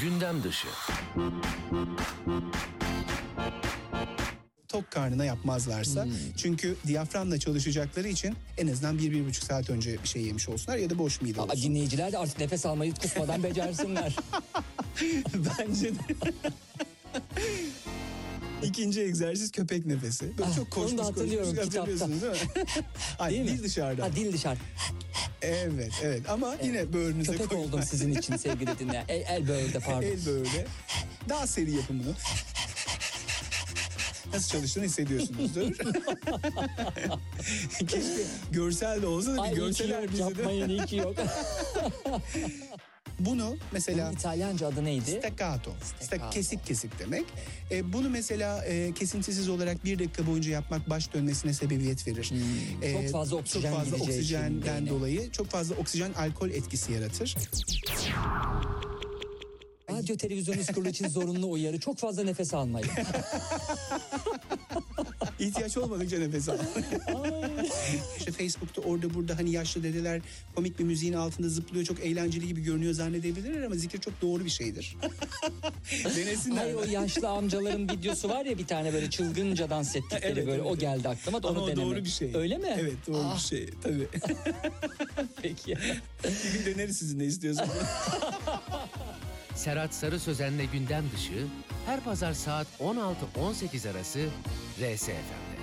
Gündem dışı. tok karnına yapmazlarsa. Çünkü diyaframla çalışacakları için en azından bir, bir buçuk saat önce bir şey yemiş olsunlar ya da boş mide Aa, olsun. dinleyiciler de artık nefes almayı kusmadan becersinler. Bence de. İkinci egzersiz köpek nefesi. Böyle Ah, çok koşmuş onu da hatırlıyorum koşmuş, hatırlıyorsunuz değil mi? Ay, Değil mi? dil dışarıda. Ha, dil dışarı. Evet evet ama yine böğrünüze Köpek koymayın. oldum sizin için sevgili dinleyen. El, el böğürde pardon. El böyle. Daha seri yapın bunu. Nasıl çalıştığını hissediyorsunuzdur. Keşke görsel de olsa da Ay bir iyi ki yok bize de. yapmayın iyi ki yok. Bunu mesela Bunun İtalyanca adı neydi? Staccato. Staccato. Kesik kesik demek. E, bunu mesela e, kesintisiz olarak bir dakika boyunca yapmak baş dönmesine sebebiyet verir. E, Hmm. Çok fazla oksijen Çok fazla için oksijenden dolayı çok fazla oksijen alkol etkisi yaratır. Radyo televizyon kurulu için zorunlu uyarı. Çok fazla nefes almayın. İhtiyaç olmadıkça nefes al. işte Facebook'ta orada burada hani yaşlı dedeler komik bir müziğin altında zıplıyor çok eğlenceli gibi görünüyor zannedebilirler ama zikir çok doğru bir şeydir. Denesinler. Hayır o yaşlı amcaların videosu var ya bir tane böyle çılgınca dans ettikleri Evet, böyle evet. o geldi aklıma da Ama onu deneme. doğru bir şey. Öyle mi? Evet doğru Ah, bir şey tabii. Peki. bir gün deneriz sizin ne istiyorsanız. Serhat Sarı Sözen'le gündem dışı her pazar saat 16-18 arası RSFM'de.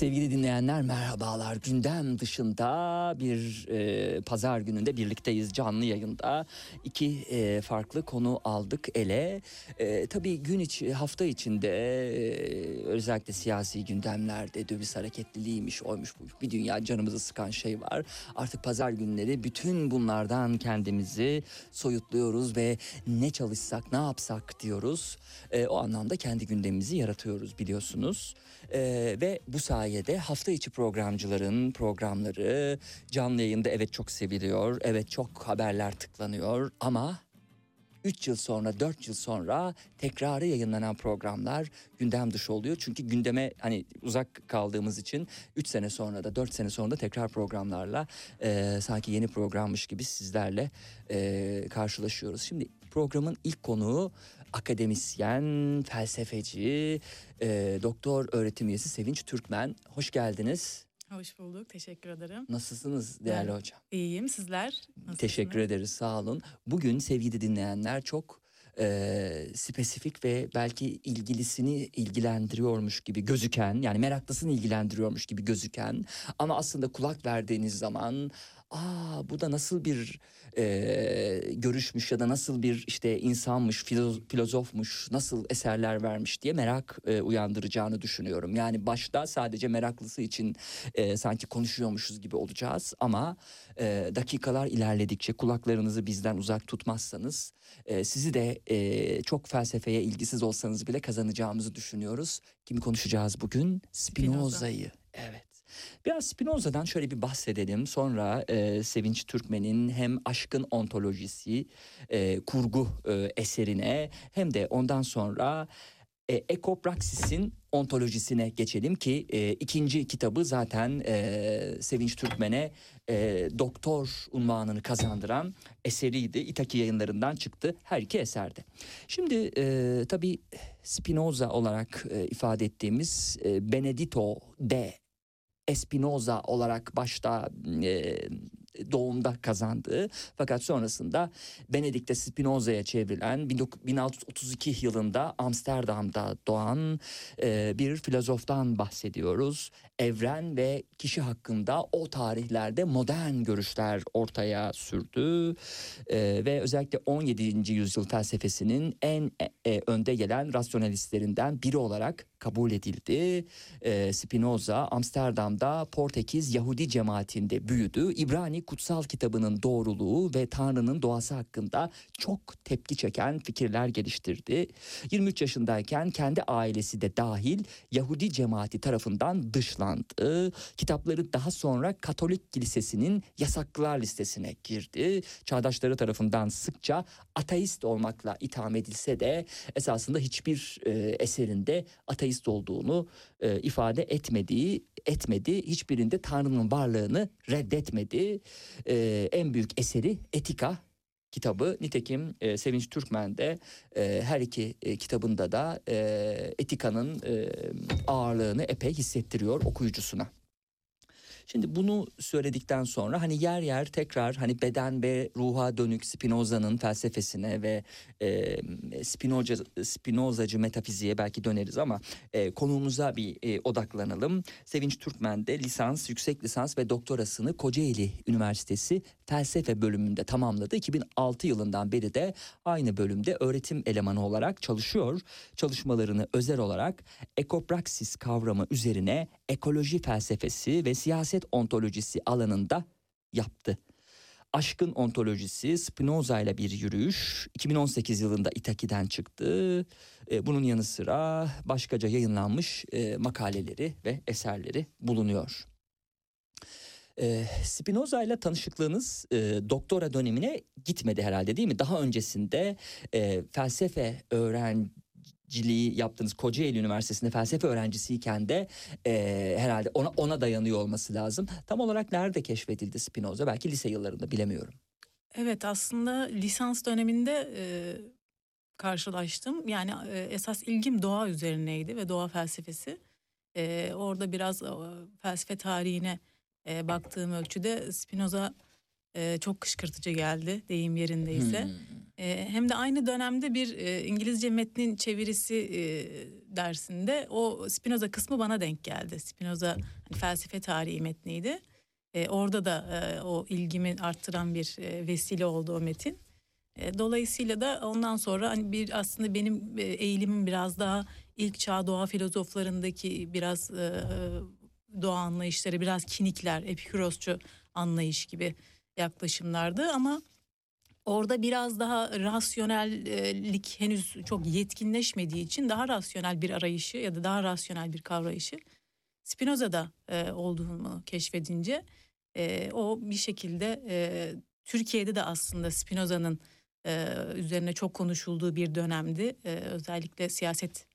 Sevgili dinleyenler merhabalar. Gündem dışında bir e, pazar gününde birlikteyiz canlı yayında. İki e, farklı konu aldık ele. E, tabii gün içi hafta içinde e, özellikle siyasi gündemlerde döviz hareketliliğiymiş oymuş bu bir dünya canımızı sıkan şey var. Artık pazar günleri bütün bunlardan kendimizi soyutluyoruz ve ne çalışsak ne yapsak diyoruz. E, o anlamda kendi gündemimizi yaratıyoruz biliyorsunuz. Ee, ve bu sayede hafta içi programcıların programları canlı yayında evet çok seviliyor. Evet çok haberler tıklanıyor ama 3 yıl sonra 4 yıl sonra tekrarı yayınlanan programlar gündem dışı oluyor. Çünkü gündeme hani uzak kaldığımız için 3 sene sonra da 4 sene sonra da tekrar programlarla e, sanki yeni programmış gibi sizlerle e, karşılaşıyoruz. Şimdi programın ilk konuğu akademisyen, felsefeci, e, doktor öğretim üyesi Sevinç Türkmen. Hoş geldiniz. Hoş bulduk. Teşekkür ederim. Nasılsınız değerli hocam? İyiyim. Sizler? Nasılsınız? Teşekkür ederiz sağ olun. Bugün sevgili dinleyenler çok e, spesifik ve belki ilgilisini ilgilendiriyormuş gibi gözüken yani meraklısını ilgilendiriyormuş gibi gözüken ama aslında kulak verdiğiniz zaman aa bu da nasıl bir e, görüşmüş ya da nasıl bir işte insanmış filoz- filozofmuş nasıl eserler vermiş diye merak e, uyandıracağını düşünüyorum. Yani başta sadece meraklısı için e, sanki konuşuyormuşuz gibi olacağız ama e, dakikalar ilerledikçe kulaklarınızı bizden uzak tutmazsanız e, sizi de e, çok felsefeye ilgisiz olsanız bile kazanacağımızı düşünüyoruz. Kimi konuşacağız bugün? Spinoza'yı. Evet. Biraz Spinoza'dan şöyle bir bahsedelim. Sonra e, Sevinç Türkmen'in hem aşkın ontolojisi, e, kurgu e, eserine hem de ondan sonra e, Ekopraksis'in ontolojisine geçelim ki e, ikinci kitabı zaten e, Sevinç Türkmen'e e, doktor unvanını kazandıran eseriydi. İtaki yayınlarından çıktı her iki eserde. Şimdi e, tabii Spinoza olarak e, ifade ettiğimiz e, Benedito de Espinoza olarak başta e, doğumda kazandığı fakat sonrasında Benedikte Spinoza'ya çevrilen 19- 1632 yılında Amsterdam'da doğan e, bir filozoftan bahsediyoruz. Evren ve kişi hakkında o tarihlerde modern görüşler ortaya sürdü E, ve özellikle 17. yüzyıl felsefesinin en e, e, önde gelen rasyonalistlerinden biri olarak kabul edildi. E, Spinoza Amsterdam'da Portekiz Yahudi cemaatinde büyüdü. İbrani kutsal kitabının doğruluğu ve Tanrı'nın doğası hakkında çok tepki çeken fikirler geliştirdi. 23 yaşındayken kendi ailesi de dahil Yahudi cemaati tarafından dışlandı. Kitapları daha sonra Katolik Kilisesi'nin yasaklılar listesine girdi. Çağdaşları tarafından sıkça ateist olmakla itham edilse de esasında hiçbir e, eserinde ateist olduğunu e, ifade etmediği etmedi. Hiçbirinde Tanrı'nın varlığını reddetmedi. E, en büyük eseri Etika kitabı. Nitekim e, Sevinç Türkmen de e, her iki e, kitabında da e, Etika'nın e, ağırlığını epey hissettiriyor okuyucusuna. Şimdi bunu söyledikten sonra hani yer yer tekrar hani beden ve ruha dönük Spinoza'nın felsefesine ve e, Spinoza, Spinozacı metafiziğe belki döneriz ama e, konuğumuza bir e, odaklanalım. Sevinç Türkmen de lisans, yüksek lisans ve doktorasını Kocaeli Üniversitesi felsefe bölümünde tamamladı. 2006 yılından beri de aynı bölümde öğretim elemanı olarak çalışıyor. Çalışmalarını özel olarak ekopraksis kavramı üzerine ekoloji felsefesi ve siyaset ontolojisi alanında yaptı. Aşkın ontolojisi Spinoza ile bir yürüyüş 2018 yılında İtaki'den çıktı. E, Bunun yanı sıra başkaca yayınlanmış e, makaleleri ve eserleri bulunuyor. E, Spinoza ile tanışıklığınız e, doktora dönemine gitmedi herhalde değil mi? Daha öncesinde e, felsefe öğrenciliği yaptığınız Kocaeli Üniversitesi'nde felsefe öğrencisiyken de e, herhalde ona ona dayanıyor olması lazım. Tam olarak nerede keşfedildi Spinoza? Belki lise yıllarında bilemiyorum. Evet aslında lisans döneminde e, karşılaştım. Yani e, esas ilgim doğa üzerineydi ve doğa felsefesi. E, orada biraz e, felsefe tarihine e, baktığım ölçüde Spinoza e, çok kışkırtıcı geldi deyim yerindeyse. Hmm. E, hem de aynı dönemde bir e, İngilizce metnin çevirisi e, dersinde o Spinoza kısmı bana denk geldi. Spinoza hani felsefe tarihi metniydi. E, orada da e, o ilgimi arttıran bir e, vesile oldu o metin. E, dolayısıyla da ondan sonra hani bir aslında benim e, eğilimim biraz daha ilk çağ doğa filozoflarındaki biraz e, doğa anlayışları, biraz kinikler, epikurosçu anlayış gibi yaklaşımlardı ama orada biraz daha rasyonellik henüz çok yetkinleşmediği için daha rasyonel bir arayışı ya da daha rasyonel bir kavrayışı Spinoza'da e, olduğunu keşfedince e, o bir şekilde e, Türkiye'de de aslında Spinoza'nın e, üzerine çok konuşulduğu bir dönemdi. E, özellikle siyaset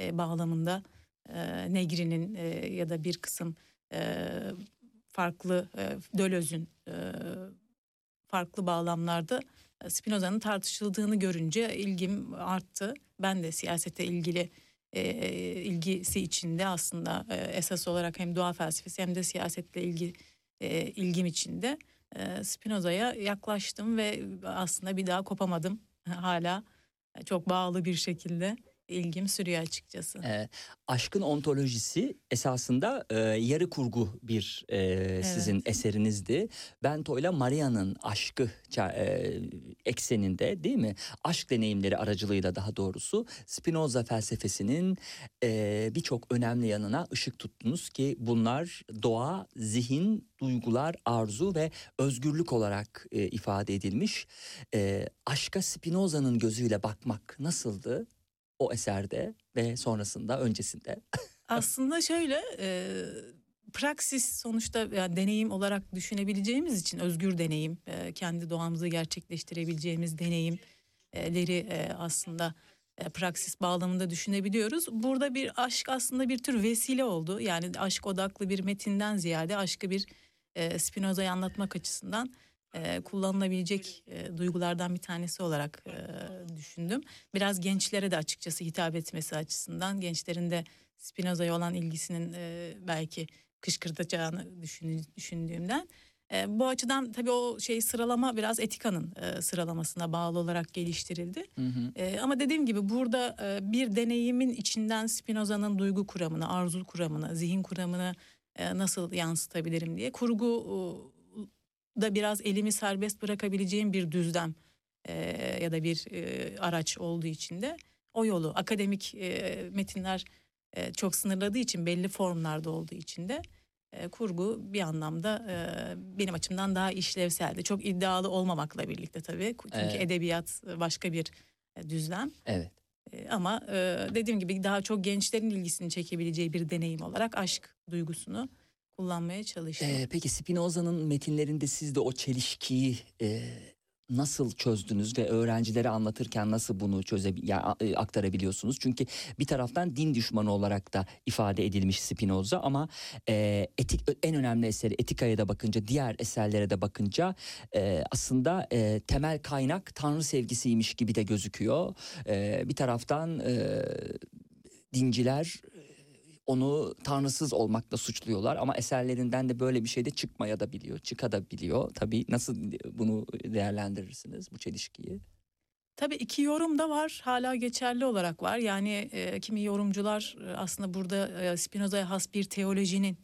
e, bağlamında e, Negri'nin e, ya da bir kısım e, farklı e, Döloz'un e, farklı bağlamlarda e, Spinoza'nın tartışıldığını görünce ilgim arttı. Ben de siyasete ilgili e, ilgisi içinde aslında e, esas olarak hem doğa felsefesi hem de siyasetle ilgi e, ilgim içinde e, Spinoza'ya yaklaştım ve aslında bir daha kopamadım. Hala çok bağlı bir şekilde ilgim sürüyor açıkçası. E, aşkın ontolojisi esasında e, yarı kurgu bir e, sizin eserinizdi. Bento ile Maria'nın aşkı e, ekseninde değil mi? Aşk deneyimleri aracılığıyla daha doğrusu Spinoza felsefesinin e, birçok önemli yanına ışık tuttunuz ki bunlar doğa, zihin, duygular, arzu ve özgürlük olarak e, ifade edilmiş. E, aşka Spinoza'nın gözüyle bakmak nasıldı? O eserde ve sonrasında öncesinde? Aslında şöyle e, praksis sonuçta yani deneyim olarak düşünebileceğimiz için özgür deneyim, e, kendi doğamızı gerçekleştirebileceğimiz deneyimleri e, aslında e, praksis bağlamında düşünebiliyoruz. Burada bir aşk aslında bir tür vesile oldu. Yani aşk odaklı bir metinden ziyade aşkı bir e, Spinoza'yı anlatmak açısından e, kullanılabilecek e, duygulardan bir tanesi olarak e, düşündüm. Biraz gençlere de açıkçası hitap etmesi açısından gençlerin de Spinoza'ya olan ilgisinin e, belki kışkırtacağını düşün, düşündüğümden. E, bu açıdan tabii o şey sıralama biraz Etika'nın e, sıralamasına bağlı olarak geliştirildi. Hı hı. E, ama dediğim gibi burada e, bir deneyimin içinden Spinoza'nın duygu kuramını, arzu kuramını, zihin kuramını e, nasıl yansıtabilirim diye kurgu da biraz elimi serbest bırakabileceğim bir düzlem e, ya da bir e, araç olduğu için de o yolu akademik e, metinler e, çok sınırladığı için belli formlarda olduğu için de e, kurgu bir anlamda e, benim açımdan daha işlevseldi. Çok iddialı olmamakla birlikte tabii. Çünkü evet. edebiyat başka bir e, düzlem. Evet. E, ama e, dediğim gibi daha çok gençlerin ilgisini çekebileceği bir deneyim olarak aşk duygusunu kullanmaya çalıştım. Ee, peki Spinoza'nın metinlerinde siz de o çelişkiyi e, nasıl çözdünüz ve öğrencilere anlatırken nasıl bunu çöze yani aktarabiliyorsunuz? Çünkü bir taraftan din düşmanı olarak da ifade edilmiş Spinoza ama e, etik en önemli eseri Etika'ya da bakınca diğer eserlere de bakınca e, aslında e, temel kaynak Tanrı sevgisiymiş gibi de gözüküyor. E, bir taraftan e, dinciler onu tanrısız olmakla suçluyorlar ama eserlerinden de böyle bir şey de çıkmaya da biliyor, çıkabiliyor. Tabii nasıl bunu değerlendirirsiniz bu çelişkiyi? Tabii iki yorum da var. Hala geçerli olarak var. Yani e, kimi yorumcular e, aslında burada e, Spinoza'ya has bir teolojinin,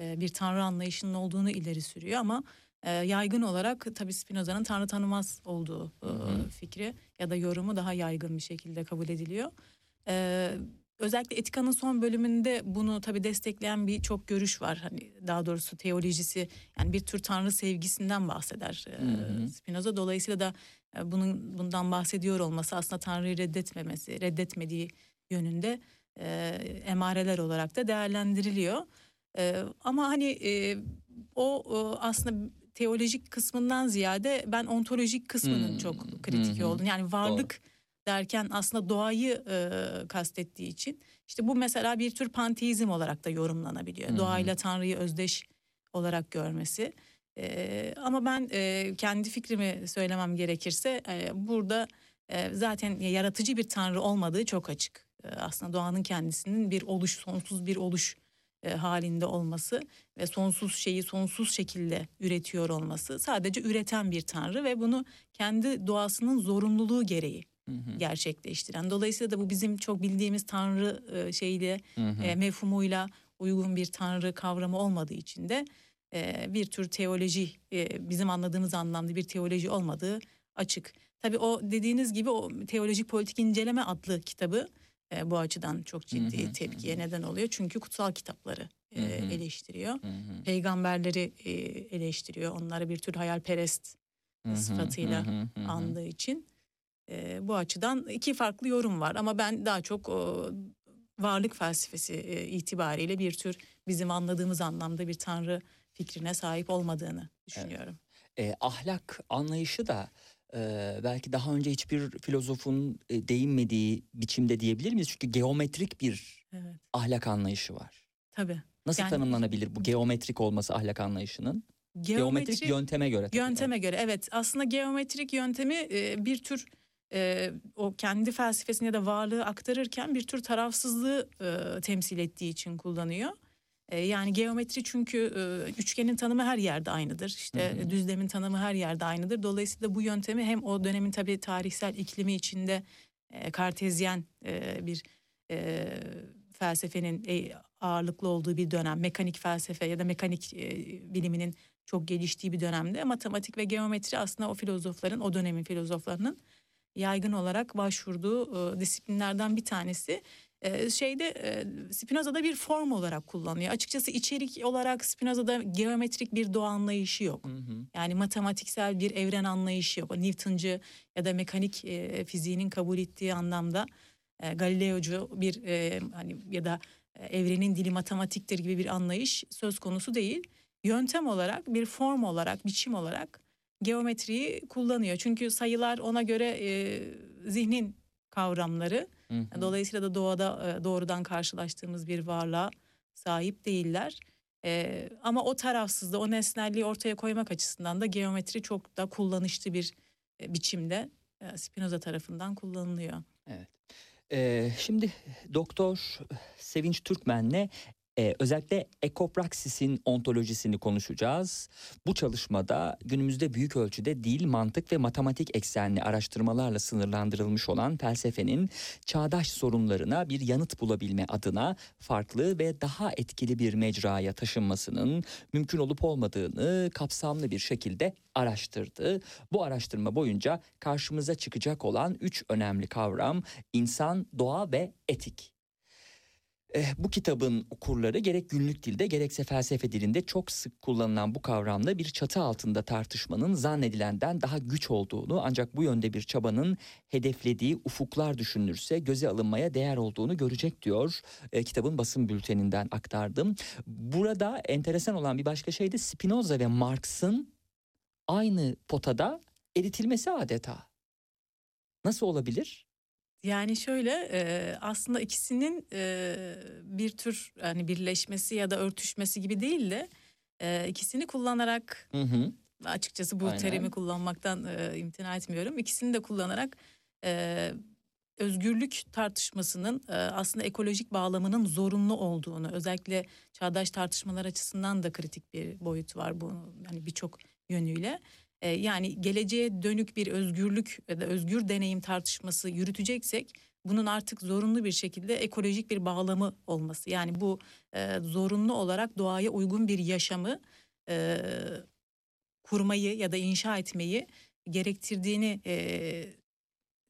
e, bir tanrı anlayışının olduğunu ileri sürüyor ama e, yaygın olarak tabii Spinoza'nın tanrı tanımaz olduğu e, fikri ya da yorumu daha yaygın bir şekilde kabul ediliyor. E, Özellikle Etika'nın son bölümünde bunu tabii destekleyen bir çok görüş var. Hani daha doğrusu teolojisi yani bir tür tanrı sevgisinden bahseder hı Spinoza. Dolayısıyla da bunun bundan bahsediyor olması aslında tanrıyı reddetmemesi, reddetmediği yönünde e, emareler olarak da değerlendiriliyor. E, ama hani e, o e, aslında teolojik kısmından ziyade ben ontolojik kısmının hmm. çok kritik hmm. olduğunu yani varlık Doğru derken aslında doğayı e, kastettiği için işte bu mesela bir tür panteizm olarak da yorumlanabiliyor. Hı-hı. Doğayla Tanrı'yı özdeş olarak görmesi. E, ama ben e, kendi fikrimi söylemem gerekirse e, burada e, zaten yaratıcı bir Tanrı olmadığı çok açık. E, aslında doğanın kendisinin bir oluş, sonsuz bir oluş e, halinde olması ve sonsuz şeyi sonsuz şekilde üretiyor olması sadece üreten bir tanrı ve bunu kendi doğasının zorunluluğu gereği Hı hı. gerçekleştiren. Dolayısıyla da bu bizim çok bildiğimiz tanrı e, şeyle Hı hı. e, mefhumuyla uygun bir tanrı kavramı olmadığı için de e, bir tür teoloji e, bizim anladığımız anlamda bir teoloji olmadığı açık. Tabii o dediğiniz gibi o teolojik politik inceleme adlı kitabı e, bu açıdan çok ciddi Hı hı, tepkiye neden oluyor. Çünkü kutsal kitapları e, Hı hı. eleştiriyor. Hı hı. Peygamberleri e, eleştiriyor. Onları bir tür hayalperest Hı hı, sıfatıyla hı hı, hı hı. andığı için e, bu açıdan iki farklı yorum var ama ben daha çok o, varlık felsefesi e, itibariyle bir tür bizim anladığımız anlamda bir tanrı fikrine sahip olmadığını düşünüyorum. E, ahlak anlayışı da e, belki daha önce hiçbir filozofun e, değinmediği biçimde diyebilir miyiz? Çünkü geometrik bir Evet. ahlak anlayışı var. Tabii. Nasıl Yani- tanımlanabilir bu geometrik olması ahlak anlayışının? Geometrik Geometri yönteme göre. tabii. yönteme göre evet aslında geometrik yöntemi e, bir tür e, o kendi felsefesini ya da varlığı aktarırken bir tür tarafsızlığı e, temsil ettiği için kullanıyor. E, yani geometri çünkü e, üçgenin tanımı her yerde aynıdır. İşte Hı hı. düzlemin tanımı her yerde aynıdır. Dolayısıyla bu yöntemi hem o dönemin tabii tarihsel iklimi içinde e, kartezyen e, bir e, felsefenin e, ağırlıklı olduğu bir dönem, mekanik felsefe ya da mekanik e, biliminin çok geliştiği bir dönemde matematik ve geometri aslında o filozofların, o dönemin filozoflarının yaygın olarak başvurduğu e, disiplinlerden bir tanesi. Şeyde Spinoza'da bir form olarak kullanıyor. Açıkçası içerik olarak Spinoza'da geometrik bir doğa anlayışı yok. Hı hı. Yani matematiksel bir evren anlayışı yok. O Newtoncu ya da mekanik e, fiziğinin kabul ettiği anlamda e, Galileocu bir e, hani ya da evrenin dili matematiktir gibi bir anlayış söz konusu değil. Yöntem olarak, bir form olarak, biçim olarak geometriyi kullanıyor. Çünkü sayılar ona göre e, zihnin kavramları. Hı hı. Dolayısıyla da doğada e, doğrudan karşılaştığımız bir varlığa sahip değiller. E, ama o tarafsızlığı, o nesnelliği ortaya koymak açısından da geometri çok da kullanışlı bir e, biçimde e, Spinoza tarafından kullanılıyor. Ee, şimdi Doktor Sevinç Türkmen'le e, özellikle ekopraksis'in ontolojisini konuşacağız. Bu çalışmada günümüzde büyük ölçüde dil, mantık ve matematik eksenli araştırmalarla sınırlandırılmış olan felsefenin çağdaş sorunlarına bir yanıt bulabilme adına farklı ve daha etkili bir mecraya taşınmasının mümkün olup olmadığını kapsamlı bir şekilde araştırdı. Bu araştırma boyunca karşımıza çıkacak olan üç önemli kavram insan, doğa ve etik. Eh, bu kitabın okurları gerek günlük dilde gerekse felsefe dilinde çok sık kullanılan bu kavramla bir çatı altında tartışmanın zannedilenden daha güç olduğunu ancak bu yönde bir çabanın hedeflediği ufuklar düşünülürse göze alınmaya değer olduğunu görecek diyor eh, kitabın basın bülteninden aktardım. Burada enteresan olan bir başka şey de Spinoza ve Marx'ın aynı potada eritilmesi adeta. Nasıl olabilir? Yani şöyle e, aslında ikisinin e, bir tür hani birleşmesi ya da örtüşmesi gibi değil de e, ikisini kullanarak Hı hı. açıkçası bu Aynen. terimi kullanmaktan e, imtina etmiyorum. İkisini de kullanarak e, özgürlük tartışmasının e, aslında ekolojik bağlamının zorunlu olduğunu özellikle çağdaş tartışmalar açısından da kritik bir boyut var bu hani birçok yönüyle. E, yani geleceğe dönük bir özgürlük ya da özgür deneyim tartışması yürüteceksek bunun artık zorunlu bir şekilde ekolojik bir bağlamı olması. Yani bu e, zorunlu olarak doğaya uygun bir yaşamı e, kurmayı ya da inşa etmeyi gerektirdiğini e,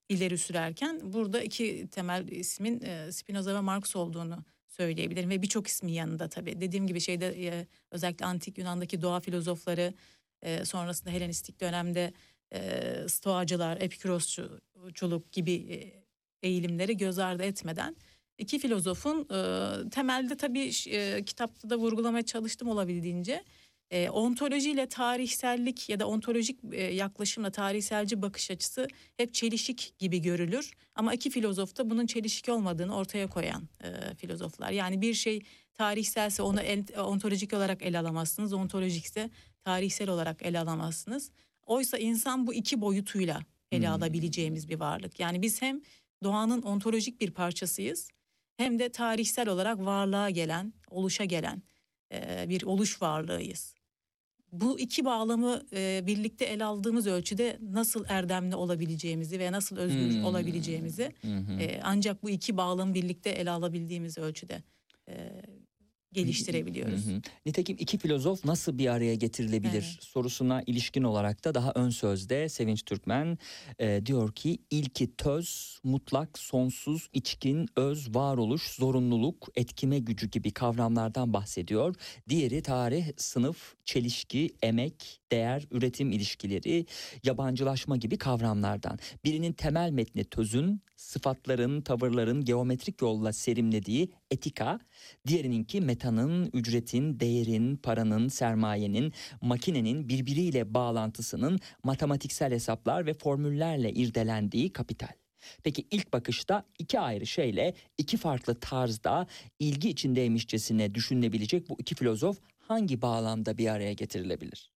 ileri sürerken burada iki temel ismin e, Spinoza ve Marx olduğunu söyleyebilirim ve birçok ismin yanında tabii. Dediğim gibi şeyde e, özellikle antik Yunan'daki doğa filozofları e, sonrasında Helenistik dönemde e, Stoacılar, Epikurosçuluk gibi e, eğilimleri göz ardı etmeden iki filozofun e, temelde tabii e, kitapta da vurgulamaya çalıştım olabildiğince e, ontolojiyle tarihsellik ya da ontolojik yaklaşımla tarihselci bakış açısı hep çelişik gibi görülür. Ama iki filozof da bunun çelişik olmadığını ortaya koyan filozoflar. Yani bir şey tarihselse onu ontolojik olarak ele alamazsınız. Ontolojikse tarihsel olarak ele alamazsınız. Oysa insan bu iki boyutuyla ele Hmm. alabileceğimiz bir varlık. Yani biz hem doğanın ontolojik bir parçasıyız hem de tarihsel olarak varlığa gelen, oluşa gelen e, bir oluş varlığıyız. bu iki bağlamı e, birlikte ele aldığımız ölçüde nasıl erdemli olabileceğimizi ve nasıl özgür Hmm. olabileceğimizi e, ancak bu iki bağlamı birlikte ele alabildiğimiz ölçüde e, geliştirebiliyoruz. Hı hı. Nitekim iki filozof nasıl bir araya getirilebilir Evet. sorusuna ilişkin olarak da daha ön sözde Sevinç Türkmen e, diyor ki ilki töz, mutlak, sonsuz, içkin, öz, varoluş, zorunluluk, etkime gücü gibi kavramlardan bahsediyor. Diğeri tarih, sınıf, çelişki, emek, değer, üretim ilişkileri, yabancılaşma gibi kavramlardan. Birinin temel metni tözün, sıfatların, tavırların geometrik yolla serimlediği etika, diğerininki metanın, ücretin, değerin, paranın, sermayenin, makinenin birbiriyle bağlantısının matematiksel hesaplar ve formüllerle irdelendiği kapital. Peki ilk bakışta iki ayrı şeyle iki farklı tarzda ilgi içindeymişçesine düşünülebilecek bu iki filozof hangi bağlamda bir araya getirilebilir?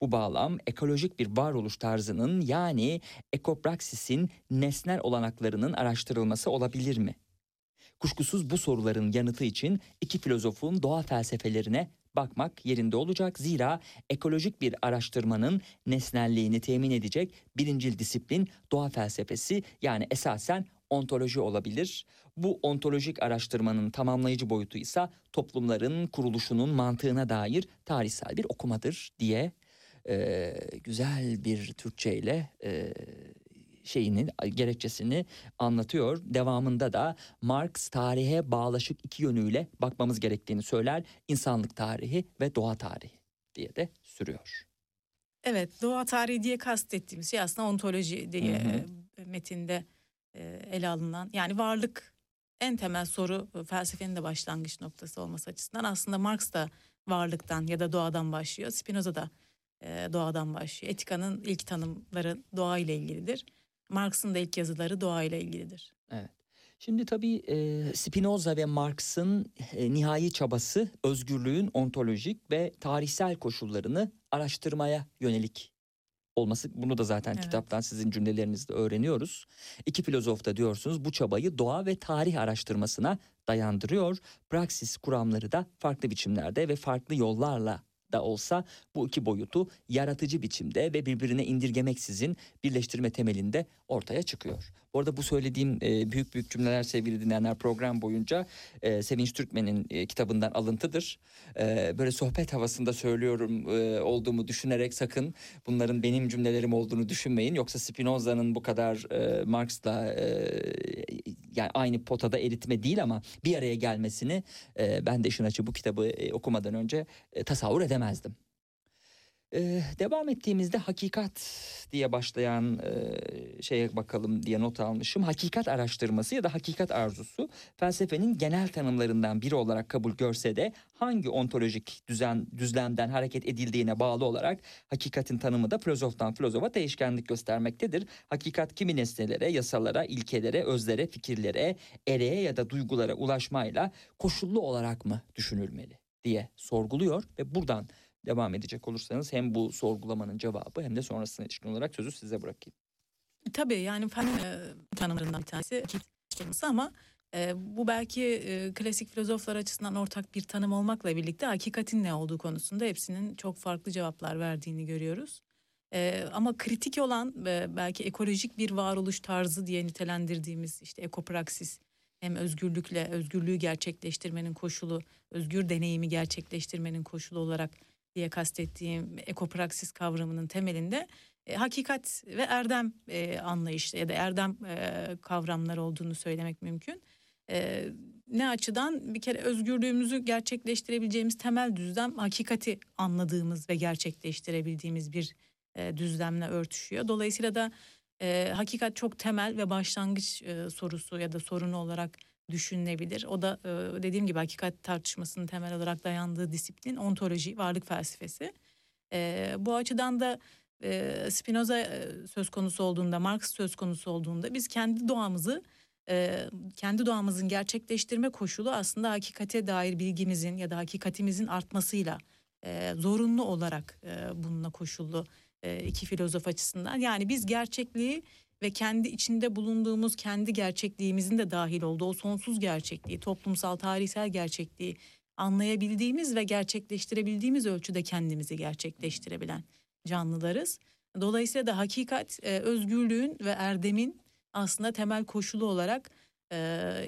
Bu bağlam ekolojik bir varoluş tarzının yani ekopraksisin nesnel olanaklarının araştırılması olabilir mi? Kuşkusuz bu soruların yanıtı için iki filozofun doğa felsefelerine bakmak yerinde olacak. Zira ekolojik bir araştırmanın nesnelliğini temin edecek birincil disiplin doğa felsefesi yani esasen ontoloji olabilir. Bu ontolojik araştırmanın tamamlayıcı boyutu ise toplumların kuruluşunun mantığına dair tarihsel bir okumadır diye e, güzel bir Türkçeyle e, şeyini gerekçesini anlatıyor. Devamında da Marx tarihe bağlaşık iki yönüyle bakmamız gerektiğini söyler. İnsanlık tarihi ve doğa tarihi diye de sürüyor. Evet, doğa tarihi diye kastettiğimiz şey aslında ontoloji diye Hı hı. metinde ele alınan yani varlık en temel soru e, felsefenin de başlangıç noktası olması açısından aslında Marx da varlıktan ya da doğadan başlıyor. Spinoza da e, doğadan başlıyor. Etikanın ilk tanımları doğa ile ilgilidir. Marx'ın da ilk yazıları doğa ile ilgilidir. Şimdi tabii e, Spinoza ve Marx'ın e, nihai çabası özgürlüğün ontolojik ve tarihsel koşullarını araştırmaya yönelik olması. Bunu da zaten Evet. kitaptan sizin cümlelerinizde öğreniyoruz. İki filozof da diyorsunuz bu çabayı doğa ve tarih araştırmasına dayandırıyor. Praksis kuramları da farklı biçimlerde ve farklı yollarla da olsa bu iki boyutu yaratıcı biçimde ve birbirine indirgemeksizin birleştirme temelinde ortaya çıkıyor. Bu arada bu söylediğim e, büyük büyük cümleler sevgili dinleyenler program boyunca e, Sevinç Türkmen'in e, kitabından alıntıdır. Böyle sohbet havasında söylüyorum olduğumu düşünerek sakın bunların benim cümlelerim olduğunu düşünmeyin. Yoksa Spinoza'nın bu kadar Marx'la yani aynı potada eritme değil ama bir araya gelmesini ben de işin açı bu kitabı okumadan önce tasavvur edemezdim. Ee, devam ettiğimizde hakikat diye başlayan e, şeye bakalım diye not almışım. Hakikat araştırması ya da hakikat arzusu felsefenin genel tanımlarından biri olarak kabul görse de hangi ontolojik düzen düzlemden hareket edildiğine bağlı olarak hakikatin tanımı da filozoftan filozofa değişkenlik göstermektedir. Hakikat kimi nesnelere, yasalara, ilkelere, özlere, fikirlere, ereğe ya da duygulara ulaşmayla koşullu olarak mı düşünülmeli diye sorguluyor ve buradan devam edecek olursanız hem bu sorgulamanın cevabı hem de sonrasına ilişkin olarak sözü size bırakayım. Tabii yani fen e, tanımlarından bir tanesi tanımı ama e, bu belki e, klasik filozoflar açısından ortak bir tanım olmakla birlikte hakikatin ne olduğu konusunda hepsinin çok farklı cevaplar verdiğini görüyoruz. E, ama kritik olan e, belki ekolojik bir varoluş tarzı diye nitelendirdiğimiz işte ekopraksis hem özgürlükle özgürlüğü gerçekleştirmenin koşulu, özgür deneyimi gerçekleştirmenin koşulu olarak diye kastettiğim ekopraksis kavramının temelinde e, hakikat ve erdem e, anlayışı ya da erdem e, kavramları olduğunu söylemek mümkün. E, ne açıdan bir kere özgürlüğümüzü gerçekleştirebileceğimiz temel düzlem hakikati anladığımız ve gerçekleştirebildiğimiz bir e, düzlemle örtüşüyor. Dolayısıyla da e, hakikat çok temel ve başlangıç e, sorusu ya da sorunu olarak düşünülebilir. O da e, dediğim gibi hakikat tartışmasının temel olarak dayandığı disiplin ontoloji, varlık felsefesi. E, bu açıdan da e, Spinoza söz konusu olduğunda, Marx söz konusu olduğunda biz kendi doğamızı kendi doğamızın gerçekleştirme koşulu aslında hakikate dair bilgimizin ya da hakikatimizin artmasıyla zorunlu olarak bununla koşullu iki filozof açısından. Yani biz gerçekliği ve kendi içinde bulunduğumuz kendi gerçekliğimizin de dahil olduğu o sonsuz gerçekliği, toplumsal, tarihsel gerçekliği anlayabildiğimiz ve gerçekleştirebildiğimiz ölçüde kendimizi gerçekleştirebilen canlılarız. Dolayısıyla da hakikat e, özgürlüğün ve erdemin aslında temel koşulu olarak e,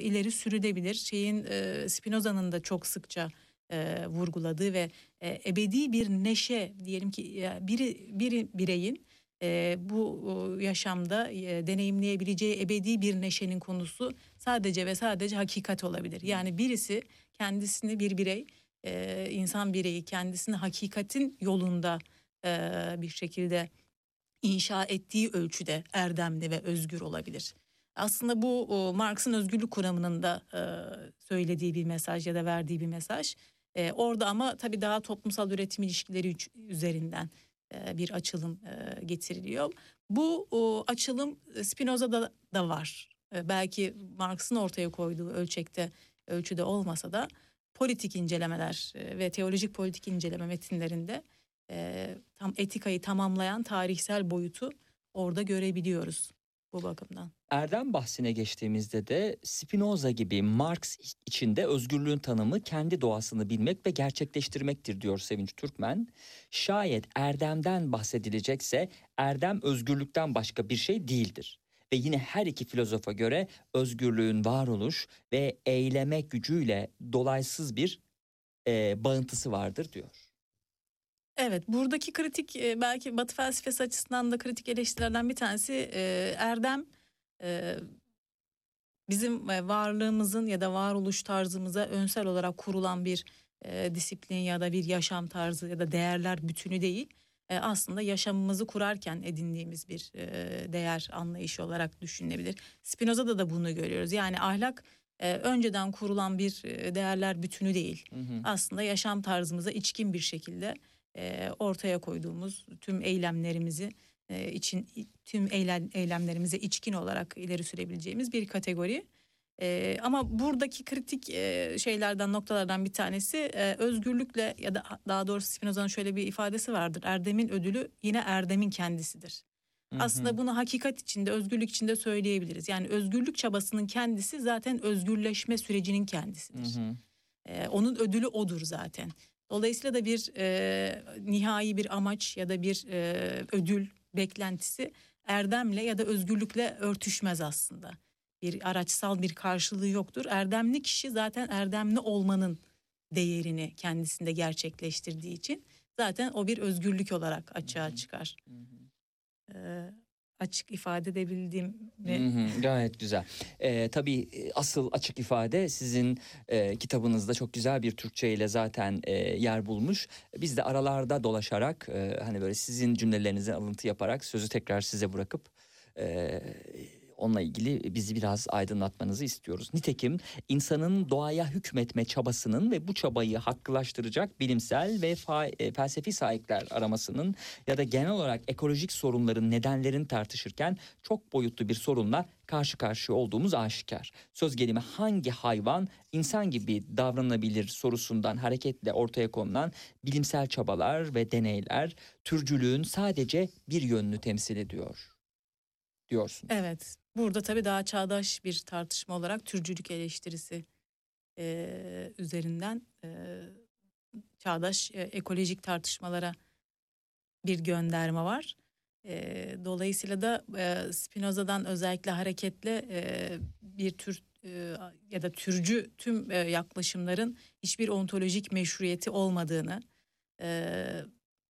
ileri sürülebilir. Şeyin e, Spinoza'nın da çok sıkça e, vurguladığı ve e, ebedi bir neşe diyelim ki biri bir bireyin e, bu e, yaşamda e, deneyimleyebileceği ebedi bir neşenin konusu sadece ve sadece hakikat olabilir. Yani birisi kendisini bir birey e, insan bireyi kendisini hakikatin yolunda e, bir şekilde inşa ettiği ölçüde erdemli ve özgür olabilir. Aslında bu Marx'ın özgürlük kuramının da e, söylediği bir mesaj ya da verdiği bir mesaj. E, orada ama tabii daha toplumsal üretim ilişkileri üzerinden e, bir açılım e, getiriliyor. Bu o, açılım e, Spinoza'da da var. E, belki Marx'ın ortaya koyduğu ölçekte ölçüde olmasa da politik incelemeler e, ve teolojik politik inceleme metinlerinde e, tam etikayı tamamlayan tarihsel boyutu orada görebiliyoruz bu bakımdan. Erdem bahsine geçtiğimizde de Spinoza gibi Marx içinde özgürlüğün tanımı kendi doğasını bilmek ve gerçekleştirmektir diyor Sevinç Türkmen. Şayet erdemden bahsedilecekse erdem özgürlükten başka bir şey değildir. Ve yine her iki filozofa göre özgürlüğün varoluş ve eyleme gücüyle dolaysız bir e, bağıntısı vardır diyor. Evet buradaki kritik e, belki Batı felsefesi açısından da kritik eleştirilerden bir tanesi e, erdem e, bizim varlığımızın ya da varoluş tarzımıza önsel olarak kurulan bir e, disiplin ya da bir yaşam tarzı ya da değerler bütünü değil. E, aslında yaşamımızı kurarken edindiğimiz bir e, değer anlayışı olarak düşünülebilir. Spinoza'da da bunu görüyoruz. Yani ahlak e, önceden kurulan bir değerler bütünü değil. Hı hı. Aslında yaşam tarzımıza içkin bir şekilde e, ortaya koyduğumuz tüm eylemlerimizi e, için tüm eylem, eylemlerimize içkin olarak ileri sürebileceğimiz bir kategori. E, ama buradaki kritik e, şeylerden noktalardan bir tanesi e, özgürlükle ya da daha doğrusu Spinoza'nın şöyle bir ifadesi vardır. Erdemin ödülü yine erdemin kendisidir. Hı hı. Aslında bunu hakikat içinde, özgürlük içinde söyleyebiliriz. Yani özgürlük çabasının kendisi zaten özgürleşme sürecinin kendisidir. Hı hı. Ee, onun ödülü odur zaten. Dolayısıyla da bir e, nihai bir amaç ya da bir e, ödül beklentisi erdemle ya da özgürlükle örtüşmez aslında. Bir araçsal bir karşılığı yoktur. Erdemli kişi zaten erdemli olmanın değerini kendisinde gerçekleştirdiği için zaten o bir özgürlük olarak açığa çıkar. Hı hı. Ee, açık ifade edebildiğim Hı hı, gayet güzel. Ee, tabii e, asıl açık ifade sizin e, kitabınızda çok güzel bir Türkçe ile zaten e, yer bulmuş. Biz de aralarda dolaşarak e, hani böyle sizin cümlelerinizden alıntı yaparak sözü tekrar size bırakıp e, onunla ilgili bizi biraz aydınlatmanızı istiyoruz. Nitekim insanın doğaya hükmetme çabasının ve bu çabayı hakkılaştıracak bilimsel ve fa- e, felsefi sahipler aramasının ya da genel olarak ekolojik sorunların nedenlerini tartışırken çok boyutlu bir sorunla karşı karşıya olduğumuz aşikar. Söz gelimi hangi hayvan insan gibi davranabilir sorusundan hareketle ortaya konulan bilimsel çabalar ve deneyler türcülüğün sadece bir yönünü temsil ediyor diyorsun. Evet. Burada tabii daha çağdaş bir tartışma olarak türcülük eleştirisi e, üzerinden e, çağdaş e, ekolojik tartışmalara bir gönderme var. E, dolayısıyla da e, Spinoza'dan özellikle hareketle e, bir tür e, ya da türcü tüm e, yaklaşımların hiçbir ontolojik meşruiyeti olmadığını, e,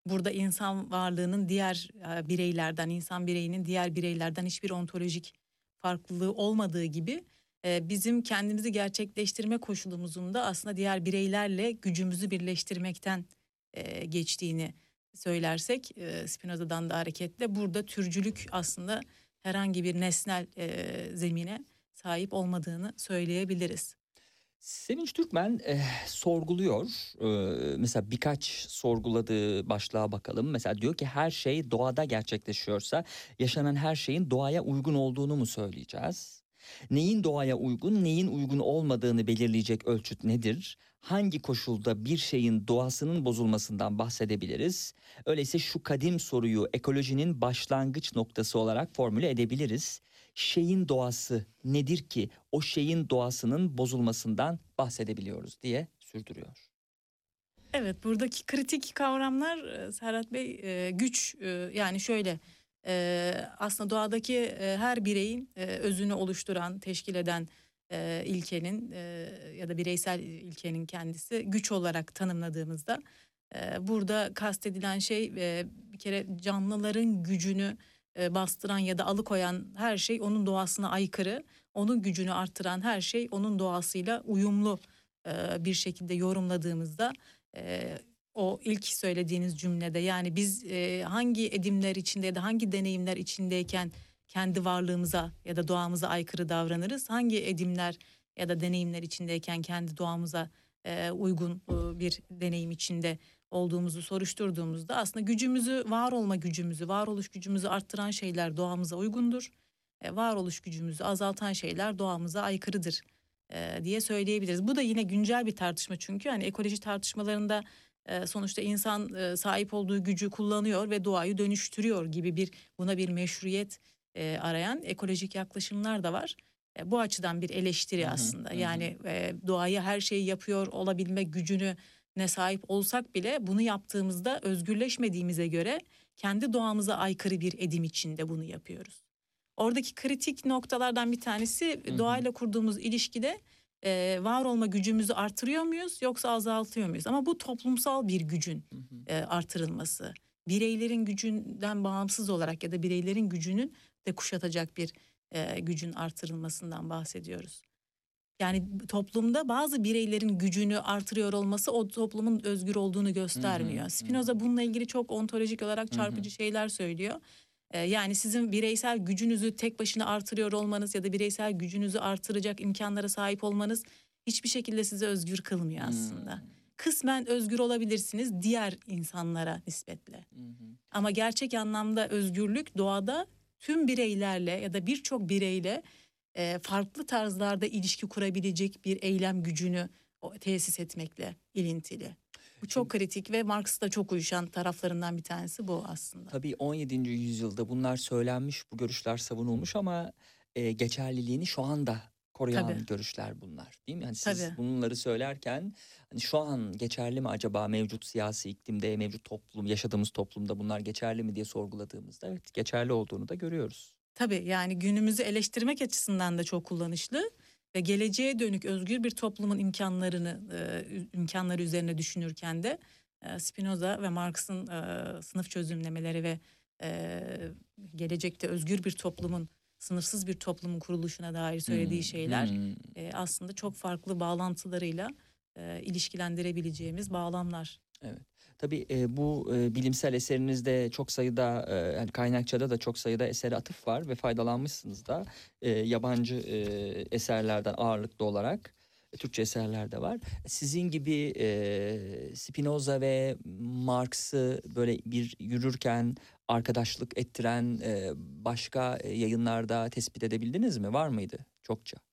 burada insan varlığının diğer e, bireylerden, insan bireyinin diğer bireylerden hiçbir ontolojik farklılığı olmadığı gibi e, bizim kendimizi gerçekleştirme koşulumuzun da aslında diğer bireylerle gücümüzü birleştirmekten e, geçtiğini söylersek Spinoza'dan da hareketle burada türcülük aslında herhangi bir nesnel e, zemine sahip olmadığını söyleyebiliriz. Sevinç Türkmen eh, sorguluyor. Ee, mesela birkaç sorguladığı başlığa bakalım. Mesela diyor ki her şey doğada gerçekleşiyorsa yaşanan her şeyin doğaya uygun olduğunu mu söyleyeceğiz? Neyin doğaya uygun, neyin uygun olmadığını belirleyecek ölçüt nedir? Hangi koşulda bir şeyin doğasının bozulmasından bahsedebiliriz? Öyleyse şu kadim soruyu ekolojinin başlangıç noktası olarak formüle edebiliriz. Şeyin doğası nedir ki o şeyin doğasının bozulmasından bahsedebiliyoruz diye sürdürüyor. Evet buradaki kritik kavramlar e, Serhat Bey e, güç e, yani şöyle aslında doğadaki her bireyin özünü oluşturan teşkil eden ilkenin ya da bireysel ilkenin kendisi güç olarak tanımladığımızda burada kastedilen şey bir kere canlıların gücünü e, bastıran ya da alıkoyan her şey onun doğasına aykırı onun gücünü arttıran her şey onun doğasıyla uyumlu e, bir şekilde yorumladığımızda e, o ilk söylediğiniz cümlede yani biz hangi edimler içinde ya da hangi deneyimler içindeyken kendi varlığımıza ya da doğamıza aykırı davranırız. Hangi edimler ya da deneyimler içindeyken kendi doğamıza uygun bir deneyim içinde olduğumuzu soruşturduğumuzda aslında gücümüzü, var olma gücümüzü, varoluş gücümüzü arttıran şeyler doğamıza uygundur. E, varoluş gücümüzü azaltan şeyler doğamıza aykırıdır e, diye söyleyebiliriz. Bu da yine güncel bir tartışma çünkü hani ekoloji tartışmalarında e, sonuçta insan e, sahip olduğu gücü kullanıyor ve doğayı dönüştürüyor gibi bir buna bir meşruiyet e, arayan ekolojik yaklaşımlar da var. E, bu açıdan bir eleştiri Hı hı, aslında. hı. Yani e, doğaya her şeyi yapıyor olabilme gücünü ne sahip olsak bile bunu yaptığımızda özgürleşmediğimize göre kendi doğamıza aykırı bir edim içinde bunu yapıyoruz. Oradaki kritik noktalardan bir tanesi doğayla kurduğumuz ilişkide e, var olma gücümüzü artırıyor muyuz yoksa azaltıyor muyuz? Ama bu toplumsal bir gücün e, artırılması. Bireylerin gücünden bağımsız olarak ya da bireylerin gücünün de kuşatacak bir e, gücün artırılmasından bahsediyoruz. Yani toplumda bazı bireylerin gücünü artırıyor olması o toplumun özgür olduğunu göstermiyor. Hı hı, Spinoza bununla ilgili çok ontolojik olarak çarpıcı şeyler söylüyor. E, yani sizin bireysel gücünüzü tek başına artırıyor olmanız ya da bireysel gücünüzü artıracak imkanlara sahip olmanız hiçbir şekilde sizi özgür kılmıyor aslında. Kısmen özgür olabilirsiniz diğer insanlara nispetle. Hı hı. Ama gerçek anlamda özgürlük doğada tüm bireylerle ya da birçok bireyle e, farklı tarzlarda ilişki kurabilecek bir eylem gücünü tesis etmekle ilintili. Bu çok kritik ve Marx'la çok uyuşan taraflarından bir tanesi bu aslında. Tabii 17. yüzyılda bunlar söylenmiş, bu görüşler savunulmuş ama e, geçerliliğini şu anda koruyan Tabii. görüşler bunlar. Değil mi? Yani siz Tabii. bunları söylerken hani şu an geçerli mi acaba mevcut siyasi iklimde, mevcut toplum, yaşadığımız toplumda bunlar geçerli mi diye sorguladığımızda evet geçerli olduğunu da görüyoruz. Tabii yani günümüzü eleştirmek açısından da çok kullanışlı ve geleceğe dönük özgür bir toplumun imkanlarını e, imkanları üzerine düşünürken de e, Spinoza ve Marx'ın e, sınıf çözümlemeleri ve e, gelecekte özgür bir toplumun sınıfsız bir toplumun kuruluşuna dair söylediği Hmm, şeyler hmm. e, aslında çok farklı bağlantılarıyla e, ilişkilendirebileceğimiz bağlamlar. Tabii e, bu e, bilimsel eserinizde çok sayıda e, yani kaynakçada da çok sayıda esere atıf var ve faydalanmışsınız da e, yabancı e, eserlerden ağırlıklı olarak e, Türkçe eserler de var. Sizin gibi e, Spinoza ve Marx'ı böyle bir yürürken arkadaşlık ettiren e, başka e, yayınlarda tespit edebildiniz mi? Var mıydı? Çokça.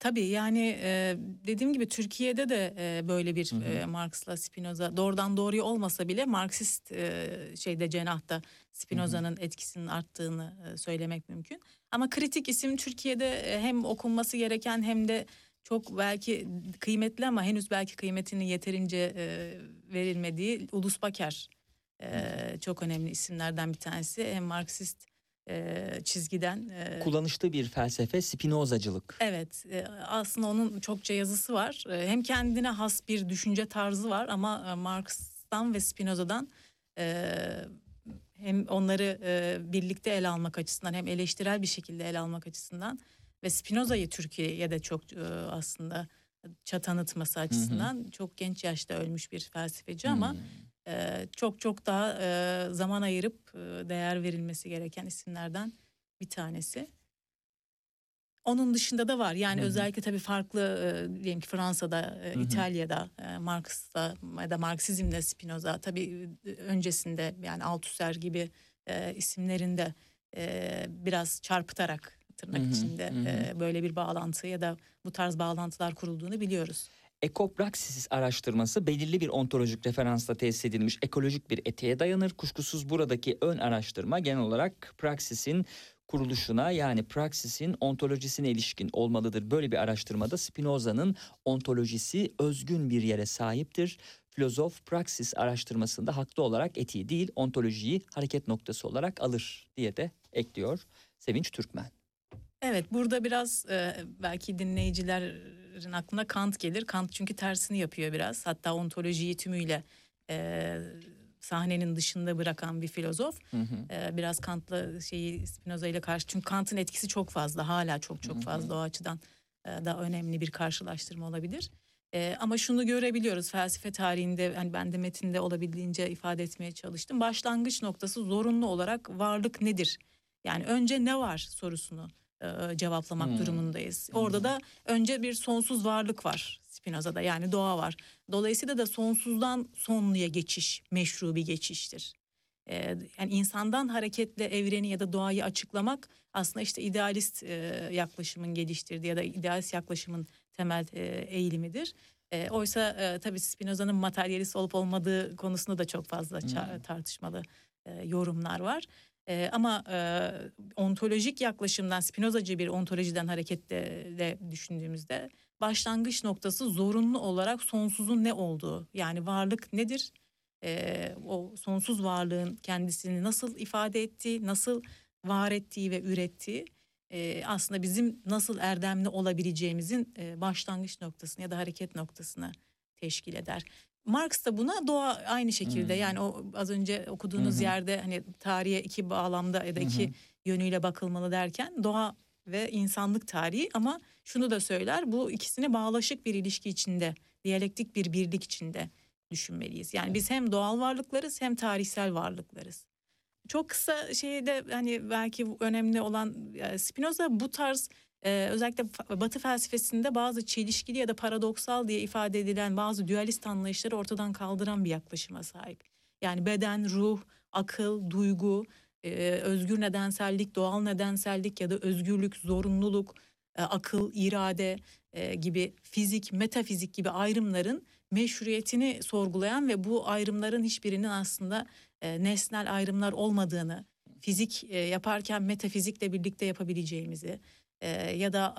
Tabii yani e, dediğim gibi Türkiye'de de e, böyle bir Hı hı. e, Marx'la Spinoza doğrudan doğruya olmasa bile Marksist e, şeyde cenahta Spinoza'nın etkisinin arttığını e, söylemek mümkün. Ama kritik isim Türkiye'de e, hem okunması gereken hem de çok belki kıymetli ama henüz belki kıymetinin yeterince e, verilmediği Ulus Baker. E, çok önemli isimlerden bir tanesi. Hem Marksist e, çizgiden e, Kullanışlı bir felsefe Spinozacılık. Evet e, aslında onun çokça yazısı var. E, Hem kendine has bir düşünce tarzı var ama e, Marx'tan ve Spinoza'dan e, hem onları e, birlikte ele almak açısından hem eleştirel bir şekilde ele almak açısından ve Spinoza'yı Türkiye'ye de çok e, aslında tanıtması açısından çok genç yaşta ölmüş bir felsefeci ama Hmm. E, çok çok daha e, zaman ayırıp e, değer verilmesi gereken isimlerden bir tanesi. Onun dışında da var. Yani Hı hı. özellikle tabii farklı e, diyelim ki Fransa'da, e, Hı hı. İtalya'da e, Marx'ta ya da Marksizmde Spinoza tabii öncesinde yani Althusser gibi e, isimlerinde e, biraz çarpıtarak tırnak Hı hı, içinde hı hı. e, böyle bir bağlantı ya da bu tarz bağlantılar kurulduğunu biliyoruz. Ekopraksis araştırması belirli bir ontolojik referansla tesis edilmiş ekolojik bir etiğe dayanır. Kuşkusuz buradaki ön araştırma genel olarak praksisin kuruluşuna yani praksisin ontolojisine ilişkin olmalıdır. Böyle bir araştırmada Spinoza'nın ontolojisi özgün bir yere sahiptir. Filozof praksis araştırmasında haklı olarak etiği değil ontolojiyi hareket noktası olarak alır diye de ekliyor Sevinç Türkmen. Evet burada biraz e, belki dinleyicilerin aklına Kant gelir. Kant çünkü tersini yapıyor biraz. Hatta ontolojiyi tümüyle e, sahnenin dışında bırakan bir filozof. Hı hı. E, biraz Kant'la şeyi Spinoza ile karşı. Çünkü Kant'ın etkisi çok fazla. Hala çok çok fazla o açıdan e, da önemli bir karşılaştırma olabilir. E, ama şunu görebiliyoruz felsefe tarihinde hani ben de metinde olabildiğince ifade etmeye çalıştım. Başlangıç noktası zorunlu olarak varlık nedir? Yani önce ne var sorusunu e, cevaplamak Hmm. durumundayız. Orada da önce bir sonsuz varlık var Spinoza'da yani doğa var. Dolayısıyla da sonsuzdan sonluya geçiş meşru bir geçiştir. E, yani insandan hareketle evreni ya da doğayı açıklamak aslında işte idealist e, yaklaşımın geliştirdiği ya da idealist yaklaşımın temel e, eğilimidir. E, oysa e, tabii Spinoza'nın materyalist olup olmadığı konusunda da çok fazla Hmm. tartışmalı e, yorumlar var. E, ama e, ontolojik yaklaşımdan Spinozacı bir ontolojiden hareketle de düşündüğümüzde başlangıç noktası zorunlu olarak sonsuzun ne olduğu yani varlık nedir? E, o sonsuz varlığın kendisini nasıl ifade ettiği, nasıl var ettiği ve ürettiği e, aslında bizim nasıl erdemli olabileceğimizin e, başlangıç noktasını ya da hareket noktasını teşkil eder. Marx da buna doğa aynı şekilde Hmm. yani o az önce okuduğunuz hı. yerde hani tarihe iki bağlamda ya da iki hı. yönüyle bakılmalı derken doğa ve insanlık tarihi ama şunu da söyler bu ikisini bağlaşık bir ilişki içinde diyalektik bir birlik içinde düşünmeliyiz. Yani biz hem doğal varlıklarız hem tarihsel varlıklarız. Çok kısa şeyde hani belki önemli olan e, Spinoza bu tarz e, özellikle Batı felsefesinde bazı çelişkili ya da paradoksal diye ifade edilen bazı dualist anlayışları ortadan kaldıran bir yaklaşıma sahip. Yani beden, ruh, akıl, duygu, e, özgür nedensellik, doğal nedensellik ya da özgürlük, zorunluluk, e, akıl, irade e, gibi fizik, metafizik gibi ayrımların meşruiyetini sorgulayan ve bu ayrımların hiçbirinin aslında e, nesnel ayrımlar olmadığını, fizik e, yaparken metafizikle birlikte yapabileceğimizi e, ya da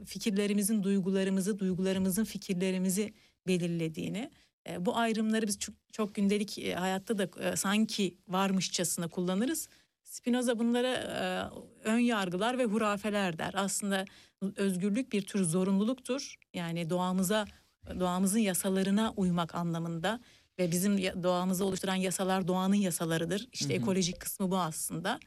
e, fikirlerimizin duygularımızı, duygularımızın fikirlerimizi belirlediğini, e, bu ayrımları biz çok, çok gündelik e, hayatta da e, sanki varmışçasına kullanırız. Spinoza bunlara e, ön yargılar ve hurafeler der. Aslında özgürlük bir tür zorunluluktur. Yani doğamıza, doğamızın yasalarına uymak anlamında ve bizim doğamızı oluşturan yasalar doğanın yasalarıdır. İşte Hı hı. ekolojik kısmı bu aslında.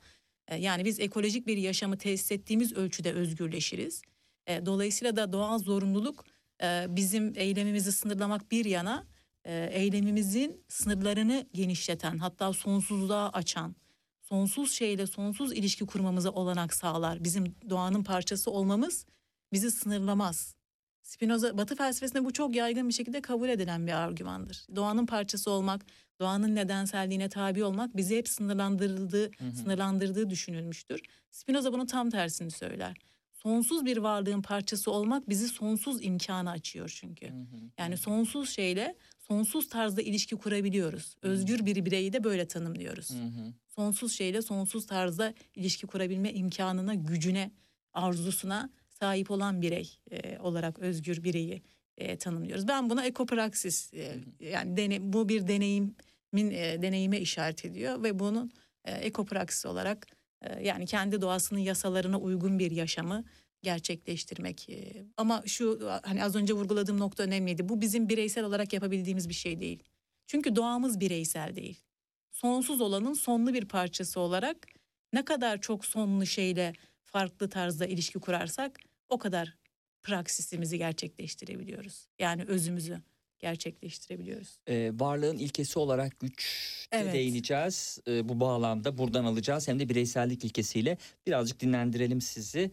E, Yani biz ekolojik bir yaşamı tesis ettiğimiz ölçüde özgürleşiriz. E, Dolayısıyla da doğal zorunluluk e, bizim eylemimizi sınırlamak bir yana eylemimizin sınırlarını genişleten hatta sonsuzluğa açan sonsuz şeyle sonsuz ilişki kurmamıza olanak sağlar. Bizim doğanın parçası olmamız bizi sınırlamaz. Spinoza Batı felsefesinde bu çok yaygın bir şekilde kabul edilen bir argümandır. Doğanın parçası olmak, doğanın nedenselliğine tabi olmak bizi hep sınırlandırıldığı, hı. sınırlandırdığı düşünülmüştür. Spinoza bunun tam tersini söyler. Sonsuz bir varlığın parçası olmak bizi sonsuz imkanı açıyor çünkü. Yani sonsuz şeyle sonsuz tarzda ilişki kurabiliyoruz. Özgür bir bireyi de böyle tanımlıyoruz. Hı hı. Sonsuz şeyle sonsuz tarzda ilişki kurabilme imkanına, gücüne, arzusuna sahip olan birey e, olarak özgür bireyi e, tanımlıyoruz. Ben buna ekopraksis e, yani dene, bu bir deneyimin e, deneyime işaret ediyor ve bunun e, ekopraksis olarak e, yani kendi doğasının yasalarına uygun bir yaşamı gerçekleştirmek. E, ama şu hani az önce vurguladığım nokta önemliydi. Bu bizim bireysel olarak yapabildiğimiz bir şey değil. Çünkü doğamız bireysel değil. Sonsuz olanın sonlu bir parçası olarak ne kadar çok sonlu şeyle farklı tarzda ilişki kurarsak o kadar praksisimizi gerçekleştirebiliyoruz. Yani özümüzü gerçekleştirebiliyoruz. Ee, varlığın ilkesi olarak güç Evet. değineceğiz. Ee, bu bağlamda buradan alacağız hem de bireysellik ilkesiyle birazcık dinlendirelim sizi.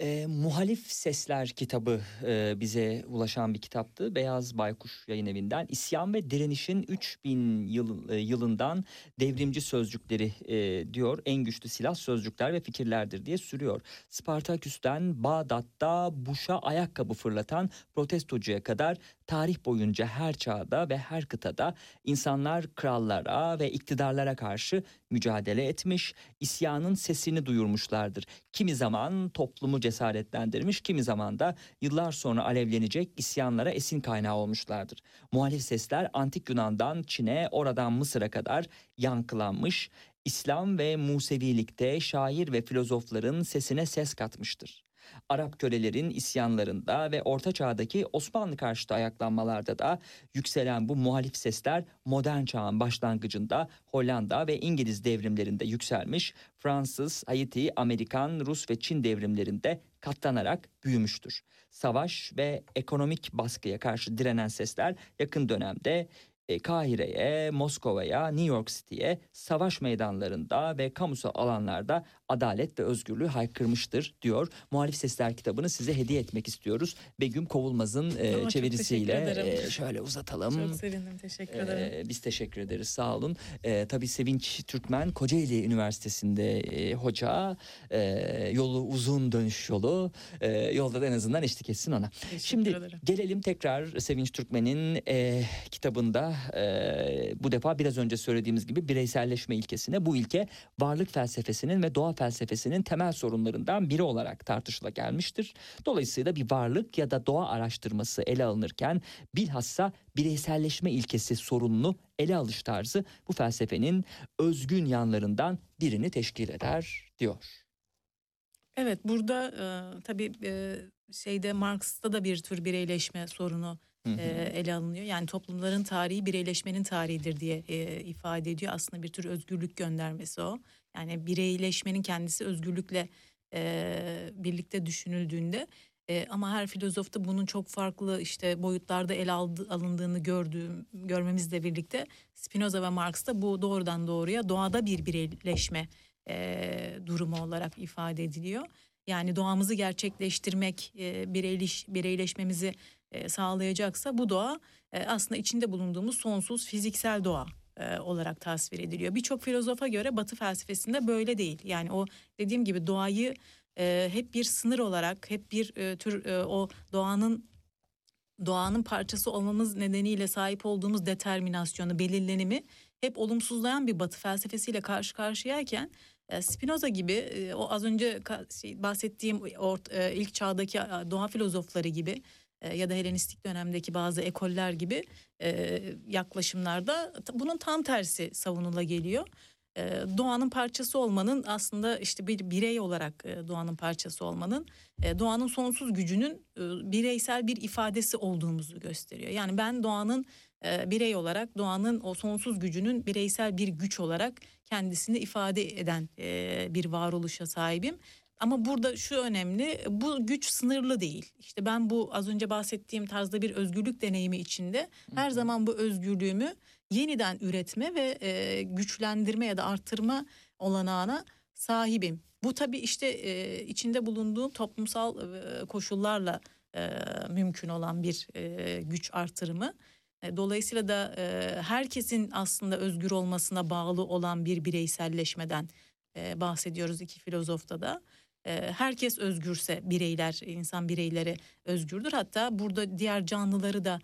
E, Muhalif Sesler kitabı e, bize ulaşan bir kitaptı. Beyaz Baykuş yayın evinden. İsyan ve direnişin 3000 yıl, e, yılından devrimci sözcükleri e, diyor. En güçlü silah sözcükler ve fikirlerdir diye sürüyor. Spartaküs'ten Bağdat'ta Buş'a ayakkabı fırlatan protestocuya kadar tarih boyunca her çağda ve her kıtada insanlar krallara ve iktidarlara karşı mücadele etmiş, isyanın sesini duyurmuşlardır. Kimi zaman toplumu cesaretlendirmiş, kimi zaman da yıllar sonra alevlenecek isyanlara esin kaynağı olmuşlardır. Muhalif sesler antik Yunan'dan Çin'e, oradan Mısır'a kadar yankılanmış, İslam ve Musevilikte şair ve filozofların sesine ses katmıştır. Arap kölelerin isyanlarında ve Orta Çağ'daki Osmanlı karşıtı ayaklanmalarda da yükselen bu muhalif sesler modern çağın başlangıcında Hollanda ve İngiliz devrimlerinde yükselmiş, Fransız, Haiti, Amerikan, Rus ve Çin devrimlerinde katlanarak büyümüştür. Savaş ve ekonomik baskıya karşı direnen sesler yakın dönemde e, Kahire'ye, Moskova'ya, New York City'ye savaş meydanlarında ve kamusal alanlarda adalet ve özgürlüğü haykırmıştır diyor. Muhalif Sesler kitabını size hediye etmek istiyoruz. Begüm Kovulmaz'ın e, çevirisiyle e, şöyle uzatalım. Çok sevindim. Teşekkür ederim. Ee, biz teşekkür ederiz sağ olun. Ee, tabii Sevinç Türkmen Kocaeli Üniversitesi'nde e, hoca. Ee, yolu uzun dönüş yolu. Ee, yolda da en azından eşlik etsin ona. Teşekkür Şimdi ederim. gelelim tekrar Sevinç Türkmen'in e, kitabında e, bu defa biraz önce söylediğimiz gibi bireyselleşme ilkesine. Bu ilke varlık felsefesinin ve doğa felsefesinin temel sorunlarından biri olarak tartışıla gelmiştir. Dolayısıyla bir varlık ya da doğa araştırması ele alınırken bilhassa bireyselleşme ilkesi sorununu ele alış tarzı bu felsefenin özgün yanlarından birini teşkil eder diyor. Evet burada e, tabii e, şeyde Marx'ta da bir tür bireyleşme sorunu. E, ele alınıyor. Yani toplumların tarihi bireyleşmenin tarihidir diye e, ifade ediyor. Aslında bir tür özgürlük göndermesi o. Yani bireyleşmenin kendisi özgürlükle e, birlikte düşünüldüğünde e, ama her filozofta bunun çok farklı işte boyutlarda ele aldı, alındığını gördüğüm görmemizle birlikte Spinoza ve Marx'ta bu doğrudan doğruya doğada bir bireyleşme e, durumu olarak ifade ediliyor. Yani doğamızı gerçekleştirmek, e, bireyleş, bireyleşmemizi e, sağlayacaksa bu doğa e, aslında içinde bulunduğumuz sonsuz fiziksel doğa e, olarak tasvir ediliyor. Birçok filozofa göre Batı felsefesinde böyle değil. Yani o dediğim gibi doğayı hep bir sınır olarak, hep bir tür o doğanın doğanın parçası olmamız nedeniyle sahip olduğumuz determinasyonu, belirlenimi hep olumsuzlayan bir Batı felsefesiyle karşı karşıyayken Spinoza gibi o az önce şey, bahsettiğim ilk çağdaki doğa filozofları gibi ya da Helenistik dönemdeki bazı ekoller gibi e, yaklaşımlarda bunun tam tersi savunula geliyor. E, Doğanın parçası olmanın aslında işte bir birey olarak e, doğanın parçası olmanın e, doğanın sonsuz gücünün e, bireysel bir ifadesi olduğumuzu gösteriyor. Yani ben doğanın e, birey olarak doğanın o sonsuz gücünün bireysel bir güç olarak kendisini ifade eden e, bir varoluşa sahibim. Ama burada şu önemli bu güç sınırlı değil. İşte ben bu az önce bahsettiğim tarzda bir özgürlük deneyimi içinde her zaman bu özgürlüğümü yeniden üretme ve e, güçlendirme ya da artırma olanağına sahibim. Bu tabii işte e, içinde bulunduğum toplumsal e, koşullarla e, mümkün olan bir e, güç artırımı. E, Dolayısıyla da e, herkesin aslında özgür olmasına bağlı olan bir bireyselleşmeden e, bahsediyoruz iki filozofta da. Herkes özgürse bireyler, insan bireyleri özgürdür. Hatta burada diğer canlıları da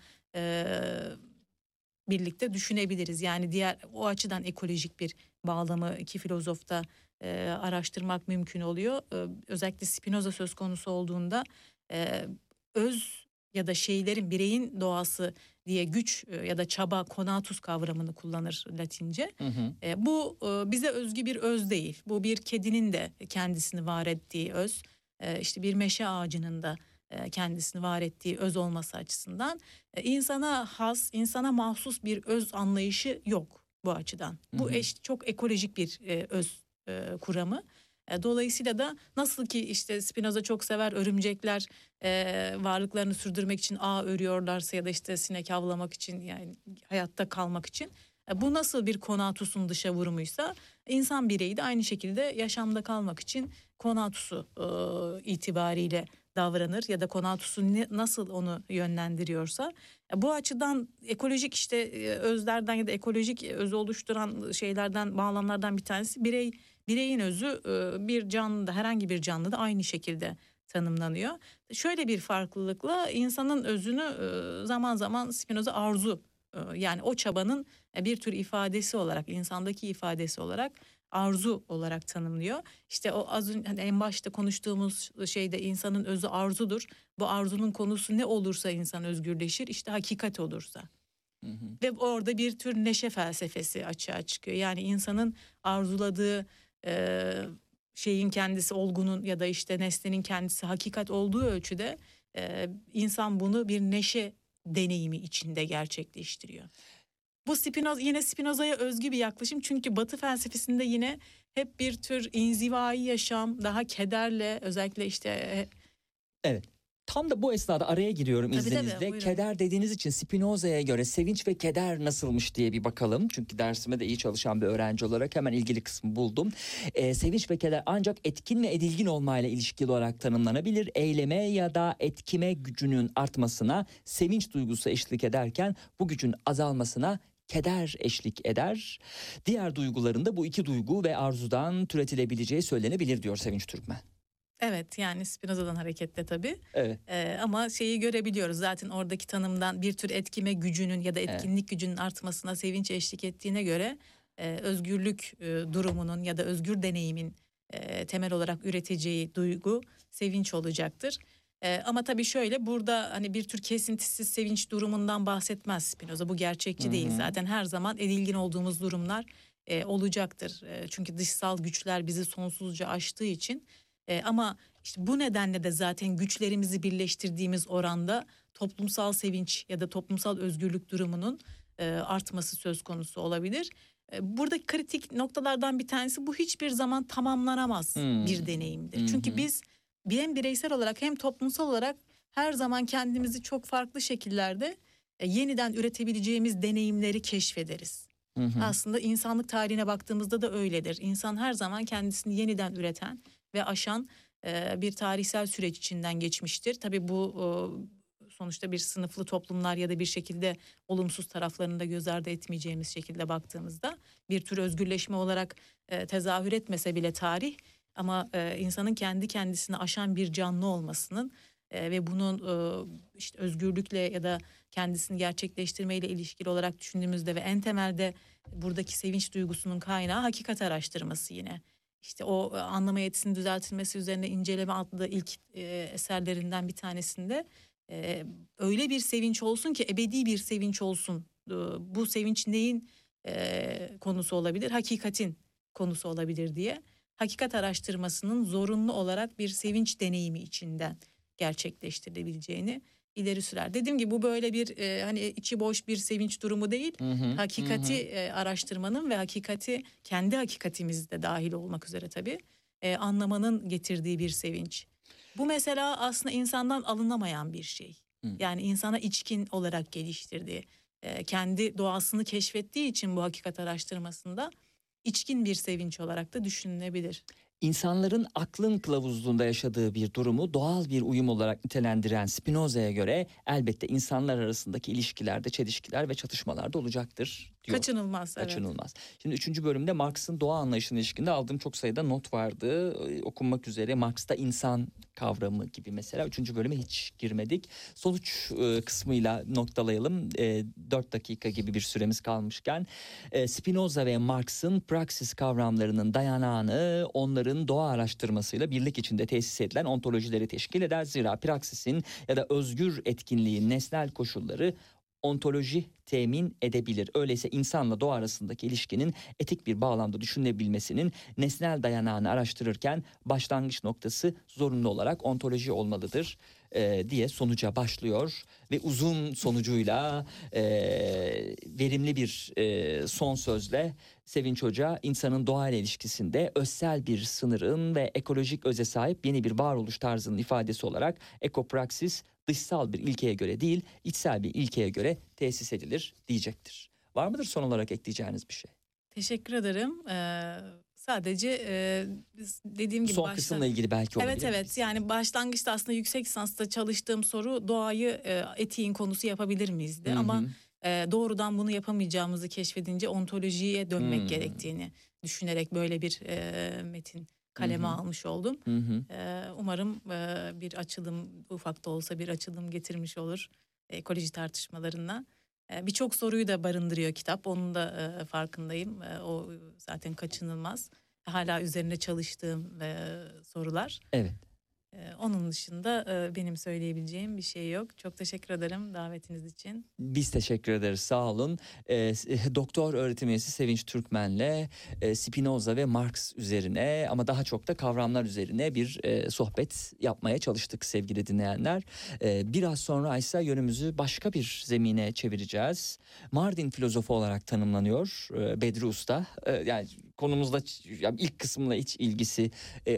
birlikte düşünebiliriz. Yani diğer o açıdan ekolojik bir bağlamı iki filozofta e, araştırmak mümkün oluyor. E, özellikle Spinoza söz konusu olduğunda e, öz ya da şeylerin bireyin doğası diye güç e, ya da çaba konatus kavramını kullanır Latince. Hı hı. E, bu e, bize özgü bir öz değil. Bu bir kedinin de kendisini var ettiği öz. E, işte bir meşe ağacının da e, kendisini var ettiği öz olması açısından e, insana has, insana mahsus bir öz anlayışı yok bu açıdan. Bu Hı hı. eş, çok ekolojik bir e, öz e, kuramı. E, Dolayısıyla da nasıl ki işte Spinoza çok sever örümcekler e, varlıklarını sürdürmek için ağ örüyorlarsa ya da işte sinek avlamak için yani hayatta kalmak için e, bu nasıl bir konatusun dışa vurumuysa İnsan bireyi de aynı şekilde yaşamda kalmak için konatusu e, itibariyle davranır ya da konatusu ne, nasıl onu yönlendiriyorsa. E, bu açıdan ekolojik işte e, özlerden ya da ekolojik öz oluşturan şeylerden bağlamlardan bir tanesi birey bireyin özü e, bir canlıda herhangi bir canlıda aynı şekilde tanımlanıyor. Şöyle bir farklılıkla insanın özünü e, zaman zaman Spinoza arzu e, yani o çabanın bir tür ifadesi olarak insandaki ifadesi olarak arzu olarak tanımlıyor. İşte o az önce hani en başta konuştuğumuz şeyde insanın özü arzudur. Bu arzunun konusu ne olursa insan özgürleşir. İşte hakikat olursa. Hı hı. Ve orada bir tür neşe felsefesi açığa çıkıyor. Yani insanın arzuladığı e, şeyin kendisi olgunun ya da işte nesnenin kendisi hakikat olduğu ölçüde e, insan bunu bir neşe deneyimi içinde gerçekleştiriyor. Bu Spinoza yine Spinoza'ya özgü bir yaklaşım çünkü Batı felsefesinde yine hep bir tür inzivai yaşam, daha kederle özellikle işte e, Tam da bu esnada araya giriyorum Tabii, tabii, izninizle. buyurun. Keder dediğiniz için Spinoza'ya göre sevinç ve keder nasılmış diye bir bakalım. Çünkü dersime de iyi çalışan bir öğrenci olarak hemen ilgili kısmı buldum. Ee, sevinç ve keder ancak etkin ve edilgin olmayla ilişkili olarak tanımlanabilir. Eyleme ya da etkime gücünün artmasına sevinç duygusu eşlik ederken bu gücün azalmasına keder eşlik eder. Diğer duygularında bu iki duygu ve arzudan türetilebileceği söylenebilir diyor Sevinç Türkmen. Evet yani Spinoza'dan hareketle tabii. Evet. Ee, ama şeyi görebiliyoruz zaten oradaki tanımdan bir tür etkime gücünün ya da Evet. etkinlik gücünün artmasına sevinç eşlik ettiğine göre e, özgürlük e, durumunun ya da özgür deneyimin e, temel olarak üreteceği duygu sevinç olacaktır. E, ama tabii şöyle burada hani bir tür kesintisiz sevinç durumundan bahsetmez Spinoza. Bu gerçekçi Hı değil zaten her zaman edilgin olduğumuz durumlar e, olacaktır. E, çünkü dışsal güçler bizi sonsuzca aştığı için e, ama işte bu nedenle de zaten güçlerimizi birleştirdiğimiz oranda toplumsal sevinç ya da toplumsal özgürlük durumunun e, artması söz konusu olabilir. E, burada kritik noktalardan bir tanesi bu hiçbir zaman tamamlanamaz Hmm. bir deneyimdir. Hı. Çünkü biz hem bireysel olarak hem toplumsal olarak her zaman kendimizi çok farklı şekillerde e, yeniden üretebileceğimiz deneyimleri keşfederiz. Hı hı. Aslında insanlık tarihine baktığımızda da öyledir. İnsan her zaman kendisini yeniden üreten ve aşan bir tarihsel süreç içinden geçmiştir. Tabii bu sonuçta bir sınıflı toplumlar ya da bir şekilde olumsuz taraflarını da göz ardı etmeyeceğimiz şekilde baktığımızda bir tür özgürleşme olarak tezahür etmese bile tarih ama insanın kendi kendisini aşan bir canlı olmasının ve bunun işte özgürlükle ya da kendisini gerçekleştirmeyle ilişkili olarak düşündüğümüzde ve en temelde buradaki sevinç duygusunun kaynağı hakikat araştırması yine. İşte o e, anlama yetisinin düzeltilmesi üzerine inceleme adlı ilk e, eserlerinden bir tanesinde e, öyle bir sevinç olsun ki ebedi bir sevinç olsun. E, bu sevinç neyin e, konusu olabilir? Hakikatin konusu olabilir diye. Hakikat araştırmasının zorunlu olarak bir sevinç deneyimi içinden gerçekleştirilebileceğini ileri sürer. Dediğim gibi bu böyle bir e, hani içi boş bir sevinç durumu değil. Hı hı, Hakikati hı e, araştırmanın ve hakikati kendi hakikatimiz de dahil olmak üzere tabii e, anlamanın getirdiği bir sevinç. Bu mesela aslında insandan alınamayan bir şey. Hı. Yani insana içkin olarak geliştirdiği, e, kendi doğasını keşfettiği için bu hakikat araştırmasında içkin bir sevinç olarak da düşünülebilir. İnsanların aklın kılavuzluğunda yaşadığı bir durumu doğal bir uyum olarak nitelendiren Spinoza'ya göre elbette insanlar arasındaki ilişkilerde çelişkiler ve çatışmalar da olacaktır diyor. Kaçınılmaz. evet. Kaçınılmaz. Şimdi üçüncü bölümde Marx'ın doğa anlayışına ilişkinde aldığım çok sayıda not vardı. Ee, Okunmak üzere Marx'ta insan kavramı gibi mesela. Üçüncü bölüme hiç girmedik. Sonuç e, kısmıyla noktalayalım. E, dört dakika gibi bir süremiz kalmışken. E, Spinoza ve Marx'ın praksis kavramlarının dayanağını onların doğa araştırmasıyla birlik içinde tesis edilen ontolojileri teşkil eder. Zira praksisin ya da özgür etkinliğin nesnel koşulları ontoloji temin edebilir. Öyleyse insanla doğa arasındaki ilişkinin etik bir bağlamda düşünülebilmesinin nesnel dayanağını araştırırken başlangıç noktası zorunlu olarak ontoloji olmalıdır e, diye sonuca başlıyor ve uzun sonucuyla e, verimli bir e, son sözle Sevinç Hoca insanın doğayla ilişkisinde özsel bir sınırın ve ekolojik öze sahip yeni bir varoluş tarzının ifadesi olarak ekopraksis dışsal bir ilkeye göre değil içsel bir ilkeye göre tesis edilir diyecektir. Var mıdır son olarak ekleyeceğiniz bir şey? Teşekkür ederim. Ee, sadece e, dediğim gibi Son başta- kısımla ilgili belki olabilir. Evet evet yani başlangıçta aslında yüksek lisansta çalıştığım soru doğayı e, etiğin konusu yapabilir miyizdi Hı hı. ama e, doğrudan bunu yapamayacağımızı keşfedince ontolojiye dönmek Hmm. gerektiğini düşünerek böyle bir e, metin kaleme Hı hı. almış oldum. Hı hı. E, umarım e, bir açılım ufak da olsa bir açılım getirmiş olur ekoloji tartışmalarına. E, Birçok soruyu da barındırıyor kitap onun da e, farkındayım E, o zaten kaçınılmaz. Hala üzerinde çalıştığım e, sorular. Evet. Ee, onun dışında e, benim söyleyebileceğim bir şey yok. Çok teşekkür ederim davetiniz için. Biz teşekkür ederiz sağ olun. Ee, doktor öğretim üyesi Sevinç Türkmen'le e, Spinoza ve Marx üzerine ama daha çok da kavramlar üzerine bir e, sohbet yapmaya çalıştık sevgili dinleyenler. Ee, biraz sonra ise yönümüzü başka bir zemine çevireceğiz. Mardin filozofu olarak tanımlanıyor e, Bedri Usta. Yani konumuzda ilk kısımla hiç ilgisi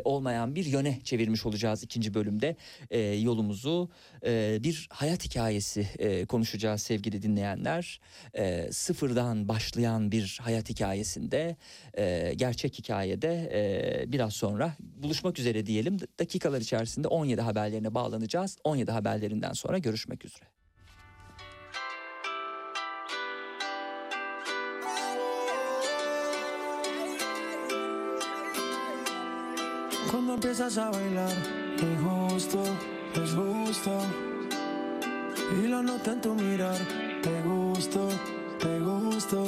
olmayan bir yöne çevirmiş olacağız ikinci bölümde e, yolumuzu. E, bir hayat hikayesi e, konuşacağız sevgili dinleyenler. E, sıfırdan başlayan bir hayat hikayesinde e, gerçek hikayede e, biraz sonra buluşmak üzere diyelim. Dakikalar içerisinde 17 haberlerine bağlanacağız. 17 haberlerinden sonra görüşmek üzere. Empiezas a bailar, es justo, es justo. Y lo noto en tu mirar, te gusto, te gusto.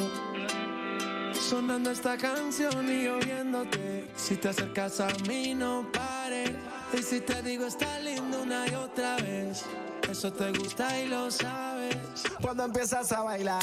Sonando esta canción y oyéndote. Si te acercas a mí, no pares. Y si te digo, está lindo una y otra vez. Eso te gusta y lo sabes. Cuando empiezas a bailar,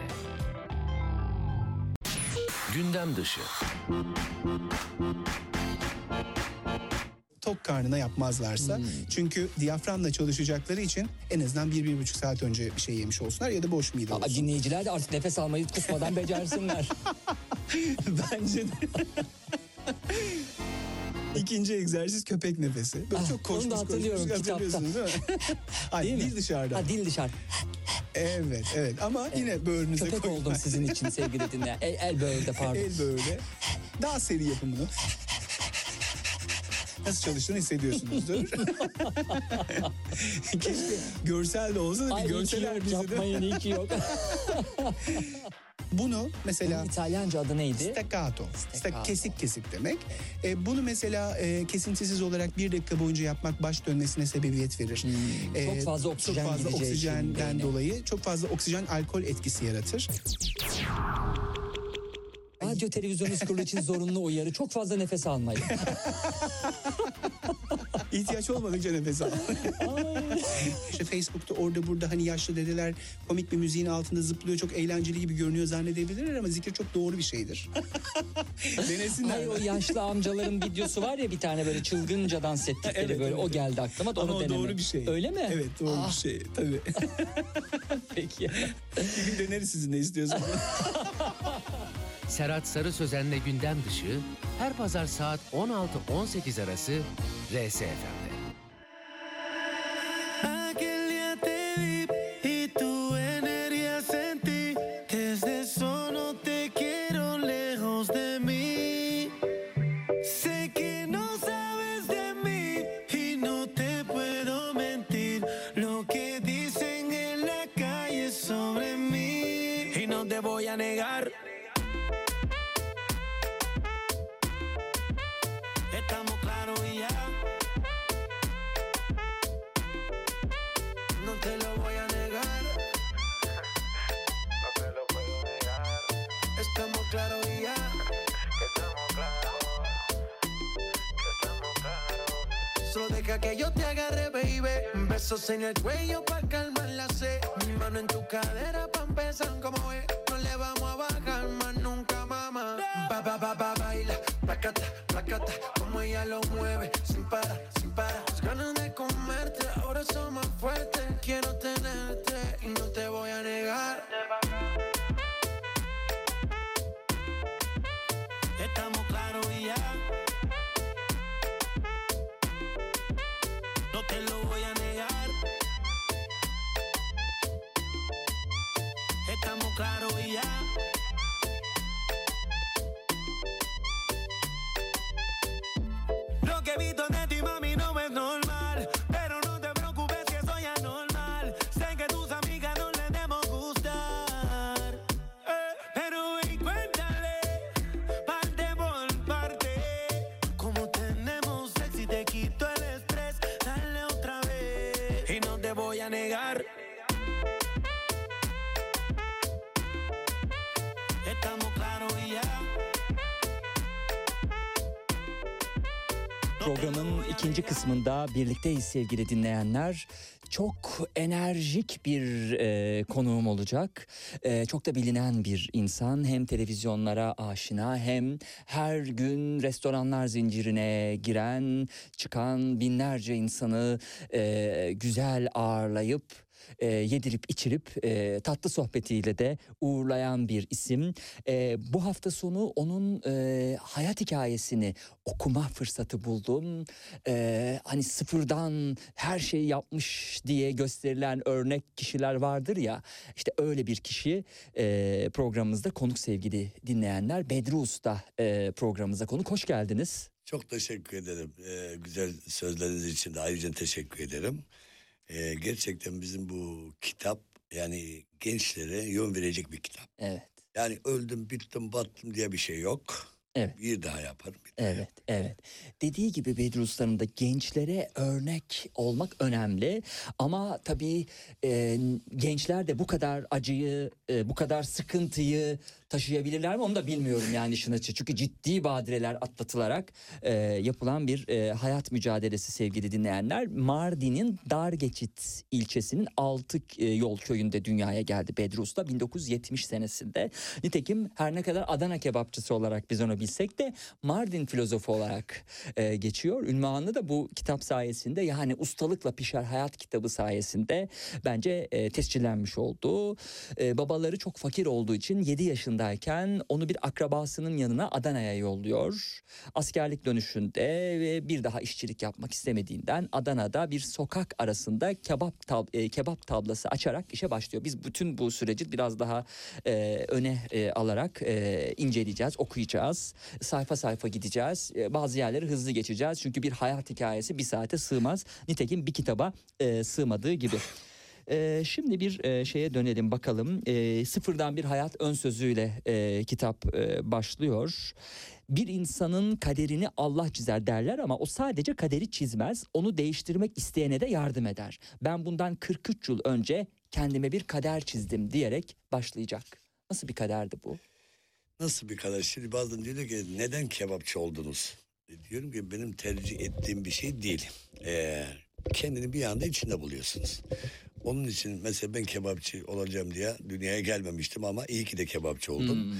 Gündem dışı. tok karnına yapmazlarsa. Çünkü diyaframla çalışacakları için en azından bir, bir buçuk saat önce bir şey yemiş olsunlar ya da boş mide Aa, olsun. dinleyiciler de artık nefes almayı kusmadan becersinler. Bence de. İkinci egzersiz köpek nefesi. Böyle Ah, çok onu koşmuş da hatırlıyorum koşmuş kitapta. hatırlıyorsunuz değil mi? Ay Değil mi? dil dışarıda. ha, dil dışarı. Evet evet ama yine böğrünüze Köpek koyun. oldum sizin için sevgili dinleyen. El, el böğürde pardon. El böyle. Daha seri yapın bunu. Nasıl çalıştığını hissediyorsunuzdur. Keşke görsel de olsa da bir Ay görseler bizi de. yapmayın iyi ki yok. Bunu mesela Bunun İtalyanca adı neydi? Staccato. Sta- Staccato. kesik kesik demek. E, bunu mesela e, kesintisiz olarak bir dakika boyunca yapmak baş dönmesine sebebiyet verir. E, Hmm, çok fazla oksijen Çok fazla oksijenden dolayı çok fazla oksijen alkol etkisi yaratır. Radyo televizyon kurulu için zorunlu uyarı. Çok fazla nefes almayın. İhtiyaç olmadıkça nefes al. işte Facebook'ta orada burada hani yaşlı dedeler komik bir müziğin altında zıplıyor çok eğlenceli gibi görünüyor zannedebilirler ama zikir çok doğru bir şeydir. Denesinler. Ay o yaşlı amcaların videosu var ya bir tane böyle çılgınca dans ettikleri Evet, böyle evet, o geldi aklıma da Ama onu o deneme. doğru bir şey. Öyle mi? Evet doğru Ah, bir şey tabii. Peki. bir gün deneriz sizin ne istiyorsanız. Serhat Sarı Sözen'le gündem dışı her pazar saat 16-18 arası RSFM'de. Aquel que yo te agarre, baby. Besos en el cuello para calmar la sed. Mi mano en tu cadera pa' empezar como es. No le vamos a bajar más nunca, mamá. Ba, ba, ba, ba, baila. Placata, placata. Como ella lo mueve. Sin parar, sin parar. Las ganas de comerte ahora son más fuertes. Quiero tenerte y no te voy a negar. Programın ikinci kısmında birlikteyiz sevgili dinleyenler. Çok enerjik bir e, konuğum olacak. E, çok da bilinen bir insan. Hem televizyonlara aşina hem her gün restoranlar zincirine giren, çıkan binlerce insanı e, güzel ağırlayıp e, yedirip içirip e, tatlı sohbetiyle de uğurlayan bir isim. E, bu hafta sonu onun e, hayat hikayesini okuma fırsatı buldum. E, hani sıfırdan her şeyi yapmış diye gösterilen örnek kişiler vardır ya. İşte öyle bir kişi e, programımızda konuk sevgili dinleyenler. Bedri Usta e, programımıza konuk. Hoş geldiniz. Çok teşekkür ederim. Ee, güzel sözleriniz için de ayrıca teşekkür ederim. Ee, gerçekten bizim bu kitap yani gençlere yön verecek bir kitap. Evet. Yani öldüm, bittim, battım diye bir şey yok. Evet. Bir daha yaparım. Bir daha Evet, evet. Dediği gibi Bedri Usta'nın da gençlere örnek olmak önemli. Ama tabii e, gençler de bu kadar acıyı, e, bu kadar sıkıntıyı taşıyabilirler mi onu da bilmiyorum yani işin açığı. Çünkü ciddi badireler atlatılarak e, yapılan bir e, hayat mücadelesi sevgili dinleyenler. Mardin'in Dargeçit ilçesinin Altı e, Yol köyünde dünyaya geldi Bedri Usta 1970 senesinde. Nitekim her ne kadar Adana kebapçısı olarak biz onu bilsek de Mardin filozofu olarak e, geçiyor. Ünvanı da bu kitap sayesinde yani ustalıkla pişer hayat kitabı sayesinde bence e, tescillenmiş oldu. E, babaları çok fakir olduğu için 7 yaşındayken onu bir akrabasının yanına Adana'ya yolluyor. Askerlik dönüşünde ve bir daha işçilik yapmak istemediğinden Adana'da bir sokak arasında kebap tab- e, kebap tablası açarak işe başlıyor. Biz bütün bu süreci biraz daha e, öne e, alarak e, inceleyeceğiz, okuyacağız. Sayfa sayfa gideceğiz. E, bazı yerleri hızlı geçeceğiz. Çünkü bir hayat hikayesi bir saate sığmaz. Nitekim bir kitaba e, sığmadığı gibi. E, şimdi bir e, şeye dönelim bakalım. E, sıfırdan bir hayat ön sözüyle e, kitap e, başlıyor. Bir insanın kaderini Allah çizer derler ama o sadece kaderi çizmez. Onu değiştirmek isteyene de yardım eder. Ben bundan 43 yıl önce kendime bir kader çizdim diyerek başlayacak. Nasıl bir kaderdi bu? Nasıl bir kadar? Şimdi bazen diyor ki neden kebapçı oldunuz? diyorum ki benim tercih ettiğim bir şey değil. Ee, kendini bir anda içinde buluyorsunuz. Onun için mesela ben kebapçı olacağım diye dünyaya gelmemiştim ama iyi ki de kebapçı oldum.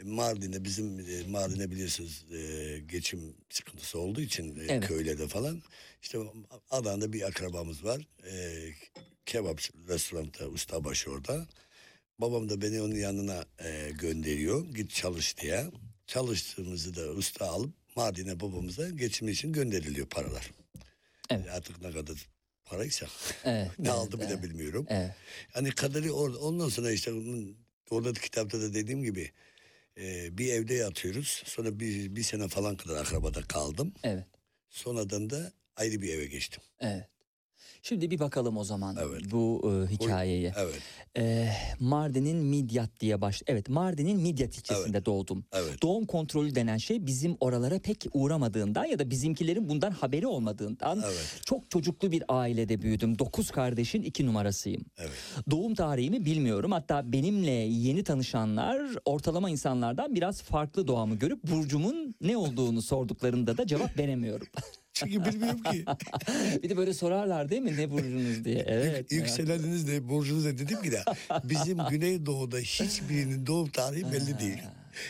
E, Mardin'de bizim e, Mardin'de biliyorsunuz e, geçim sıkıntısı olduğu için Evet. köylerde falan işte Adana'da bir akrabamız var. Kebapçı restoranda ustabaşı orada. Babam da beni onun yanına gönderiyor. Git çalış diye. Çalıştığımızı da usta alıp Mardin'e babamıza geçim için gönderiliyor paralar. Evet. Artık ne kadar paraysa Evet, ne evet, aldı bile evet. bilmiyorum. Evet. Hani kaderi orada ondan sonra işte orada da kitapta da dediğim gibi e, bir evde yatıyoruz. Sonra bir, bir sene falan kadar akrabada kaldım. Evet. Sonradan da ayrı bir eve geçtim. Evet. Şimdi bir bakalım o zaman Evet. bu e, hikayeye. Evet, Ee, Mardin'in Midyat diye baş. Evet, Mardin'in Midyat ilçesinde doğdum. evet. Doğum kontrolü denen şey bizim oralara pek uğramadığından ya da bizimkilerin bundan haberi olmadığından Evet. çok çocuklu bir ailede büyüdüm. Dokuz kardeşin iki numarasıyım. Evet. Doğum tarihimi bilmiyorum. Hatta benimle yeni tanışanlar ortalama insanlardan biraz farklı doğamı görüp burcumun ne olduğunu sorduklarında da cevap veremiyorum. Çünkü bilmiyorum ki. bir de böyle sorarlar değil mi ne burcunuz diye. Evet. Yükseleniniz de burcunuz da dedim ki de bizim Güneydoğu'da hiçbirinin doğum tarihi belli değil.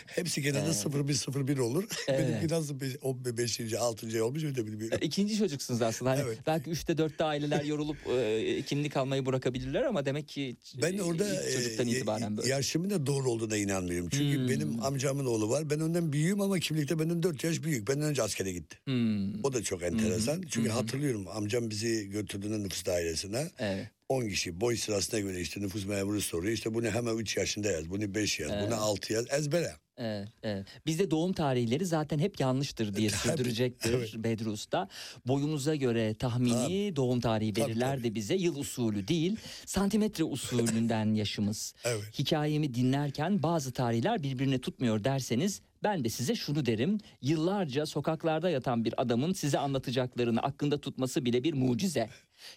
Hepsi genelde 0101 olur. Benimki nasıl 15. 6. olmuş öyle bilmiyorum. İkinci çocuksunuz aslında. Hani Evet. Belki üçte dörtte aileler yorulup e, kimlik almayı bırakabilirler ama demek ki Ben e, orada ilk çocuktan e, itibaren böyle. yaşımın da doğru olduğuna inanmıyorum. Çünkü Hmm. benim amcamın oğlu var. Ben ondan büyüğüm ama kimlikte benden 4 yaş büyük. Benden önce askere gitti. Hmm, O da çok enteresan. Çünkü hatırlıyorum amcam bizi götürdüğünde nüfus dairesine. evet. 10 kişi boy sırasına göre işte nüfus memuru soruyor. İşte bunu hemen 3 yaşında yaz, bunu 5 yaz, bunu 6 yaz. Ezbere. Evet, evet. Bizde doğum tarihleri zaten hep yanlıştır diye Tabii, sürdürecektir evet. Bedri Usta. Boyunuza göre tahmini doğum tarihi Tabii, verirler de bize. Yıl usulü değil, santimetre usulünden yaşımız. Evet. Hikayemi dinlerken bazı tarihler birbirine tutmuyor derseniz ben de size şunu derim. Yıllarca sokaklarda yatan bir adamın size anlatacaklarını aklında tutması bile bir mucize.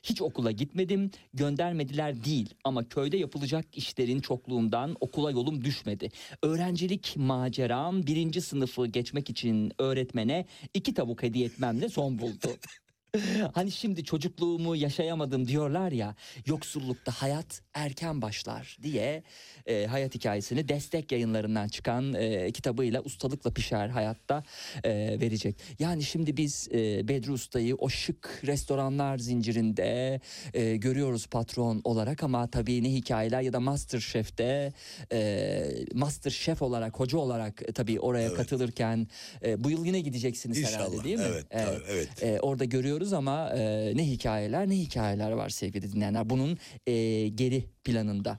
Hiç okula gitmedim, göndermediler değil ama köyde yapılacak işlerin çokluğundan okula yolum düşmedi. Öğrencilik maceram birinci sınıfı geçmek için öğretmene iki tavuk hediye etmemle son buldu. Hani şimdi çocukluğumu yaşayamadım diyorlar ya yoksullukta hayat erken başlar diye e, hayat hikayesini destek yayınlarından çıkan e, kitabıyla ustalıkla pişer hayatta e, verecek. Yani şimdi biz e, Bedri Usta'yı o şık restoranlar zincirinde e, görüyoruz patron olarak ama tabii ne hikayeler ya da Master Chef'te e, Master Chef olarak hoca olarak e, tabii oraya Evet. katılırken e, bu yıl yine gideceksiniz herhalde İnşallah. değil mi? Evet, tabii, evet. E, orada görüyoruz ama e, ne hikayeler ne hikayeler var sevgili dinleyenler. Bunun e, geri planında.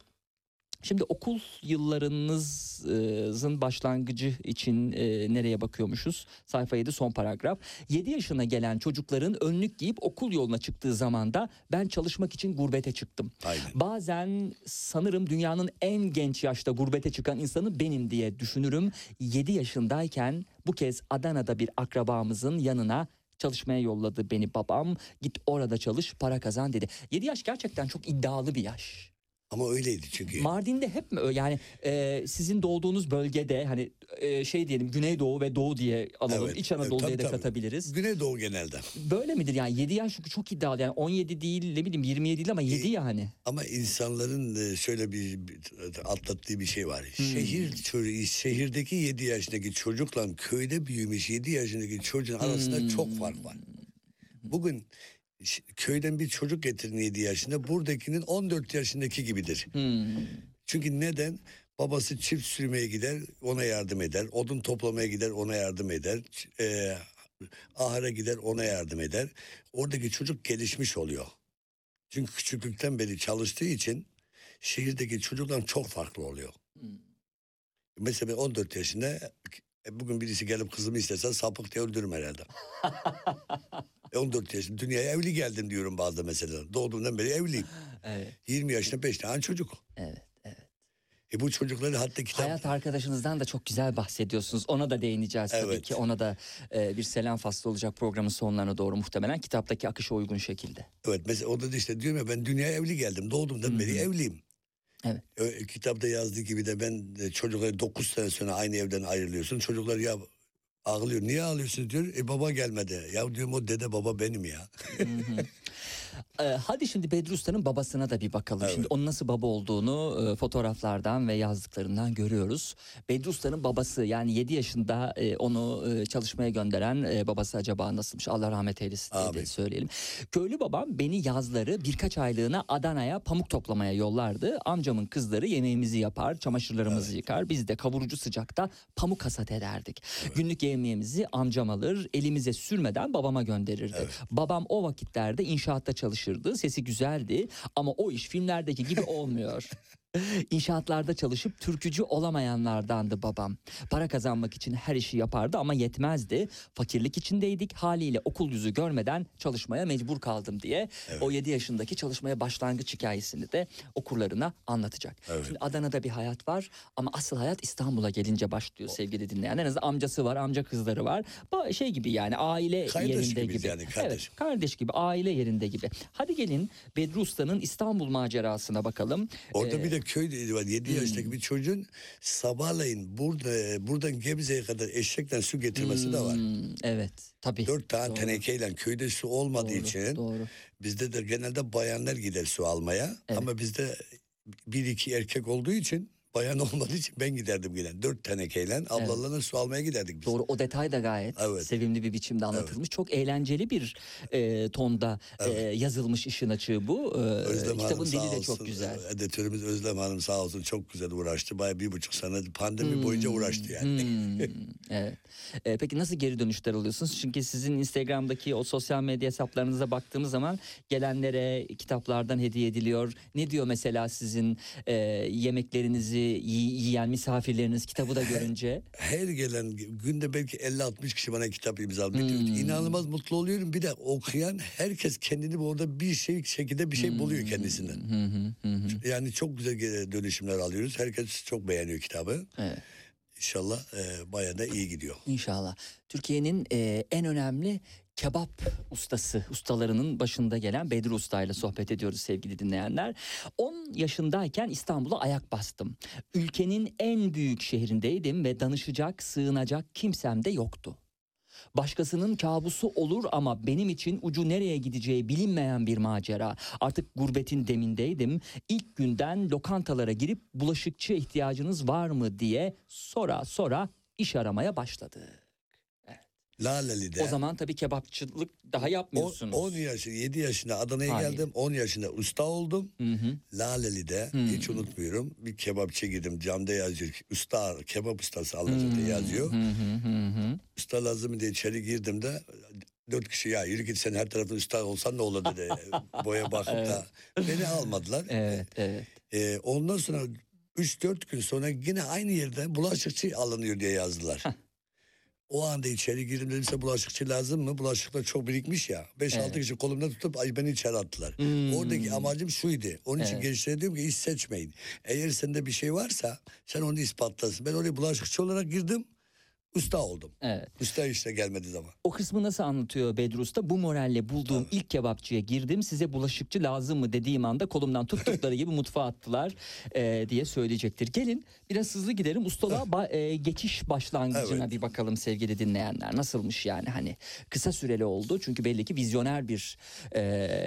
Şimdi okul yıllarınızın başlangıcı için e, nereye bakıyormuşuz? Sayfa 7 son paragraf. 7 yaşına gelen çocukların önlük giyip okul yoluna çıktığı zamanda ben çalışmak için gurbete çıktım. Aynen. Bazen sanırım dünyanın en genç yaşta gurbete çıkan insanı benim diye düşünürüm. 7 yaşındayken bu kez Adana'da bir akrabamızın yanına çalışmaya yolladı beni babam. Git orada çalış para kazan dedi. 7 yaş gerçekten çok iddialı bir yaş. Ama öyleydi çünkü. Mardin'de hep mi yani e, sizin doğduğunuz bölgede hani e, şey diyelim Güneydoğu ve Doğu diye alalım. Evet, İç evet, Anadolu'ya tabii, da katabiliriz. Güneydoğu genelde. Böyle midir yani 7 yaş çünkü çok iddialı yani 17 değil ne bileyim 27 değil ama 7 yani. Ama insanların e, şöyle bir, atlattığı bir şey var. Hmm. Şehir şehirdeki 7 yaşındaki çocukla köyde büyümüş 7 yaşındaki çocuğun arasında Hmm. çok fark var. Bugün köyden bir çocuk getirin 7 yaşında buradakinin 14 yaşındaki gibidir. Hmm. Çünkü neden? Babası çift sürmeye gider ona yardım eder. Odun toplamaya gider ona yardım eder. Ç- E, ahıra gider ona yardım eder. Oradaki çocuk gelişmiş oluyor. Çünkü küçüklükten beri çalıştığı için şehirdeki çocuklar çok farklı oluyor. Mesela ben 14 yaşında e, bugün birisi gelip kızımı istese sapık diye öldürürüm herhalde. E, 14 yaşında dünyaya evli geldim diyorum bazı mesela. Doğduğumdan beri evliyim. Evet, 20 yaşında 5 tane çocuk. evet, evet. E bu çocukları hatta kitap... Hayat arkadaşınızdan da çok güzel bahsediyorsunuz. Ona da değineceğiz tabii Evet. ki. Ona da e, bir selam faslı olacak programın sonlarına doğru muhtemelen kitaptaki akışa uygun şekilde. Evet mesela orada da işte diyorum ya ben dünyaya evli geldim. Doğduğumdan beri evliyim. Evet. Ö- kitapta yazdığı gibi de ben de çocukları 9 sene sonra aynı evden ayrılıyorsun. Çocuklar ya Ağlıyor. Niye ağlıyorsun diyor. E baba gelmedi. Ya diyorum o dede baba benim ya. Ee, hadi şimdi Bedri Usta'nın babasına da bir bakalım. Şimdi onun nasıl baba olduğunu e, fotoğraflardan ve yazdıklarından görüyoruz. Bedri Usta'nın babası yani 7 yaşında e, onu e, çalışmaya gönderen e, babası acaba nasılmış? Allah rahmet eylesin diye de söyleyelim. Köylü babam beni yazları birkaç aylığına Adana'ya pamuk toplamaya yollardı. Amcamın kızları yemeğimizi yapar, çamaşırlarımızı yıkar. Biz de kavurucu sıcakta pamuk hasat ederdik. Günlük yemeğimizi amcam alır, elimize sürmeden babama gönderirdi. Babam o vakitlerde inşaatta çalışırdı. Sesi güzeldi ama o iş filmlerdeki gibi olmuyor. İnşaatlarda çalışıp türkücü olamayanlardandı babam. Para kazanmak için her işi yapardı ama yetmezdi. Fakirlik içindeydik. Haliyle okul yüzü görmeden çalışmaya mecbur kaldım diye o 7 yaşındaki çalışmaya başlangıç hikayesini de okurlarına anlatacak. Şimdi Adana'da bir hayat var ama asıl hayat İstanbul'a gelince başlıyor sevgili dinleyenler. En azından amcası var, amca kızları var. Şey gibi yani aile Kardeş yerinde gibi. yani, kardeş. Evet, kardeş gibi, aile yerinde gibi. Hadi gelin Bedri Usta'nın İstanbul macerasına bakalım. Orada Ee, bir de köy var. 7 yaşındaki bir çocuğun sabahleyin burada buradan Gebze'ye kadar eşekle su getirmesi de var. Hmm, evet tabii. Dört tane Doğru. tenekeyle köyde su olmadığı Doğru, için doğru. bizde de genelde bayanlar gider su almaya. Evet. Ama bizde bir iki erkek olduğu için bayan olmadığı için ben giderdim giden. Dört tenekeyle ablalarına su almaya giderdik biz. Doğru o detay da gayet Evet. sevimli bir biçimde anlatılmış. Çok eğlenceli bir e, tonda e, yazılmış işin açığı bu. E, Özlem kitabın Hanım dili de olsun. çok güzel. Editörümüz Özlem Hanım sağ olsun çok güzel uğraştı. Bayağı bir buçuk sene pandemi boyunca uğraştı yani. Hmm, evet. E, peki nasıl geri dönüşler alıyorsunuz? Çünkü sizin Instagram'daki o sosyal medya hesaplarınıza baktığımız zaman gelenlere kitaplardan hediye ediliyor. Ne diyor mesela sizin e, yemeklerinizi yiyen misafirleriniz kitabı da görünce? Her gelen günde belki 50-60 kişi bana kitap imzalıyor. Hmm. İnanılmaz mutlu oluyorum. Bir de okuyan herkes kendini orada bir şey şekilde bir şey Hmm. buluyor kendisinden. Yani çok güzel dönüşümler alıyoruz. Herkes çok beğeniyor kitabı. Evet. İnşallah e, bayağı da iyi gidiyor. İnşallah. Türkiye'nin e, en önemli kebap ustası, ustalarının başında gelen Bedri Usta ile sohbet ediyoruz sevgili dinleyenler. 10 yaşındayken İstanbul'a ayak bastım. Ülkenin en büyük şehrindeydim ve danışacak, sığınacak kimsem de yoktu. Başkasının kabusu olur ama benim için ucu nereye gideceği bilinmeyen bir macera. Artık gurbetin demindeydim. İlk günden lokantalara girip bulaşıkçı ihtiyacınız var mı diye sora sora iş aramaya başladı. Laleli'de. O zaman tabii kebapçılık daha yapmıyorsunuz. 10 yaşı, 7 yaşında Adana'ya Hayır. geldim. 10 yaşında usta oldum. Hı hı. Laleli'de Hmm. hiç unutmuyorum. Bir kebapçı girdim. Camda yazıyor. Usta, kebap ustası diye yazıyor. Hı hı hı hı. Usta lazım diye içeri girdim de dört kişi ya yürü git sen her tarafın usta olsan ne olur dedi. Boya bakıp da beni almadılar. Evet, evet. Ee, ondan sonra 3-4 gün sonra yine aynı yerden bulaşıkçı alınıyor diye yazdılar. O anda içeri girdim dedim size bulaşıkçı lazım mı? Bulaşıklar çok birikmiş ya. 5-6 Evet. kişi kolumdan tutup ay beni içeri attılar. Hmm. Oradaki amacım şuydu. Onun için Evet. gençlere diyorum ki iş seçmeyin. Eğer sende bir şey varsa sen onu ispatlasın. Ben oraya bulaşıkçı olarak girdim. Usta oldum. Evet. Usta işte gelmedi zaman. O kısmı nasıl anlatıyor Bedri Usta? Bu moralle bulduğum ilk kebapçıya girdim. Size bulaşıkçı lazım mı dediğim anda kolumdan tuttukları gibi mutfağa attılar e, diye söyleyecektir. Gelin biraz hızlı gidelim. Ustalığa ba- e, geçiş başlangıcına Evet. bir bakalım sevgili dinleyenler. Nasılmış yani hani kısa süreli oldu. Çünkü belli ki vizyoner bir e,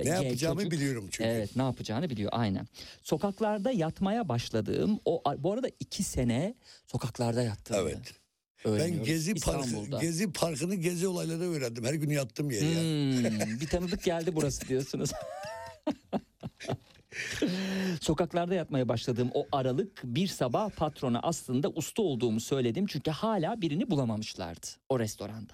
Ne yapacağımı çocuk. biliyorum çünkü. Evet ne yapacağını biliyor aynen. Sokaklarda yatmaya başladığım o bu arada iki sene sokaklarda yattım. Evet. Ben öğreniyoruz. Gezi Parkı. Gezi Parkı'nı gezi olayları öğrendim. Her gün yattım yere ya. Hmm, bir tanıdık geldi burası diyorsunuz. Sokaklarda yatmaya başladığım o aralık bir sabah patrona aslında usta olduğumu söyledim çünkü hala birini bulamamışlardı o restoranda.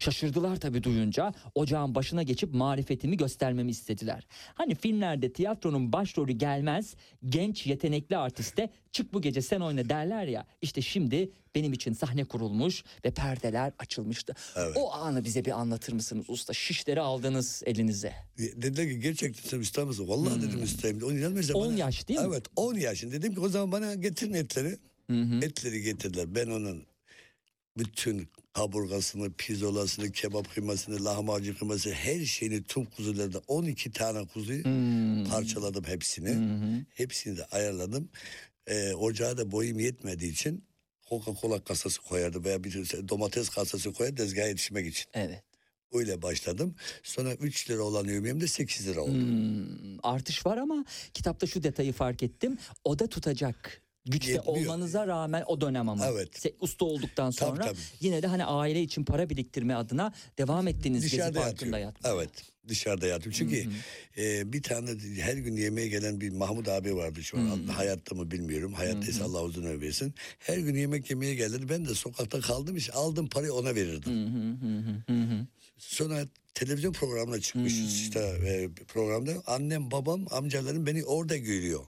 Şaşırdılar tabii duyunca ocağın başına geçip marifetimi göstermemi istediler. Hani filmlerde tiyatronun başrolü gelmez genç yetenekli artiste çık bu gece sen oyna derler ya işte şimdi benim için sahne kurulmuş ve perdeler açılmıştı. Evet. O anı bize bir anlatır mısınız usta? Şişleri aldınız elinize. Dediler ki gerçekten sen usta mısın? Vallahi dedim ustayım. Onu inanmayacak 10 bana. yaş değil mi? Evet 10 yaşın. Dedim ki o zaman bana getirin etleri. Hı hı. Etleri getirdiler. Ben onun bütün kaburgasını, pirzolasını, kebap kıymasını, lahmacun kıyması her şeyini tüm kuzularda 12 tane kuzuyu Hmm. parçaladım hepsini. Hı. Hepsini de ayarladım. Ee, ocağa da boyum yetmediği için Coca-Cola kasası koyardı veya bir domates kasası koyardı tezgaha yetişmek için. Evet. Öyle başladım. Sonra 3 lira olan yemeğim de 8 lira oldu. Hmm, artış var ama kitapta şu detayı fark ettim. O da tutacak. Güçte Yetmiyor. olmanıza rağmen o dönem ama. Evet. Usta olduktan Tabii, sonra tabii. yine de hani aile için para biriktirme adına devam ettiğiniz gezi Dışarıda parkında yatıyorum. yatmaya. Evet dışarıda yatıyorum. Çünkü e, bir tane her gün yemeğe gelen bir Mahmut abi vardı şu an. Hayatta mı bilmiyorum. Hayattaysa Allah uzun ömür versin. Her gün yemek yemeye gelirdi. Ben de sokakta kaldım işte aldım parayı ona verirdim. Hı hı hı hı hı. Sonra televizyon programına çıkmışız işte e, programda. Annem babam amcalarım beni orada görüyor.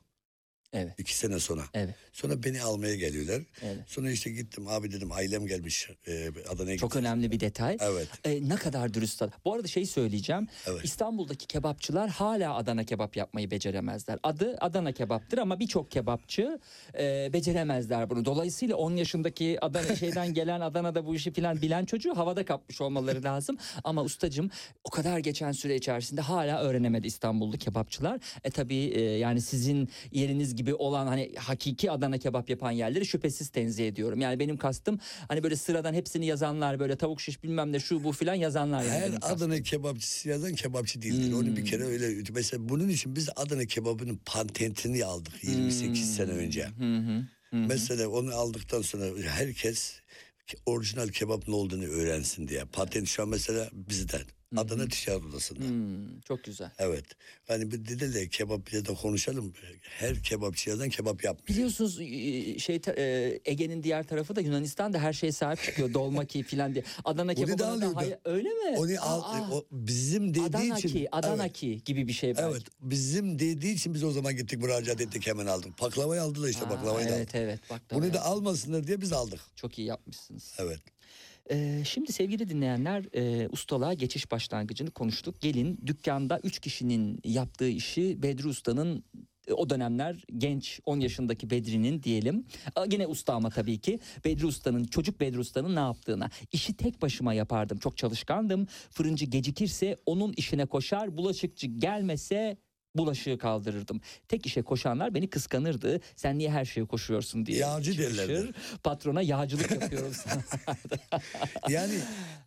Evet. iki sene sonra. Evet. Sonra beni almaya geliyorlar. Evet. Sonra işte gittim abi dedim ailem gelmiş e, Adana'ya Çok gittim. önemli bir detay. Evet. E, ne kadar dürüst. Bu arada şey söyleyeceğim. Evet. İstanbul'daki kebapçılar hala Adana kebap yapmayı beceremezler. Adı Adana kebaptır ama birçok kebapçı e, beceremezler bunu. Dolayısıyla 10 yaşındaki Adana şeyden gelen Adana'da bu işi filan bilen çocuğu havada kapmış olmaları lazım. Ama ustacım o kadar geçen süre içerisinde hala öğrenemedi İstanbullu kebapçılar. E tabii e, yani sizin yeriniz gibi olan hani hakiki Adana kebap yapan yerleri şüphesiz tenzih ediyorum. Yani benim kastım hani böyle sıradan hepsini yazanlar böyle tavuk şiş bilmem ne şu bu filan yazanlar. Yani Her kastım. Adana kebapçısı yazan kebapçı değildir. Onu bir kere öyle mesela bunun için biz Adana kebabının patentini aldık 28 sene önce. Hı hı. Mesela onu aldıktan sonra herkes ke- orijinal kebap ne olduğunu öğrensin diye. Patent şu an mesela bizden. Adana Ticaret Odası'nda. Hmm, çok güzel. Evet. Yani bir dediler kebap ya da konuşalım. Her kebapçı yazan kebap yapmıyor. Biliyorsunuz e, şey e, Ege'nin diğer tarafı da Yunanistan'da her şeye sahip çıkıyor. Dolmaki filan diye. Adana Onu da da alıyordu. hay- öyle mi? Onu al, Aa, o bizim dediği Adanaki, için. Adanaki gibi bir şey belki. Evet. evet. Bizim dediği için biz o zaman gittik müracaat ettik hemen aldık. Baklavayı aldılar işte Aa, baklavayı da evet aldık. evet bak Bunu da almasınlar diye biz aldık. çok iyi yapmışsınız. Evet. Ee, şimdi sevgili dinleyenler e, ustalığa geçiş başlangıcını konuştuk. Gelin dükkanda 3 kişinin yaptığı işi Bedri Usta'nın e, o dönemler genç 10 yaşındaki Bedri'nin diyelim. Yine usta ama tabii ki Bedri Usta'nın çocuk Bedri Usta'nın ne yaptığına. İşi tek başıma yapardım. Çok çalışkandım. Fırıncı gecikirse onun işine koşar. Bulaşıkçı gelmese bulaşığı kaldırırdım. Tek işe koşanlar beni kıskanırdı. Sen niye her şeye koşuyorsun diye. Yağcı derlerdi. Patrona yağcılık yapıyorum sana. Yani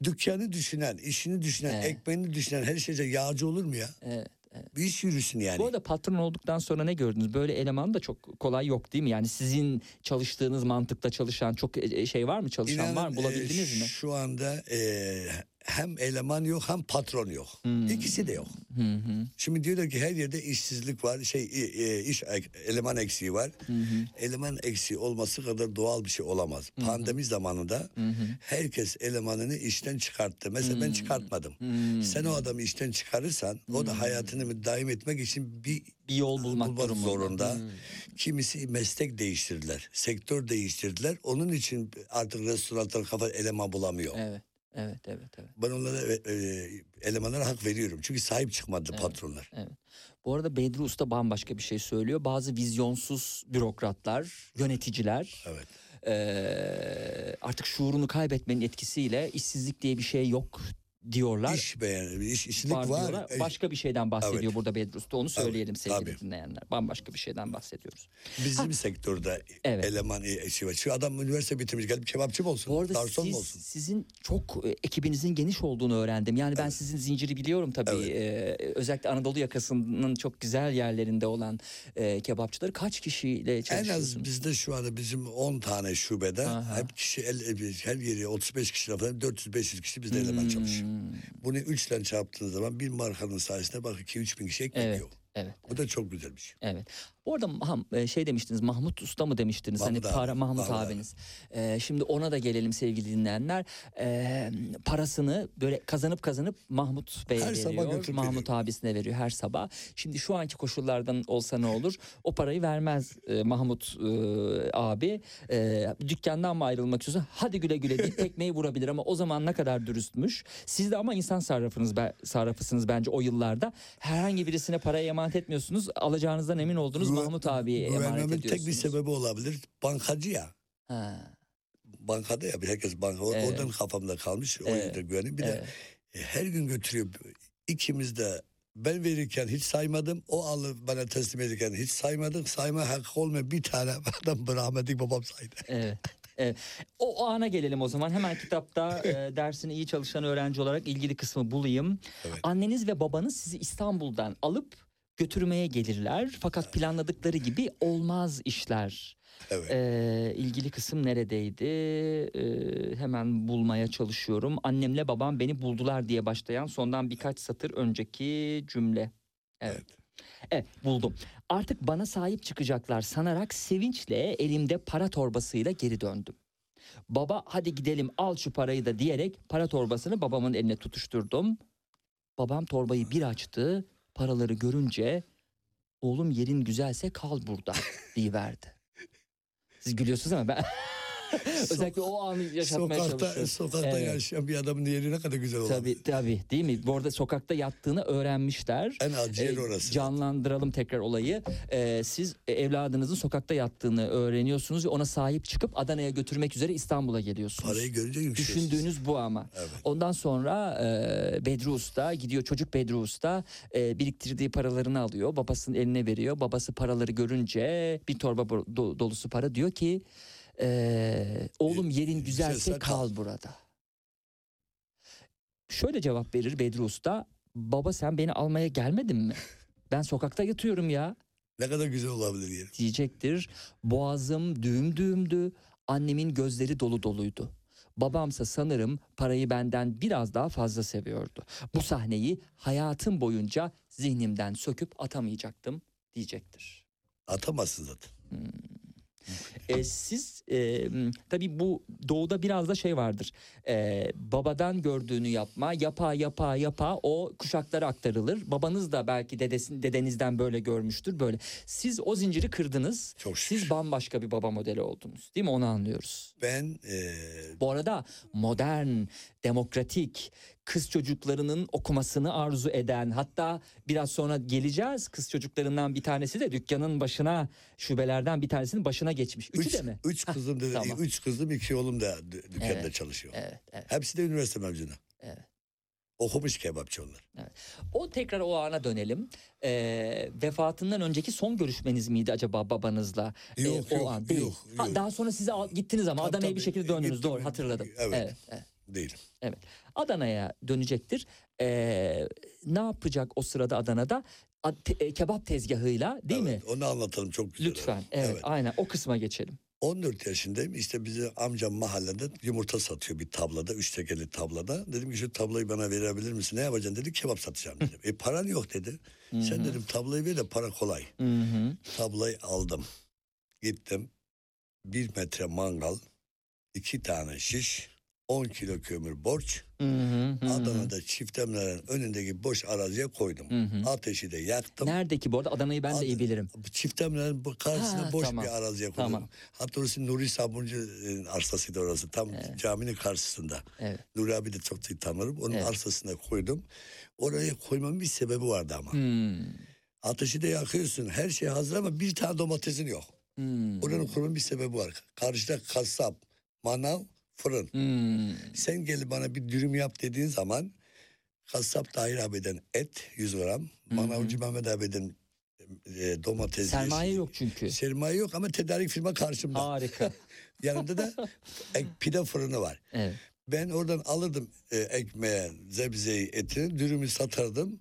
dükkanı düşünen, işini düşünen, Evet. ekmeğini düşünen her şeyde yağcı olur mu ya? Evet. Bir iş yürüsün yani. Bu arada patron olduktan sonra ne gördünüz? Böyle eleman da çok kolay yok değil mi? Yani sizin çalıştığınız mantıkta çalışan çok e, şey var mı? Çalışan İnanın, var mı? Bulabildiniz e, mi? Şu anda e, hem eleman yok hem patron yok. Hmm. İkisi de yok. Hı. Şimdi diyorlar ki her yerde işsizlik var, şey iş eleman eksiği var. Eleman eksiği olması kadar doğal bir şey olamaz. Pandemi zamanında herkes elemanını işten çıkarttı. Mesela ben çıkartmadım. Sen o adamı işten çıkarırsan o da hayatını daim etmek için bir Bir yol bulmak, bulmak zorunda. Kimisi meslek değiştirdiler, sektör değiştirdiler. Onun için artık restoranlar kafa eleman bulamıyor. Evet. Evet, evet, evet. Ben onlara e, e, elemanlara hak veriyorum. Çünkü sahip çıkmadı patronlar. Evet. Bu arada Bedri Usta bambaşka bir şey söylüyor. Bazı vizyonsuz bürokratlar, yöneticiler Evet. eee, artık şuurunu kaybetmenin etkisiyle işsizlik diye bir şey yok diyorlar. İş beğen, iş, işlik var, var. diyorlar. E, Başka bir şeyden bahsediyor Evet. burada Bedri Usta. Onu söyleyelim sevgili tabii. dinleyenler. Bambaşka bir şeyden bahsediyoruz. Bizim sektörde Evet. eleman e, şey var. Şu adam üniversite bitirmiş gelip kebapçı mı olsun? Bu arada garson siz, olsun? sizin çok e, ekibinizin geniş olduğunu öğrendim. Yani ben sizin zinciri biliyorum tabii. Evet. Ee, özellikle Anadolu yakasının çok güzel yerlerinde olan e, kebapçıları kaç kişiyle En çalışıyorsunuz? az bizde şu anda bizim 10 tane şubede Aha. hep kişi el, her yeri 35 kişi falan 400-500 kişi bizde eleman Hmm. Bunu 3 ile çarptığınız zaman bir markanın sayesinde bak 2-3 bin kişi ekmek Evet, yiyor. evet. Bu da çok güzel bir şey. Evet. Mahm- e, şey demiştiniz Mahmut Usta mı demiştiniz? Mahmut hani abi, para Mahmut, abi. abiniz. E, şimdi ona da gelelim sevgili dinleyenler. E, parasını böyle kazanıp kazanıp Mahmut Bey'e Her sabah veriyor. Mahmut abisine veriyor her sabah. Şimdi şu anki koşullardan olsa ne olur? O parayı vermez e, Mahmut e, abi. E, dükkandan mı ayrılmak istiyorsa hadi güle güle deyip tekmeyi vurabilir ama o zaman ne kadar dürüstmüş. Siz de ama insan sarrafınız be- sarrafısınız bence o yıllarda. Herhangi birisine parayı emanet etmiyorsunuz. Alacağınızdan emin oldunuz Güven- Mahmut abiye emanet Güvenmemin ediyorsunuz. tek bir sebebi olabilir. Bankacı ya. Ha, Bankada ya herkes banka. Evet. Oradan kafamda kalmış. O Evet. yüzden güvenim. Bir evet. de e, her gün götürüyor. İkimiz de ben verirken hiç saymadım. O alıp bana teslim ederken hiç saymadık. Sayma hakkı olmayan bir tane adam rahmetli babam saydı. Evet. Evet. O, o ana gelelim o zaman. Hemen kitapta e, dersini iyi çalışan öğrenci olarak ilgili kısmı bulayım. Evet. Anneniz ve babanız sizi İstanbul'dan alıp götürmeye gelirler. Fakat planladıkları gibi olmaz işler. Evet. Ee, ilgili kısım neredeydi? Ee, hemen bulmaya çalışıyorum. Annemle babam beni buldular diye başlayan sondan birkaç satır önceki cümle. Evet. Evet buldum. Artık bana sahip çıkacaklar sanarak sevinçle elimde para torbasıyla geri döndüm. Baba hadi gidelim al şu parayı da diyerek para torbasını babamın eline tutuşturdum. Babam torbayı bir açtı. Paraları görünce oğlum yerin güzelse kal burada diyiverdi. Siz gülüyorsunuz ama ben özellikle o anı yaşatmaya Sokakta, çalışıyorum. sokakta Evet. yaşayan bir adamın yeri ne kadar güzel olabilir. Tabii tabii değil mi? Bu arada sokakta yattığını öğrenmişler. En acı yer Ee, orası. Canlandıralım tekrar olayı. Ee, siz evladınızın sokakta yattığını öğreniyorsunuz ve ona sahip çıkıp Adana'ya götürmek üzere İstanbul'a geliyorsunuz. Parayı görünce yumuşuyorsunuz. Düşündüğünüz bu ama. Evet. Ondan sonra e, Bedri Usta gidiyor çocuk Bedri Usta e, biriktirdiği paralarını alıyor babasının eline veriyor. Babası paraları görünce bir torba dolusu para diyor ki e, oğlum yerin güzelse kal kal." burada. Şöyle cevap verir Bedri Usta baba sen beni almaya gelmedin mi? Ben sokakta yatıyorum ya Ne kadar güzel olabilir yeri. diyecektir. Boğazım düğüm düğümdü. Annemin gözleri dolu doluydu. Babamsa sanırım parayı benden biraz daha fazla seviyordu. Bu sahneyi hayatım boyunca zihnimden söküp atamayacaktım diyecektir. Atamazsın zaten. E, siz e, tabii bu doğuda biraz da şey vardır. E, babadan gördüğünü yapma, yapa yapa yapa o kuşaklara aktarılır. Babanız da belki dedesin, dedenizden böyle görmüştür böyle. Siz o zinciri kırdınız. Çok şükür. Siz bambaşka bir baba modeli oldunuz. Değil mi? Onu anlıyoruz. Ben e, Bu arada modern, demokratik, kız çocuklarının okumasını arzu eden hatta biraz sonra geleceğiz kız çocuklarından bir tanesi de dükkanın başına şubelerden bir tanesinin başına geçmiş. Üçü üç, de mi? üç kızım dedi. tamam. Üç kızım iki oğlum da dü- dükkanda Evet, çalışıyor. Evet, evet. Hepsi de üniversite mezunu. Evet. Okumuş kebapçı onlar. O tekrar o ana dönelim. Ee, vefatından önceki son görüşmeniz miydi acaba babanızla? Ee, Yok, o yok, an değil. yok, Ha, yok. daha sonra size gittiniz ama Tabii, Adana'ya bir tabii. şekilde döndünüz. Gittim, Doğru hatırladım. evet. evet, evet. Değil. Evet. Adana'ya dönecektir. Ee, ne yapacak o sırada Adana'da? A- te- e, kebap tezgahıyla değil Evet, mi? Onu anlatalım çok güzel. Lütfen. Evet, Evet. aynen o kısma geçelim. 14 yaşındayım. İşte bize amcam mahallede yumurta satıyor bir tablada. Üç tekerli tablada. Dedim ki şu tablayı bana verebilir misin? Ne yapacaksın dedi. Kebap satacağım dedim. e paran yok dedi. Sen dedim tablayı ver de para kolay. Hı hı. Tablayı aldım. Gittim. Bir metre mangal. iki tane şiş. 10 kilo kömür borç. Hı hı, hı. Adana'da çiftemlerin önündeki boş araziye koydum. Hı hı. Ateşi de yaktım. Neredeki bu arada Adana'yı ben de iyi bilirim. Çiftemlerin bu karşısına Ha, boş tamam. bir araziye koydum. Tamam. Hatta orası Nuri Sabuncu e, arsasıydı orası. Tam caminin karşısında. Evet. Nuri abi de çok iyi tanırım. Onun Evet. arsasına koydum. Oraya koymamın bir sebebi vardı ama. Hmm. Ateşi de yakıyorsun. Her şey hazır ama bir tane domatesin yok. Hmm. Oranın kurulun bir sebebi var. Karşıda kasap, manav, fırın. Hmm. Sen gel bana bir dürüm yap dediğin zaman kasap Tahir abiden et 100 gram. Manavcı Mehmet abiden e, domates. Sermaye yok çünkü. Sermaye yok ama tedarik firma karşımda. Harika. Yanında da ek, pide fırını var. Evet. Ben oradan alırdım e, ekmeğe, zebzeyi, etini, dürümü satardım.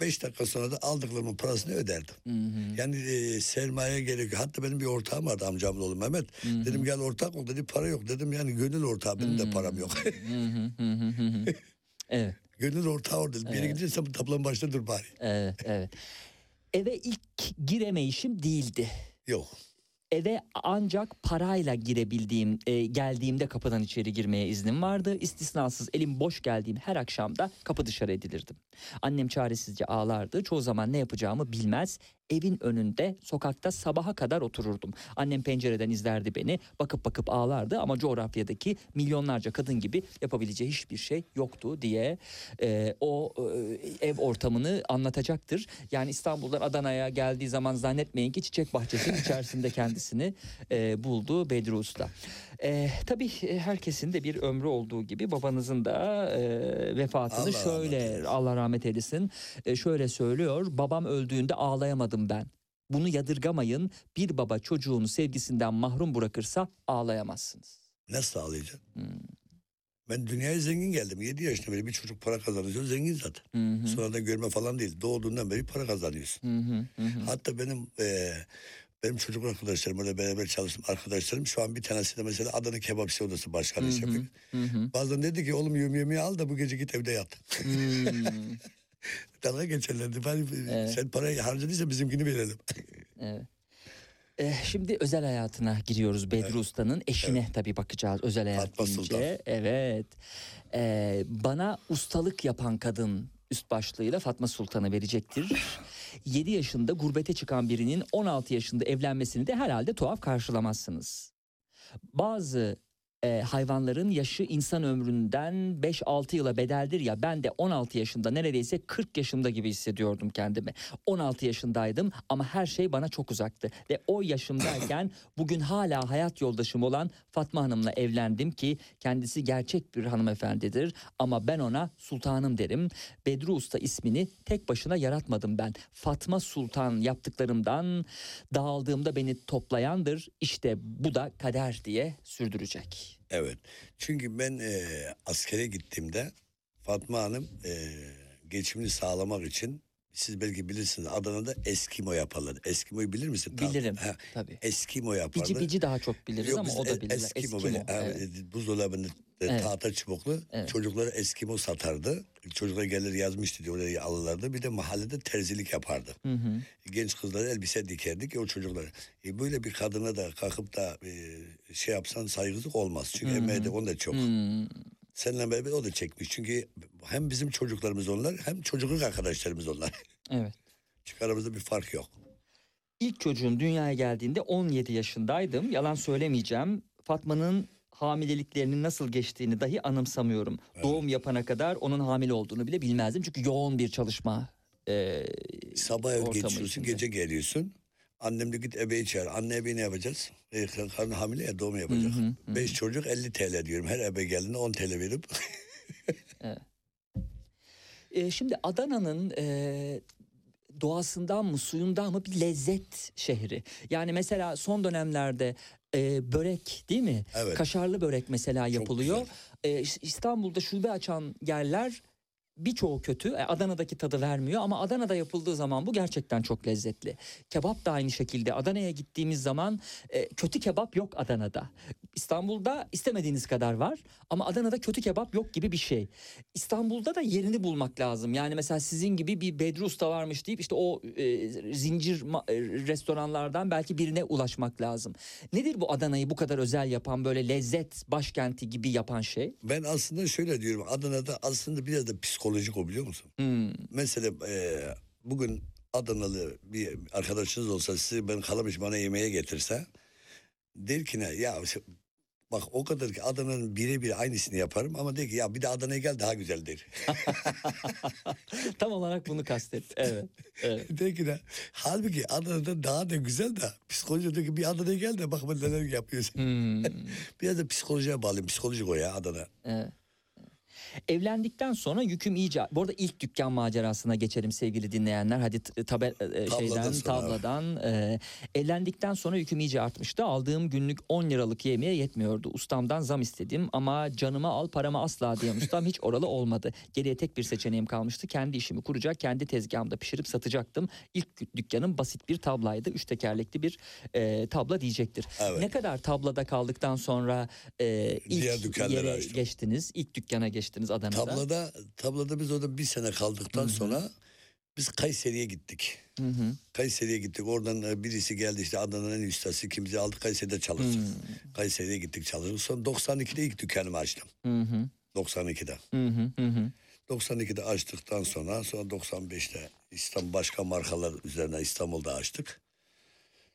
Beş dakika sonra da aldıklarımın parasını öderdim. Hı hı. Yani e, sermaye gerekiyor. Hatta benim bir ortağım vardı amcamın oğlu Mehmet. Dedim gel ortak ol dedi para yok. Dedim yani gönül ortağı benim de param yok. Hı hı hı hı hı hı. Evet. gönül ortağı orada. Bir yere gideceksen tablanın başında dur bari. Evet, evet. Eve ilk giremeyişim değildi. Yok. Eve ancak parayla girebildiğim, e, geldiğimde kapıdan içeri girmeye iznim vardı. İstisnasız elim boş geldiğim her akşamda kapı dışarı edilirdim. Annem çaresizce ağlardı. Çoğu zaman ne yapacağımı bilmez. Evin önünde sokakta sabaha kadar otururdum. Annem pencereden izlerdi beni. Bakıp bakıp ağlardı ama coğrafyadaki milyonlarca kadın gibi yapabileceği hiçbir şey yoktu diye e, o e, ev ortamını anlatacaktır. Yani İstanbul'dan Adana'ya geldiği zaman zannetmeyin ki çiçek bahçesinin içerisinde kendisini e, buldu Bedri Usta. E, tabii e, herkesin de bir ömrü olduğu gibi babanızın da e, vefatını Allah rahmet şöyle eylesin. Allah rahmet eylesin e, şöyle söylüyor. Babam öldüğünde ağlayamadım ben. Bunu yadırgamayın. Bir baba çocuğunu sevgisinden mahrum bırakırsa ağlayamazsınız. Nasıl sağlayacaksın? Hmm. Ben dünyaya zengin geldim. 7 yaşında beri bir çocuk para kazanıyor. Zengin zaten. Hı hı. Sonradan görme falan değil. Doğduğundan beri para kazanıyorsun. Hı, hı hı. Hatta benim e, benim çocuk arkadaşlarım orada beraber çalıştım arkadaşlarım şu an bir tanesi de mesela Adana Kebapçı Odası Başkanı yapıyor. Hı hı. Bazen dedi ki oğlum yemeği al da bu gece git evde yat. Hmm, Dalga geçerlerdi. Ben, Evet. Sen parayı harcadıysa bizimkini verelim. evet. Eh, şimdi özel hayatına giriyoruz Bedri Usta'nın eşine tabii bakacağız özel hayat Fatma deyince. Sultan. Evet. Eh, bana ustalık yapan kadın üst başlığıyla Fatma Sultan'ı verecektir. 7 yaşında gurbete çıkan birinin 16 yaşında evlenmesini de herhalde tuhaf karşılamazsınız. Bazı e, hayvanların yaşı insan ömründen 5-6 yıla bedeldir ya ben de 16 yaşında neredeyse 40 yaşında gibi hissediyordum kendimi. 16 yaşındaydım ama her şey bana çok uzaktı ve o yaşımdayken bugün hala hayat yoldaşım olan Fatma Hanım'la evlendim ki kendisi gerçek bir hanımefendidir ama ben ona sultanım derim. Bedru Usta ismini tek başına yaratmadım ben. Fatma Sultan yaptıklarımdan dağıldığımda beni toplayandır. İşte bu da kader diye sürdürecek. Evet. Çünkü ben e, askere gittiğimde Fatma Hanım e, geçimini sağlamak için siz belki bilirsiniz Adana'da Eskimo yaparlar. Eskimo'yu bilir misin? Tam- Bilirim Ha, tabii. Eskimo yaparlar. Bici bici daha çok biliriz Yok, ama o da bilir. Eskimo, böyle evet. e, buzdolabında e, Evet. tahta çubuklu Evet. çocuklara Eskimo satardı. Çocuklar gelir yazmıştı diye oraya alırlardı. Bir de mahallede terzilik yapardı. Hı hı. Genç kızlara elbise dikerdik ya o çocuklara. E, böyle bir kadına da kalkıp da e, şey yapsan saygısızlık olmaz. Çünkü emeği de onun da çok. Hmm. Seninle beraber o da çekmiş. Çünkü hem bizim çocuklarımız onlar hem çocukluk arkadaşlarımız onlar. Evet. Çünkü aramızda bir fark yok. İlk çocuğum dünyaya geldiğinde 17 yaşındaydım. Yalan söylemeyeceğim. Fatma'nın hamileliklerinin nasıl geçtiğini dahi anımsamıyorum. Doğum yapana kadar onun hamile olduğunu bile bilmezdim. Çünkü yoğun bir çalışma e, Sabah ev geçiyorsun, içinde. gece geliyorsun. Annem de git ebeği çağır. Anne ebeği ne yapacağız? E, karnı hamile ya doğum yapacak. Hı hı, hı. Beş çocuk 50 TL diyorum. Her ebe geldiğinde 10 TL verip. E, şimdi Adana'nın e, doğasından mı suyundan mı bir lezzet şehri. Yani mesela son dönemlerde e, börek değil mi? Evet. Kaşarlı börek mesela yapılıyor. E, İs- İstanbul'da şube açan yerler birçoğu kötü. E, Adana'daki tadı vermiyor ama Adana'da yapıldığı zaman bu gerçekten çok lezzetli. Kebap da aynı şekilde. Adana'ya gittiğimiz zaman e, kötü kebap yok Adana'da. İstanbul'da istemediğiniz kadar var ama Adana'da kötü kebap yok gibi bir şey. İstanbul'da da yerini bulmak lazım. Yani mesela sizin gibi bir Bedri Usta varmış deyip işte o e, zincir restoranlardan belki birine ulaşmak lazım. Nedir bu Adana'yı bu kadar özel yapan böyle lezzet başkenti gibi yapan şey? Ben aslında şöyle diyorum. Adana'da aslında biraz da psikolojik o biliyor musun? Hmm. Mesela e, bugün Adanalı bir arkadaşınız olsa sizi ben kalamış bana yemeğe getirse der ki ne ya bak o kadar ki Adana'nın birebir aynısını yaparım ama der ki ya bir de Adana'ya gel daha güzel der. Tam olarak bunu kastet. Evet. evet. der ki ne halbuki Adana'da daha da güzel de psikoloji diyor ki bir Adana'ya gel de bak ben neler yapıyorsun. Hmm. Biraz da psikolojiye bağlı psikolojik o ya Adana. Evet. Evlendikten sonra yüküm iyice... Bu arada ilk dükkan macerasına geçelim sevgili dinleyenler. Hadi t- tabe, e, şeyden, tabladan. e, evlendikten sonra yüküm iyice artmıştı. Aldığım günlük 10 liralık yemeğe yetmiyordu. Ustamdan zam istedim ama canıma al paramı asla diyen ustam hiç oralı olmadı. Geriye tek bir seçeneğim kalmıştı. Kendi işimi kuracak, kendi tezgahımda pişirip satacaktım. İlk dükkanım basit bir tablaydı. Üç tekerlekli bir e, tabla diyecektir. Evet. Ne kadar tablada kaldıktan sonra e, ilk yere açtım. geçtiniz? İlk dükkana geçtiniz Adana'da. Tablada, tablada biz orada bir sene kaldıktan sonra biz Kayseri'ye gittik. Hı hı. Kayseri'ye gittik. Oradan e, birisi geldi işte Adana'nın en iyi ustası kimse aldı Kayseri'de çalıştık. Hmm. Kayseri'ye gittik çalıştık. Sonra 92'de ilk dükkanımı açtım. Hı hı. 92'de. Hı hı. Hı hı. 92'de açtıktan sonra sonra 95'te İstanbul başka markalar üzerine İstanbul'da açtık.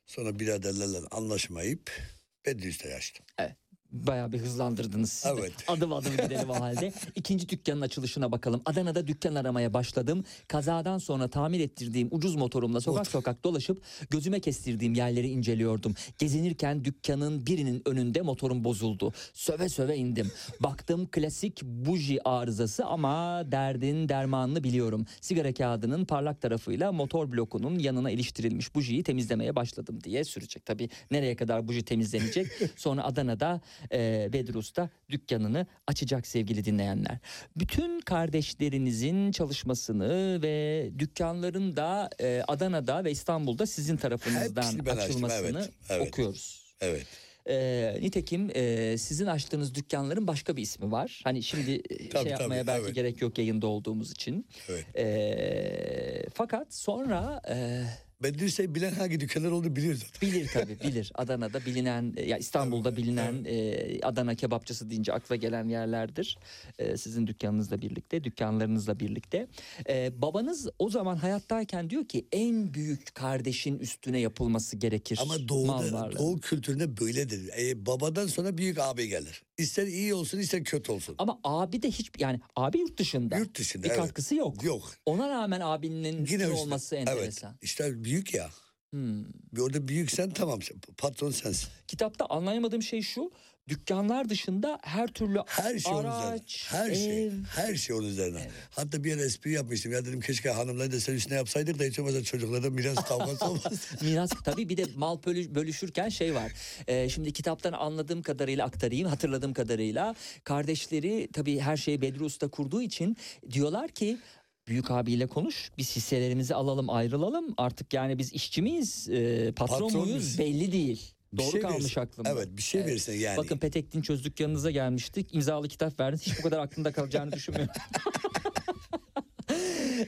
Sonra biraderlerle anlaşmayıp Bedrüs'te açtım. Bayağı bir hızlandırdınız siz de. Evet. Adım adım gidelim o halde. İkinci dükkanın açılışına bakalım. Adana'da dükkan aramaya başladım. Kazadan sonra tamir ettirdiğim ucuz motorumla sokak sokak dolaşıp gözüme kestirdiğim yerleri inceliyordum. Gezinirken dükkanın birinin önünde motorum bozuldu. Söve söve indim. Baktım klasik buji arızası ama derdin dermanını biliyorum. Sigara kağıdının parlak tarafıyla motor blokunun yanına iliştirilmiş bujiyi temizlemeye başladım diye sürecek. Tabii nereye kadar buji temizlenecek? Sonra Adana'da e, Bedri Usta dükkanını açacak sevgili dinleyenler. Bütün kardeşlerinizin çalışmasını ve dükkanların da e, Adana'da ve İstanbul'da sizin tarafınızdan ben açtım, açılmasını evet, evet. okuyoruz. Evet. E, nitekim e, sizin açtığınız dükkanların başka bir ismi var. Hani şimdi e, Tabii, şey yapmaya tabii, belki evet. gerek yok yayında olduğumuz için. Evet. E, fakat sonra e, Bedri bilen hangi dükkanlar olduğunu biliyor zaten. bilir tabii bilir. Adana'da bilinen e, ya İstanbul'da bilinen e, Adana kebapçısı deyince akla gelen yerlerdir. E, sizin dükkanınızla birlikte, dükkanlarınızla birlikte. E, babanız o zaman hayattayken diyor ki en büyük kardeşin üstüne yapılması gerekir. Ama doğuda, doğu kültüründe böyledir. E, babadan sonra büyük abi gelir. İster iyi olsun ister kötü olsun. Ama abi de hiç yani abi yurt dışında. Yurt dışında bir evet. katkısı yok. Yok. Ona rağmen abinin üstüne üstüne. olması enteresan. Evet. İşte büyük ya. Hmm. Bir Orada büyüksen tamam patron sensin. Kitapta anlayamadığım şey şu. Dükkanlar dışında her türlü Her şey onun üzerine. araç, Her şey. ev. Her şey onun üzerine. Evet. Hatta bir espri yapmıştım. Ya dedim keşke hanımları da sen üstüne yapsaydık da hiç olmazsa çocuklara miras kavgası olmaz. Miras tabii bir de mal bölü- bölüşürken şey var. Ee, şimdi kitaptan anladığım kadarıyla aktarayım, hatırladığım kadarıyla kardeşleri tabii her şeyi Bedri Usta kurduğu için diyorlar ki Büyük abiyle konuş. Biz hisselerimizi alalım, ayrılalım. Artık yani biz işçi miyiz, e, patron, Patron muyuz muyuz? belli değil. Bir Doğru şey kalmış verirsin. aklımda. Evet bir şey verirsin yani. Bakın Petek Dinçöz dükkanınıza gelmiştik. İmzalı kitap verdiniz. Hiç bu kadar aklımda kalacağını düşünmüyorum.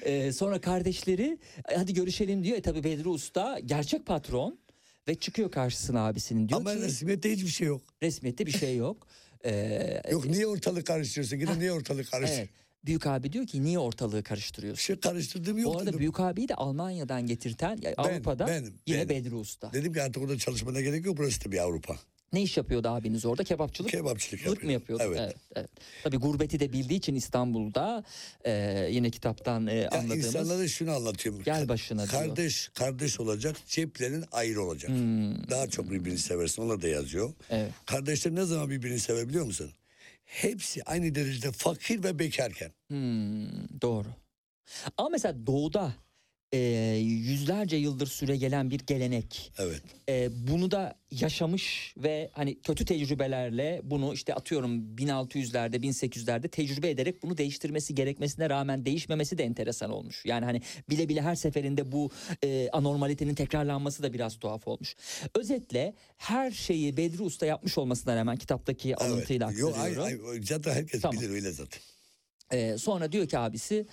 Ee, sonra kardeşleri hadi görüşelim diyor. E tabi Bedri Usta gerçek patron ve çıkıyor karşısına abisinin diyor Ama ki resmiyette hiçbir şey yok. resmiyette bir şey yok. Ee, Yok niye ortalık karıştırıyorsun? Yine niye ortalık karıştır? evet. Büyük abi diyor ki niye ortalığı karıştırıyorsun? şey karıştırdığım yok Bu arada dedim. Büyük abiyi de Almanya'dan getirten ya Avrupa'da benim, yine benim. Bedri Usta. Dedim ki artık orada çalışmana gerek yok. Burası da bir Avrupa. Ne iş yapıyordu abiniz orada? Kebapçılık. Kebapçılık Kılık mı yapıyor. yapıyordu? Evet. evet. Tabii gurbeti de bildiği için İstanbul'da e, yine kitaptan e, Ya anladığımız. insanlara şunu anlatıyorum. Gel başına diyor. Kardeş, kardeş olacak. Ceplerin ayrı olacak. Hmm, Daha çok birbirini seversin. Onlar da yazıyor. evet. Kardeşler ne zaman birbirini sever biliyor musun? Hepsi aynı derecede fakir ve bekarken. Hmm, doğru. Ama mesela doğuda e, yüzlerce yıldır süre gelen bir gelenek. Evet. E, bunu da yaşamış ve hani kötü tecrübelerle bunu işte atıyorum 1600'lerde 1800'lerde tecrübe ederek bunu değiştirmesi gerekmesine rağmen değişmemesi de enteresan olmuş. Yani hani bile bile her seferinde bu e, anormalitenin tekrarlanması da biraz tuhaf olmuş. Özetle her şeyi Bedri Usta yapmış olmasına rağmen kitaptaki alıntıyla evet. Yok, aktarıyorum. ay, ay, zaten herkes Tamam. bilir öyle zaten. Ee, sonra diyor ki abisi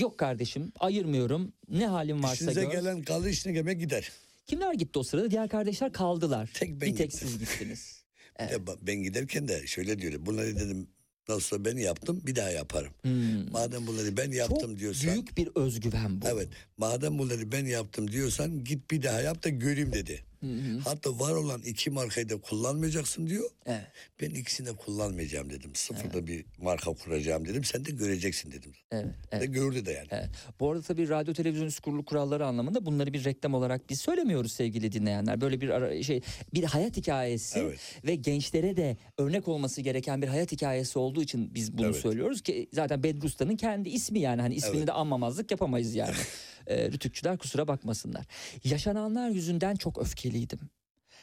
yok kardeşim ayırmıyorum ne halim varsa İşinize gör. gelen kalır işine gelmek gider. Kimler gitti o sırada? Diğer kardeşler kaldılar. Tek ben bir tek gittim. siz gittiniz. De ba- ben giderken de şöyle diyorum. Bunları dedim nasılsa ben yaptım bir daha yaparım. Hmm. Madem bunları ben yaptım Çok diyorsan. büyük bir özgüven bu. Evet. Madem bunları ben yaptım diyorsan git bir daha yap da göreyim dedi. Hı hı. Hatta var olan iki markayı da kullanmayacaksın diyor. Evet. Ben ikisini de kullanmayacağım dedim. Sıfırda bir marka kuracağım dedim. Sen de göreceksin dedim. Evet, De evet. gördü de yani. Evet. Bu arada tabii radyo televizyon üst kurulu kuralları anlamında bunları bir reklam olarak biz söylemiyoruz sevgili dinleyenler. Böyle bir ara, şey bir hayat hikayesi Evet. ve gençlere de örnek olması gereken bir hayat hikayesi olduğu için biz bunu Evet. söylüyoruz ki zaten Bedri Usta'nın kendi ismi yani hani ismini Evet. de anmamazlık yapamayız yani. ee, rütükçüler kusura bakmasınlar. Yaşananlar yüzünden çok öfkeliydim.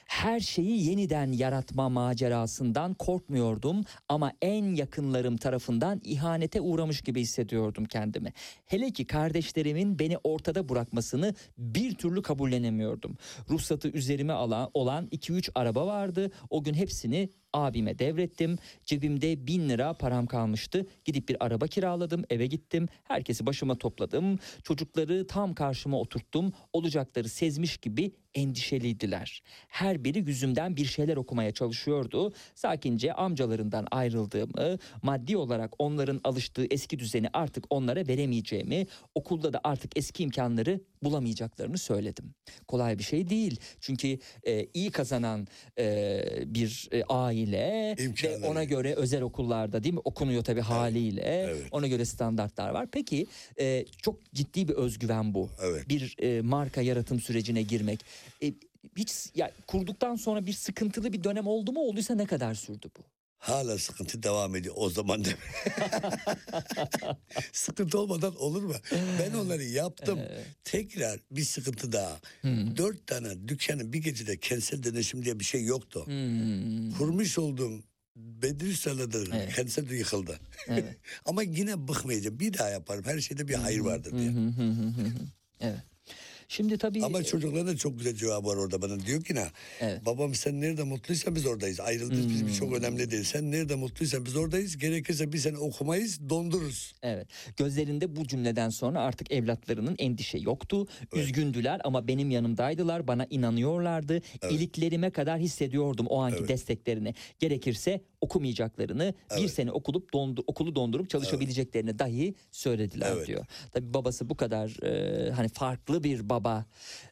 Her şeyi yeniden yaratma macerasından korkmuyordum ama en yakınlarım tarafından ihanete uğramış gibi hissediyordum kendimi. Hele ki kardeşlerimin beni ortada bırakmasını bir türlü kabullenemiyordum. Ruhsatı üzerime alan olan 2-3 araba vardı. O gün hepsini abime devrettim. Cebimde bin lira param kalmıştı. Gidip bir araba kiraladım, eve gittim. Herkesi başıma topladım. Çocukları tam karşıma oturttum. Olacakları sezmiş gibi endişeliydiler. Her biri yüzümden bir şeyler okumaya çalışıyordu. Sakince amcalarından ayrıldığımı, maddi olarak onların alıştığı eski düzeni artık onlara veremeyeceğimi, okulda da artık eski imkanları bulamayacaklarını söyledim. Kolay bir şey değil. Çünkü e, iyi kazanan e, bir e, aile ve İmkanları. ona göre özel okullarda değil mi okunuyor tabii haliyle. evet. Ona göre standartlar var. Peki e, çok ciddi bir özgüven bu. Evet. Bir e, marka yaratım sürecine girmek. E, hiç ya kurduktan sonra bir sıkıntılı bir dönem oldu mu? Olduysa ne kadar sürdü bu? Hala sıkıntı devam ediyor o zaman da. sıkıntı olmadan olur mu? Ben onları yaptım. Tekrar bir sıkıntı daha. Dört tane dükkanın bir gecede kentsel dönüşüm diye bir şey yoktu. Hmm. Kurmuş olduğum Bedri da Evet. kendisi de yıkıldı. Evet. Ama yine bıkmayacağım. Bir daha yaparım. Her şeyde bir hayır vardır diye. Hı hı. evet. Şimdi tabii Ama çocukların da çok güzel cevabı var orada bana. Diyor ki ne? Evet. Babam sen nerede mutluysan biz oradayız. Ayrıldığımız bizim için çok önemli değil. Sen nerede mutluysan biz oradayız. Gerekirse bir sene okumayız dondururuz. Evet. Gözlerinde bu cümleden sonra artık evlatlarının endişe yoktu. Üzgündüler ama benim yanımdaydılar. Bana inanıyorlardı. İliklerime kadar hissediyordum o anki Evet. desteklerini. Gerekirse okumayacaklarını, bir Evet. sene okulup dondu, okulu dondurup çalışabileceklerini dahi söylediler Evet. diyor. Tabii babası bu kadar e, hani farklı bir baba,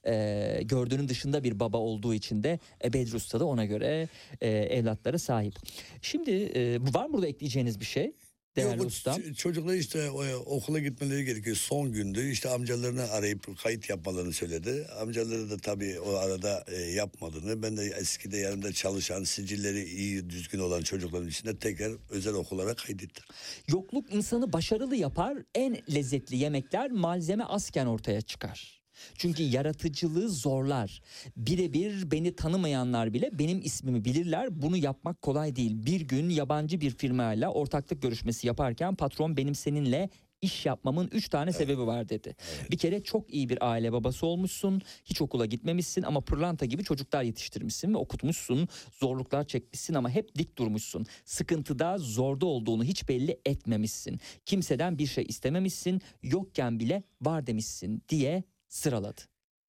e, gördüğünün dışında bir baba olduğu için de e, Bedri Usta da ona göre e, evlatlara sahip. Şimdi e, var mı burada ekleyeceğiniz bir şey? Değerli Yok, ustam. çocuklar işte e, okula gitmeleri gerekiyor. Son gündü. İşte amcalarını arayıp kayıt yapmalarını söyledi. Amcaları da tabii o arada e, yapmadığını. Ben de eskide yanımda çalışan, sicilleri iyi, düzgün olan çocukların içinde tekrar özel okullara kaydettim. Yokluk insanı başarılı yapar. En lezzetli yemekler malzeme azken ortaya çıkar. Çünkü yaratıcılığı zorlar. Birebir beni tanımayanlar bile benim ismimi bilirler. Bunu yapmak kolay değil. Bir gün yabancı bir firmayla ortaklık görüşmesi yaparken patron benim seninle iş yapmamın üç tane sebebi var dedi. Bir kere çok iyi bir aile babası olmuşsun. Hiç okula gitmemişsin ama pırlanta gibi çocuklar yetiştirmişsin ve okutmuşsun. Zorluklar çekmişsin ama hep dik durmuşsun. Sıkıntıda, zorda olduğunu hiç belli etmemişsin. Kimseden bir şey istememişsin. Yokken bile var demişsin diye sıraladı.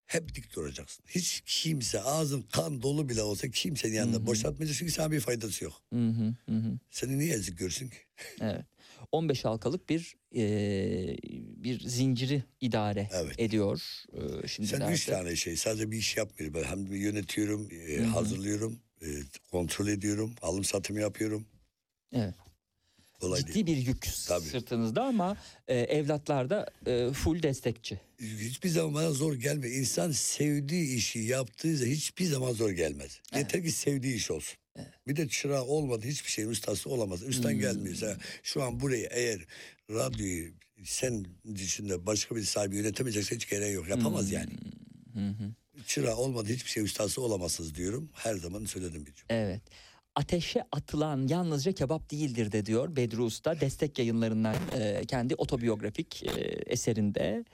Hep dik duracaksın. Hiç kimse ağzın kan dolu bile olsa kimsenin yanında boşaltmayacaksın. Çünkü sana bir faydası yok. Hı hı. Seni niye ezik görsün ki? Evet. 15 halkalık bir eee, bir zinciri idare Evet. ediyor. Eee, şimdi Sen üç tane şey sadece bir iş yapmıyorum. Ben hem yönetiyorum, e, hazırlıyorum, e, kontrol ediyorum, alım satım yapıyorum. Evet. Kolay Ciddi değil. bir yük Tabii. sırtınızda ama e, evlatlar da e, full destekçi. Hiçbir zaman bana zor gelmiyor. İnsan sevdiği işi yaptığı zaman hiçbir zaman zor gelmez. Yeter ki sevdiği iş olsun. Bir de çırağı olmadı hiçbir şeyin ustası olamaz. Üstten gelmiyorsa şu an burayı eğer radyoyu sen dışında başka bir sahibi yönetemeyecekse hiç gereği yok. Yapamaz yani. Çırağı olmadı hiçbir şey ustası olamazsınız diyorum. Her zaman söyledim bir cümle. Evet. Ateşe atılan yalnızca kebap değildir de diyor Bedri Usta destek yayınlarından e, kendi otobiyografik e, eserinde.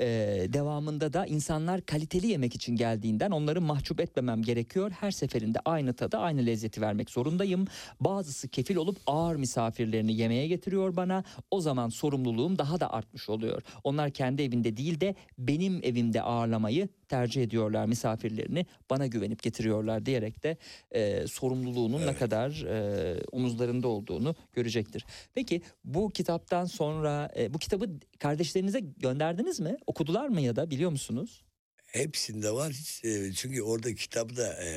E, devamında da insanlar kaliteli yemek için geldiğinden onları mahcup etmemem gerekiyor. Her seferinde aynı tadı aynı lezzeti vermek zorundayım. Bazısı kefil olup ağır misafirlerini yemeğe getiriyor bana. O zaman sorumluluğum daha da artmış oluyor. Onlar kendi evinde değil de benim evimde ağırlamayı tercih ediyorlar misafirlerini bana güvenip getiriyorlar diyerek de e, sorumluluğunun ne kadar e, omuzlarında olduğunu görecektir. Peki bu kitaptan sonra e, bu kitabı kardeşlerinize gönderdiniz mi? Okudular mı ya da biliyor musunuz? Hepsinde var. Hiç, e, çünkü orada kitapta e,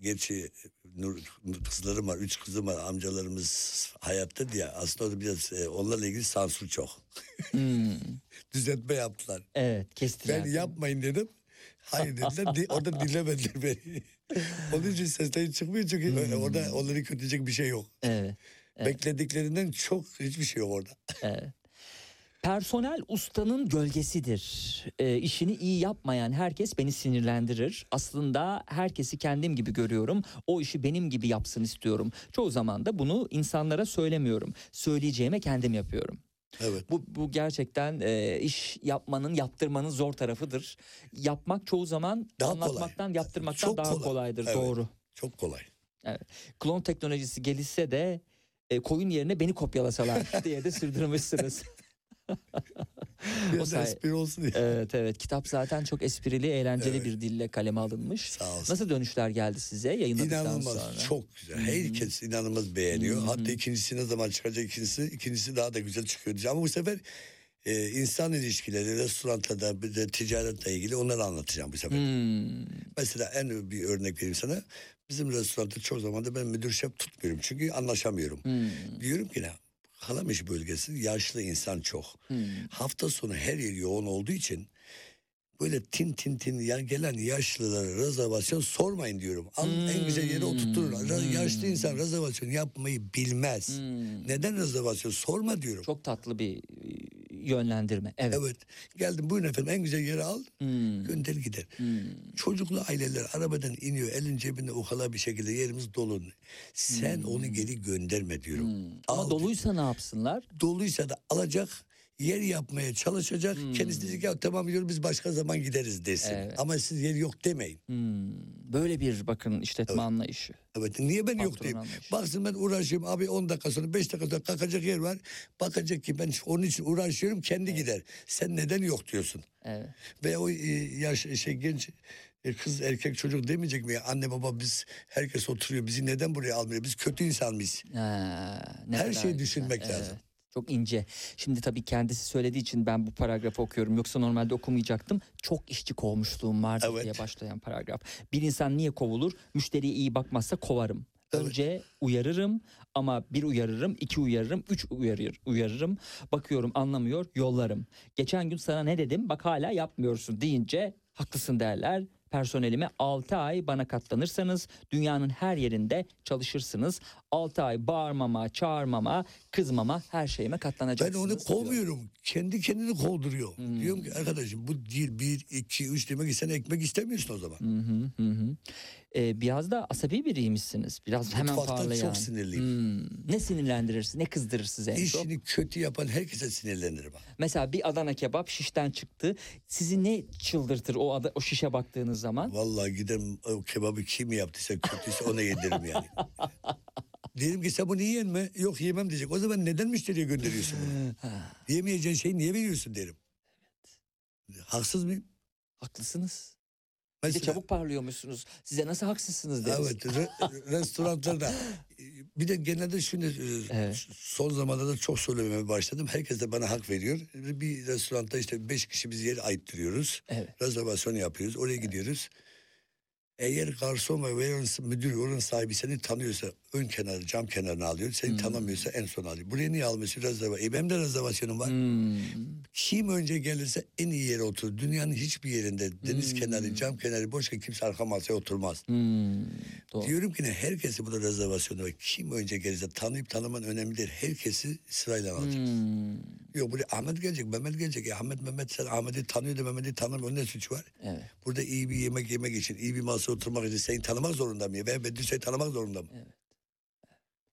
gerçi Nur, Nur- kızlarım var. Üç kızım var. Amcalarımız hayatta diye. Aslında orada biraz e, onlarla ilgili sansür çok. Hmm, Düzeltme yaptılar. evet kestiler. Ben yapmayın dedim. Hayır dediler. Di- orada dinlemediler beni. Onun için sesleri çıkmıyor çünkü öyle orada onları kötülecek bir şey yok. Evet. Beklediklerinden çok hiçbir şey yok orada. Evet. Personel ustanın gölgesidir. E, işini iyi yapmayan herkes beni sinirlendirir. Aslında herkesi kendim gibi görüyorum. O işi benim gibi yapsın istiyorum. Çoğu zaman da bunu insanlara söylemiyorum. Söyleyeceğime kendim yapıyorum. Evet. Bu, bu gerçekten e, iş yapmanın, yaptırmanın zor tarafıdır. Yapmak çoğu zaman Daha kolay. anlatmaktan, yaptırmaktan Çok daha kolay. kolaydır. Evet. Doğru. Çok kolay. Klon teknolojisi gelişse de e, koyun yerine beni kopyalasalar diye de sürdürmüşsünüz. Say- espri olsun diye. Evet evet kitap zaten çok esprili eğlenceli Evet. bir dille kaleme alınmış. Sağ olsun. Nasıl dönüşler geldi size yayınladıktan İnanılmaz sonra? çok güzel. Herkes inanılmaz beğeniyor. Hatta ikincisi ne zaman çıkacak ikincisi ikincisi daha da güzel çıkıyor. diyeceğim. Ama bu sefer e, insan ilişkileri, restoranlarda bir de ticaretle ilgili onları anlatacağım bu sefer. Hmm, Mesela en bir örnek vereyim sana. Bizim restoranda çok zamanda ben müdür şef tutmuyorum. Çünkü anlaşamıyorum. hmm, Diyorum ki ne? Kalamış bölgesi yaşlı insan çok. hmm. Hafta sonu her yer yoğun olduğu için böyle tin tin tin ya gelen yaşlılara rezervasyon sormayın diyorum. Alın en güzel yere oturturun. Ra- Yaşlı insan rezervasyon yapmayı bilmez. Hmm. Neden rezervasyon sorma diyorum. Çok tatlı bir yönlendirme. Evet. Evet. Geldim buyurun efendim en güzel yeri al. Hmm. Gönder gider. Çocuklu aileler arabadan iniyor elin cebinde ukala bir şekilde yerimiz dolu. Sen onu geri gönderme diyorum. Hmm. Ama Al. doluysa ne yapsınlar? Doluysa da alacak yer yapmaya çalışacak. Kendisi diyecek ya tamam diyor biz başka zaman gideriz desin. Hmm. Evet. Ama siz yer yok demeyin. Hmm. Böyle bir bakın işletme anlayışı. Evet niye ben yok Patron diyeyim. anlayışı. Baksın ben uğraşıyorum abi 10 dakika sonra 5 dakika sonra kalkacak yer var. Bakacak ki ben onun için uğraşıyorum kendi gider. Sen neden yok diyorsun. Evet. Ve o e, yaş şey genç e, kız erkek çocuk demeyecek mi ya anne baba biz herkes oturuyor bizi neden buraya almıyor biz kötü insan mıyız? Ha, Her şeyi düşünmek lazım. Çok ince. Şimdi tabii kendisi söylediği için ben bu paragrafı okuyorum. Yoksa normalde okumayacaktım. Çok işçi kovmuşluğum vardı Evet. diye başlayan paragraf. Bir insan niye kovulur? Müşteriye iyi bakmazsa kovarım. Önce uyarırım ama bir uyarırım, iki uyarırım, üç uyarır, uyarırım. Bakıyorum anlamıyor, yollarım. Geçen gün sana ne dedim? Bak hala yapmıyorsun deyince haklısın derler. Personelime 6 ay bana katlanırsanız dünyanın her yerinde çalışırsınız. 6 ay bağırmama, çağırmama, kızmama her şeyime Ben katlanacaksınız. onu diyor. kovmuyorum. Kendi kendini kovduruyor. Hmm. Diyorum ki arkadaşım bu değil bir, iki, üç demek ki sen ekmek istemiyorsun o zaman. Hı hı hı. Ee, biraz da asabi biriymişsiniz. Biraz hemen parlayan. çok sinirliyim. Hmm. Ne sinirlendirir, ne kızdırır size en çok? İşini kötü yapan herkese sinirlenirim. Mesela bir Adana kebap şişten çıktı. Sizi ne çıldırtır o ada, o şişe baktığınız zaman? Vallahi giderim o kebabı kim yaptıysa kötüyse ona yedirim yani. Derim ki sen bunu yiyen mi? Yok yemem diyecek. O zaman neden müşteriye gönderiyorsun bunu? Yemeyeceğin şeyi niye veriyorsun derim. Haksız mıyım? Haklısınız. Bir de Mesela, çabuk parlıyormuşsunuz. Size nasıl haksızsınız deriz. Evet re- restoranlarda bir de genelde şunu e, Evet. son zamanlarda çok söylemeye başladım. Herkes de bana hak veriyor. Bir restoranda işte beş kişi biz yer ayıttırıyoruz. Evet. Rezervasyon yapıyoruz. Oraya gidiyoruz. Eğer garson ve veya müdür oranın sahibi seni tanıyorsa ön kenarı cam kenarına alıyor. Seni Hmm. tanımıyorsa en son alıyor. Buraya niye almıyorsun rezervasyon? E benim de rezervasyonum var. Hmm. Kim önce gelirse en iyi yere oturur. Dünyanın hiçbir yerinde deniz kenarı, cam kenarı boşken kimse arka masaya oturmaz. Hmm. Doğru. Diyorum ki ne herkesi burada rezervasyonu var. Kim önce gelirse tanıyıp tanıman önemli değil. Herkesi sırayla alacak. Hmm. Yok buraya Ahmet gelecek, Mehmet gelecek. Ya Ahmet, Mehmet sen Ahmet'i tanıyor da Mehmet'i tanımıyor. Onun ne suçu var? Evet. Burada iyi bir yemek yemek için, iyi bir masaya oturmak için seni tanımak zorunda mıyım? Ben Bedri seni tanımak zorunda mı? Evet.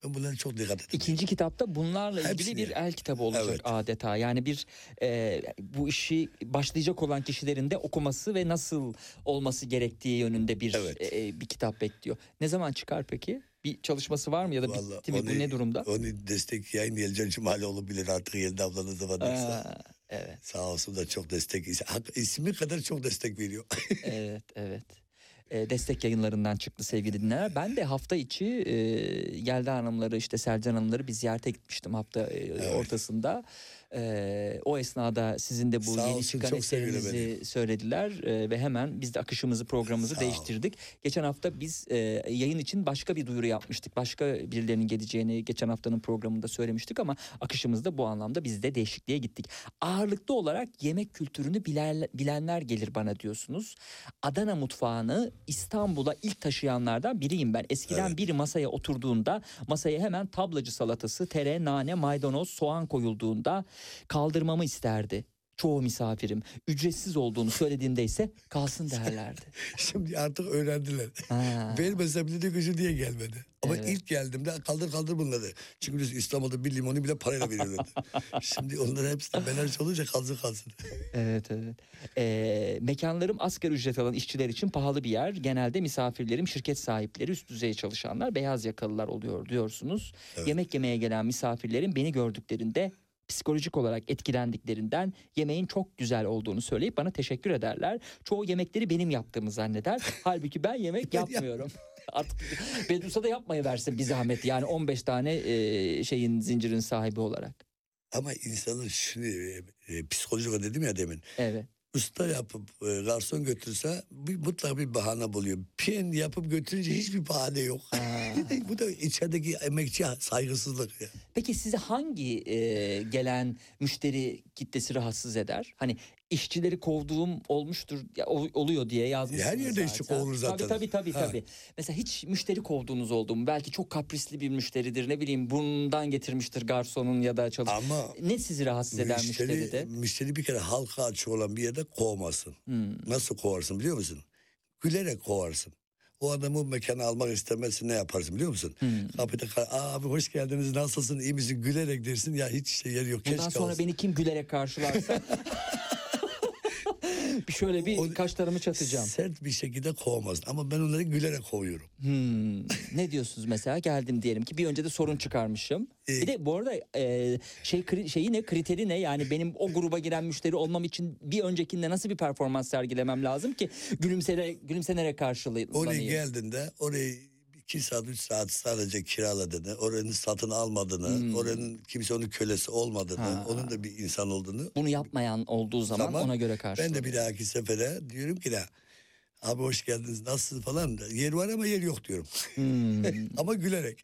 Ben bunlara çok dikkat ediyorum. İkinci kitapta bunlarla ilgili Hepsini. bir el kitabı olacak Evet. adeta. Yani bir e, bu işi başlayacak olan kişilerin de okuması ve nasıl olması gerektiği yönünde bir Evet. e, bir kitap bekliyor. Ne zaman çıkar peki? Bir çalışması var mı ya da Vallahi bitti mi? Bu ne durumda? Onu destek yayın Yelcan Cumaloğlu bilir artık Yelda ablanız da varsa. Aa, evet, Sağ olsun da çok destek. İsmi kadar çok destek veriyor. evet, evet. E, destek yayınlarından çıktı sevgili dinleyenler. Ben de hafta içi e, Yelda Hanımları işte Selcan Hanımları bir ziyarete gitmiştim hafta e, ortasında. E, o esnada sizin de bu Sağ yeni olsun, çıkan eserinizi söylediler e, ve hemen biz de akışımızı programımızı Sağ ol. değiştirdik. Geçen hafta biz e, yayın için başka bir duyuru yapmıştık. Başka birilerinin geleceğini geçen haftanın programında söylemiştik ama akışımızda bu anlamda biz de değişikliğe gittik. Ağırlıklı olarak yemek kültürünü bilen, bilenler gelir bana diyorsunuz. Adana mutfağını İstanbul'a ilk taşıyanlardan biriyim ben. Eskiden Evet. biri masaya oturduğunda masaya hemen tablacı salatası, tere, nane, maydanoz, soğan koyulduğunda kaldırmamı isterdi. Çoğu misafirim ücretsiz olduğunu söylediğimde ise kalsın derlerdi. Şimdi artık öğrendiler. Ha. Vermesem ki şu diye gelmedi. Ama Evet. ilk geldiğimde kaldır kaldır bunları. Çünkü İstanbul'da bir limonu bile parayla veriyorlardı. Şimdi onların hepsini menaj olunca kalsın kalsın. Evet evet. Ee, mekanlarım asgari ücret alan işçiler için pahalı bir yer. Genelde misafirlerim şirket sahipleri üst düzey çalışanlar beyaz yakalılar oluyor diyorsunuz. Evet. Yemek yemeye gelen misafirlerim beni gördüklerinde psikolojik olarak etkilendiklerinden yemeğin çok güzel olduğunu söyleyip bana teşekkür ederler. Çoğu yemekleri benim yaptığımı zanneder. Halbuki ben yemek yapmıyorum. Artık Bedrusa da yapmayı versin bir zahmet. Yani 15 tane e, şeyin zincirin sahibi olarak. Ama insanın şunu e, e, psikolojik dedim ya demin. Evet. Usta yapıp e, garson götürse bir, mutlaka bir bahane buluyor. Piyen yapıp götürünce hiçbir bahane yok. Bu da içerideki emekçi saygısızlık ya. Peki sizi hangi e, gelen müşteri kitlesi rahatsız eder? Hani işçileri kovduğum olmuştur ya, ol- oluyor diye yazmışsınız Her yerde işçi zaten. kovulur zaten. Tabii tabii tabii. Tabii. Mesela hiç müşteri kovduğunuz oldu mu? Belki çok kaprisli bir müşteridir ne bileyim burnundan getirmiştir garsonun ya da çalış. Ama Ne sizi rahatsız eden müşteri, müşteride? müşteri bir kere halka açık olan bir yerde kovmasın. Hmm. Nasıl kovarsın biliyor musun? Gülerek kovarsın. O adamı mekana almak istemezsin ne yaparsın biliyor musun? Hmm. Kapıda Aa, abi hoş geldiniz nasılsın iyi misin gülerek dersin ya hiç şey yer yok. Bundan sonra olsa. beni kim gülerek karşılarsa bir şöyle bir O- kaşlarımı çatacağım. Sert bir şekilde kovamazsın ama ben onları gülerek kovuyorum. Hmm. Ne diyorsunuz mesela geldim diyelim ki bir önce de sorun çıkarmışım. Ee, Bir de bu arada e, şey kri- şeyi ne kriteri ne yani benim o gruba giren müşteri olmam için bir öncekinde nasıl bir performans sergilemem lazım ki gülümsere gülümsenerek karşılayayım. Oraya geldiğinde orayı iki saat üç saat sadece kiraladığını, oranın satın almadığını, oranın kimse onun kölesi olmadığını, Hmm. Ha. onun da bir insan olduğunu Bunu yapmayan olduğu zaman Tamam. ona göre Ben karşılayayım. de bir dahaki sefere diyorum ki ne? Abi hoş geldiniz nasılsınız falan. da, Yer var ama yer yok diyorum. Hmm. ama gülerek.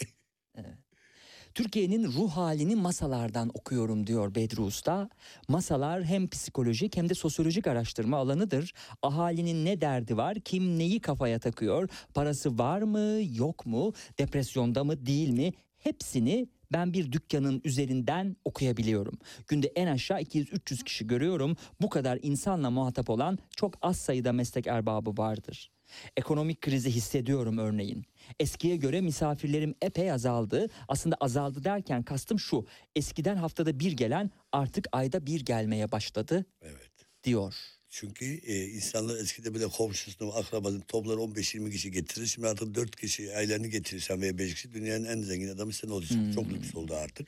Türkiye'nin ruh halini masalardan okuyorum diyor Bedri Usta. Masalar hem psikolojik hem de sosyolojik araştırma alanıdır. Ahalinin ne derdi var, kim neyi kafaya takıyor, parası var mı, yok mu, depresyonda mı, değil mi? Hepsini ben bir dükkanın üzerinden okuyabiliyorum. Günde en aşağı 200-300 kişi görüyorum. Bu kadar insanla muhatap olan çok az sayıda meslek erbabı vardır. Ekonomik krizi hissediyorum örneğin. Eskiye göre misafirlerim epey azaldı. Aslında azaldı derken kastım şu. Eskiden haftada bir gelen artık ayda bir gelmeye başladı Evet. diyor. Çünkü e, insanlar eskide bile komşusunu, akrabasını toplar 15-20 kişi getirir. Şimdi artık 4 kişi aileni getirirsen veya 5 kişi dünyanın en zengin adamı sen olacaksın. Çok lüks oldu artık.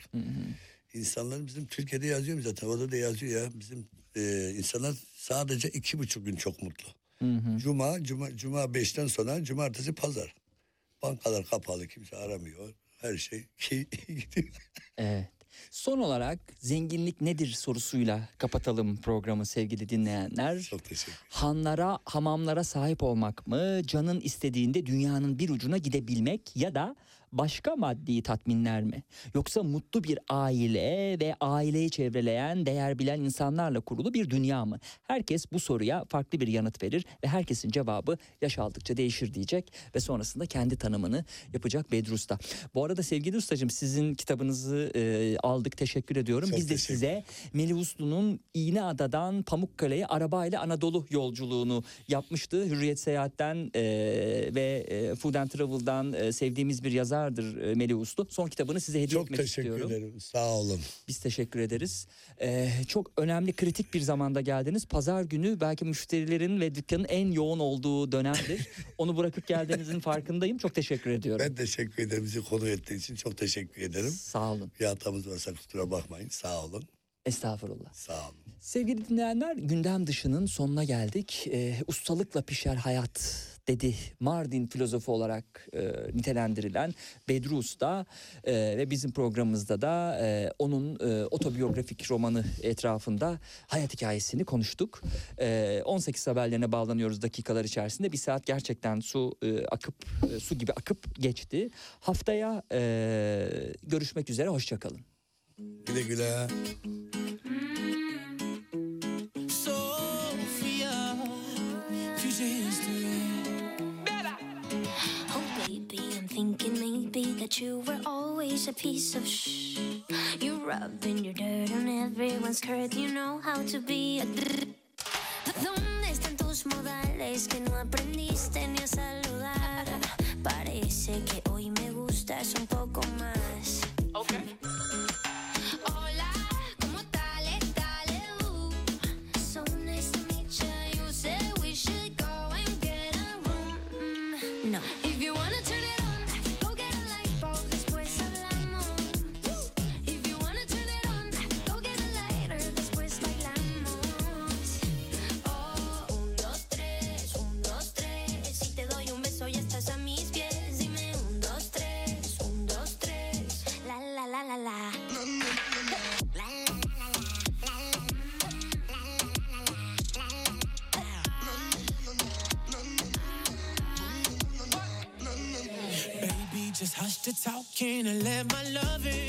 İnsanlar bizim Türkiye'de yazıyor mu zaten orada da yazıyor ya. Bizim e, insanlar sadece iki buçuk gün çok mutlu. Cuma, cuma, cuma beşten sonra cumartesi pazar. Bankalar kapalı kimse aramıyor. Her şey gidiyor. Evet. Son olarak zenginlik nedir sorusuyla kapatalım programı sevgili dinleyenler. Çok teşekkür Hanlara, hamamlara sahip olmak mı? Canın istediğinde dünyanın bir ucuna gidebilmek ya da başka maddi tatminler mi? Yoksa mutlu bir aile ve aileyi çevreleyen, değer bilen insanlarla kurulu bir dünya mı? Herkes bu soruya farklı bir yanıt verir ve herkesin cevabı yaş aldıkça değişir diyecek ve sonrasında kendi tanımını yapacak Bedri Usta. Bu arada sevgili ustacığım sizin kitabınızı e, aldık teşekkür ediyorum. Çok Biz de size Melih Uslu'nun İğneada'dan Pamukkale'ye arabayla Anadolu yolculuğunu yapmıştı. Hürriyet Seyahat'ten e, ve e, Food and Travel'dan e, sevdiğimiz bir yazardır e, Melih Uslu. Son kitabını size hediye Çok etmek teşekkür istiyorum. ederim. Sağ olun. Biz teşekkür ederiz. E, çok önemli kritik bir zamanda geldiniz. Pazar günü belki müşterilerin ve dükkanın en yoğun olduğu dönemdir. Onu bırakıp geldiğinizin farkındayım. Çok teşekkür ediyorum. Ben teşekkür ederim. Bizi konu ettiği için çok teşekkür ederim. Sağ olun. Bir hatamız varsa kusura bakmayın. Sağ olun. Estağfurullah. Sağ olun. Sevgili dinleyenler gündem dışının sonuna geldik. Ee, ustalıkla pişer hayat dedi Mardin filozofu olarak e, nitelendirilen Bedri Usta E, ve bizim programımızda da e, onun e, otobiyografik romanı etrafında hayat hikayesini konuştuk. E, 18 haberlerine bağlanıyoruz dakikalar içerisinde bir saat gerçekten su e, akıp e, su gibi akıp geçti. Haftaya e, görüşmek üzere hoşçakalın. Güle güle. That you were always a piece of shh. You're rubbing your dirt on everyone's skirt. You know how to be a. ¿Dónde están tus modales que no aprendiste ni a saludar? Parece que hoy me gustas un poco Can't I let my love in?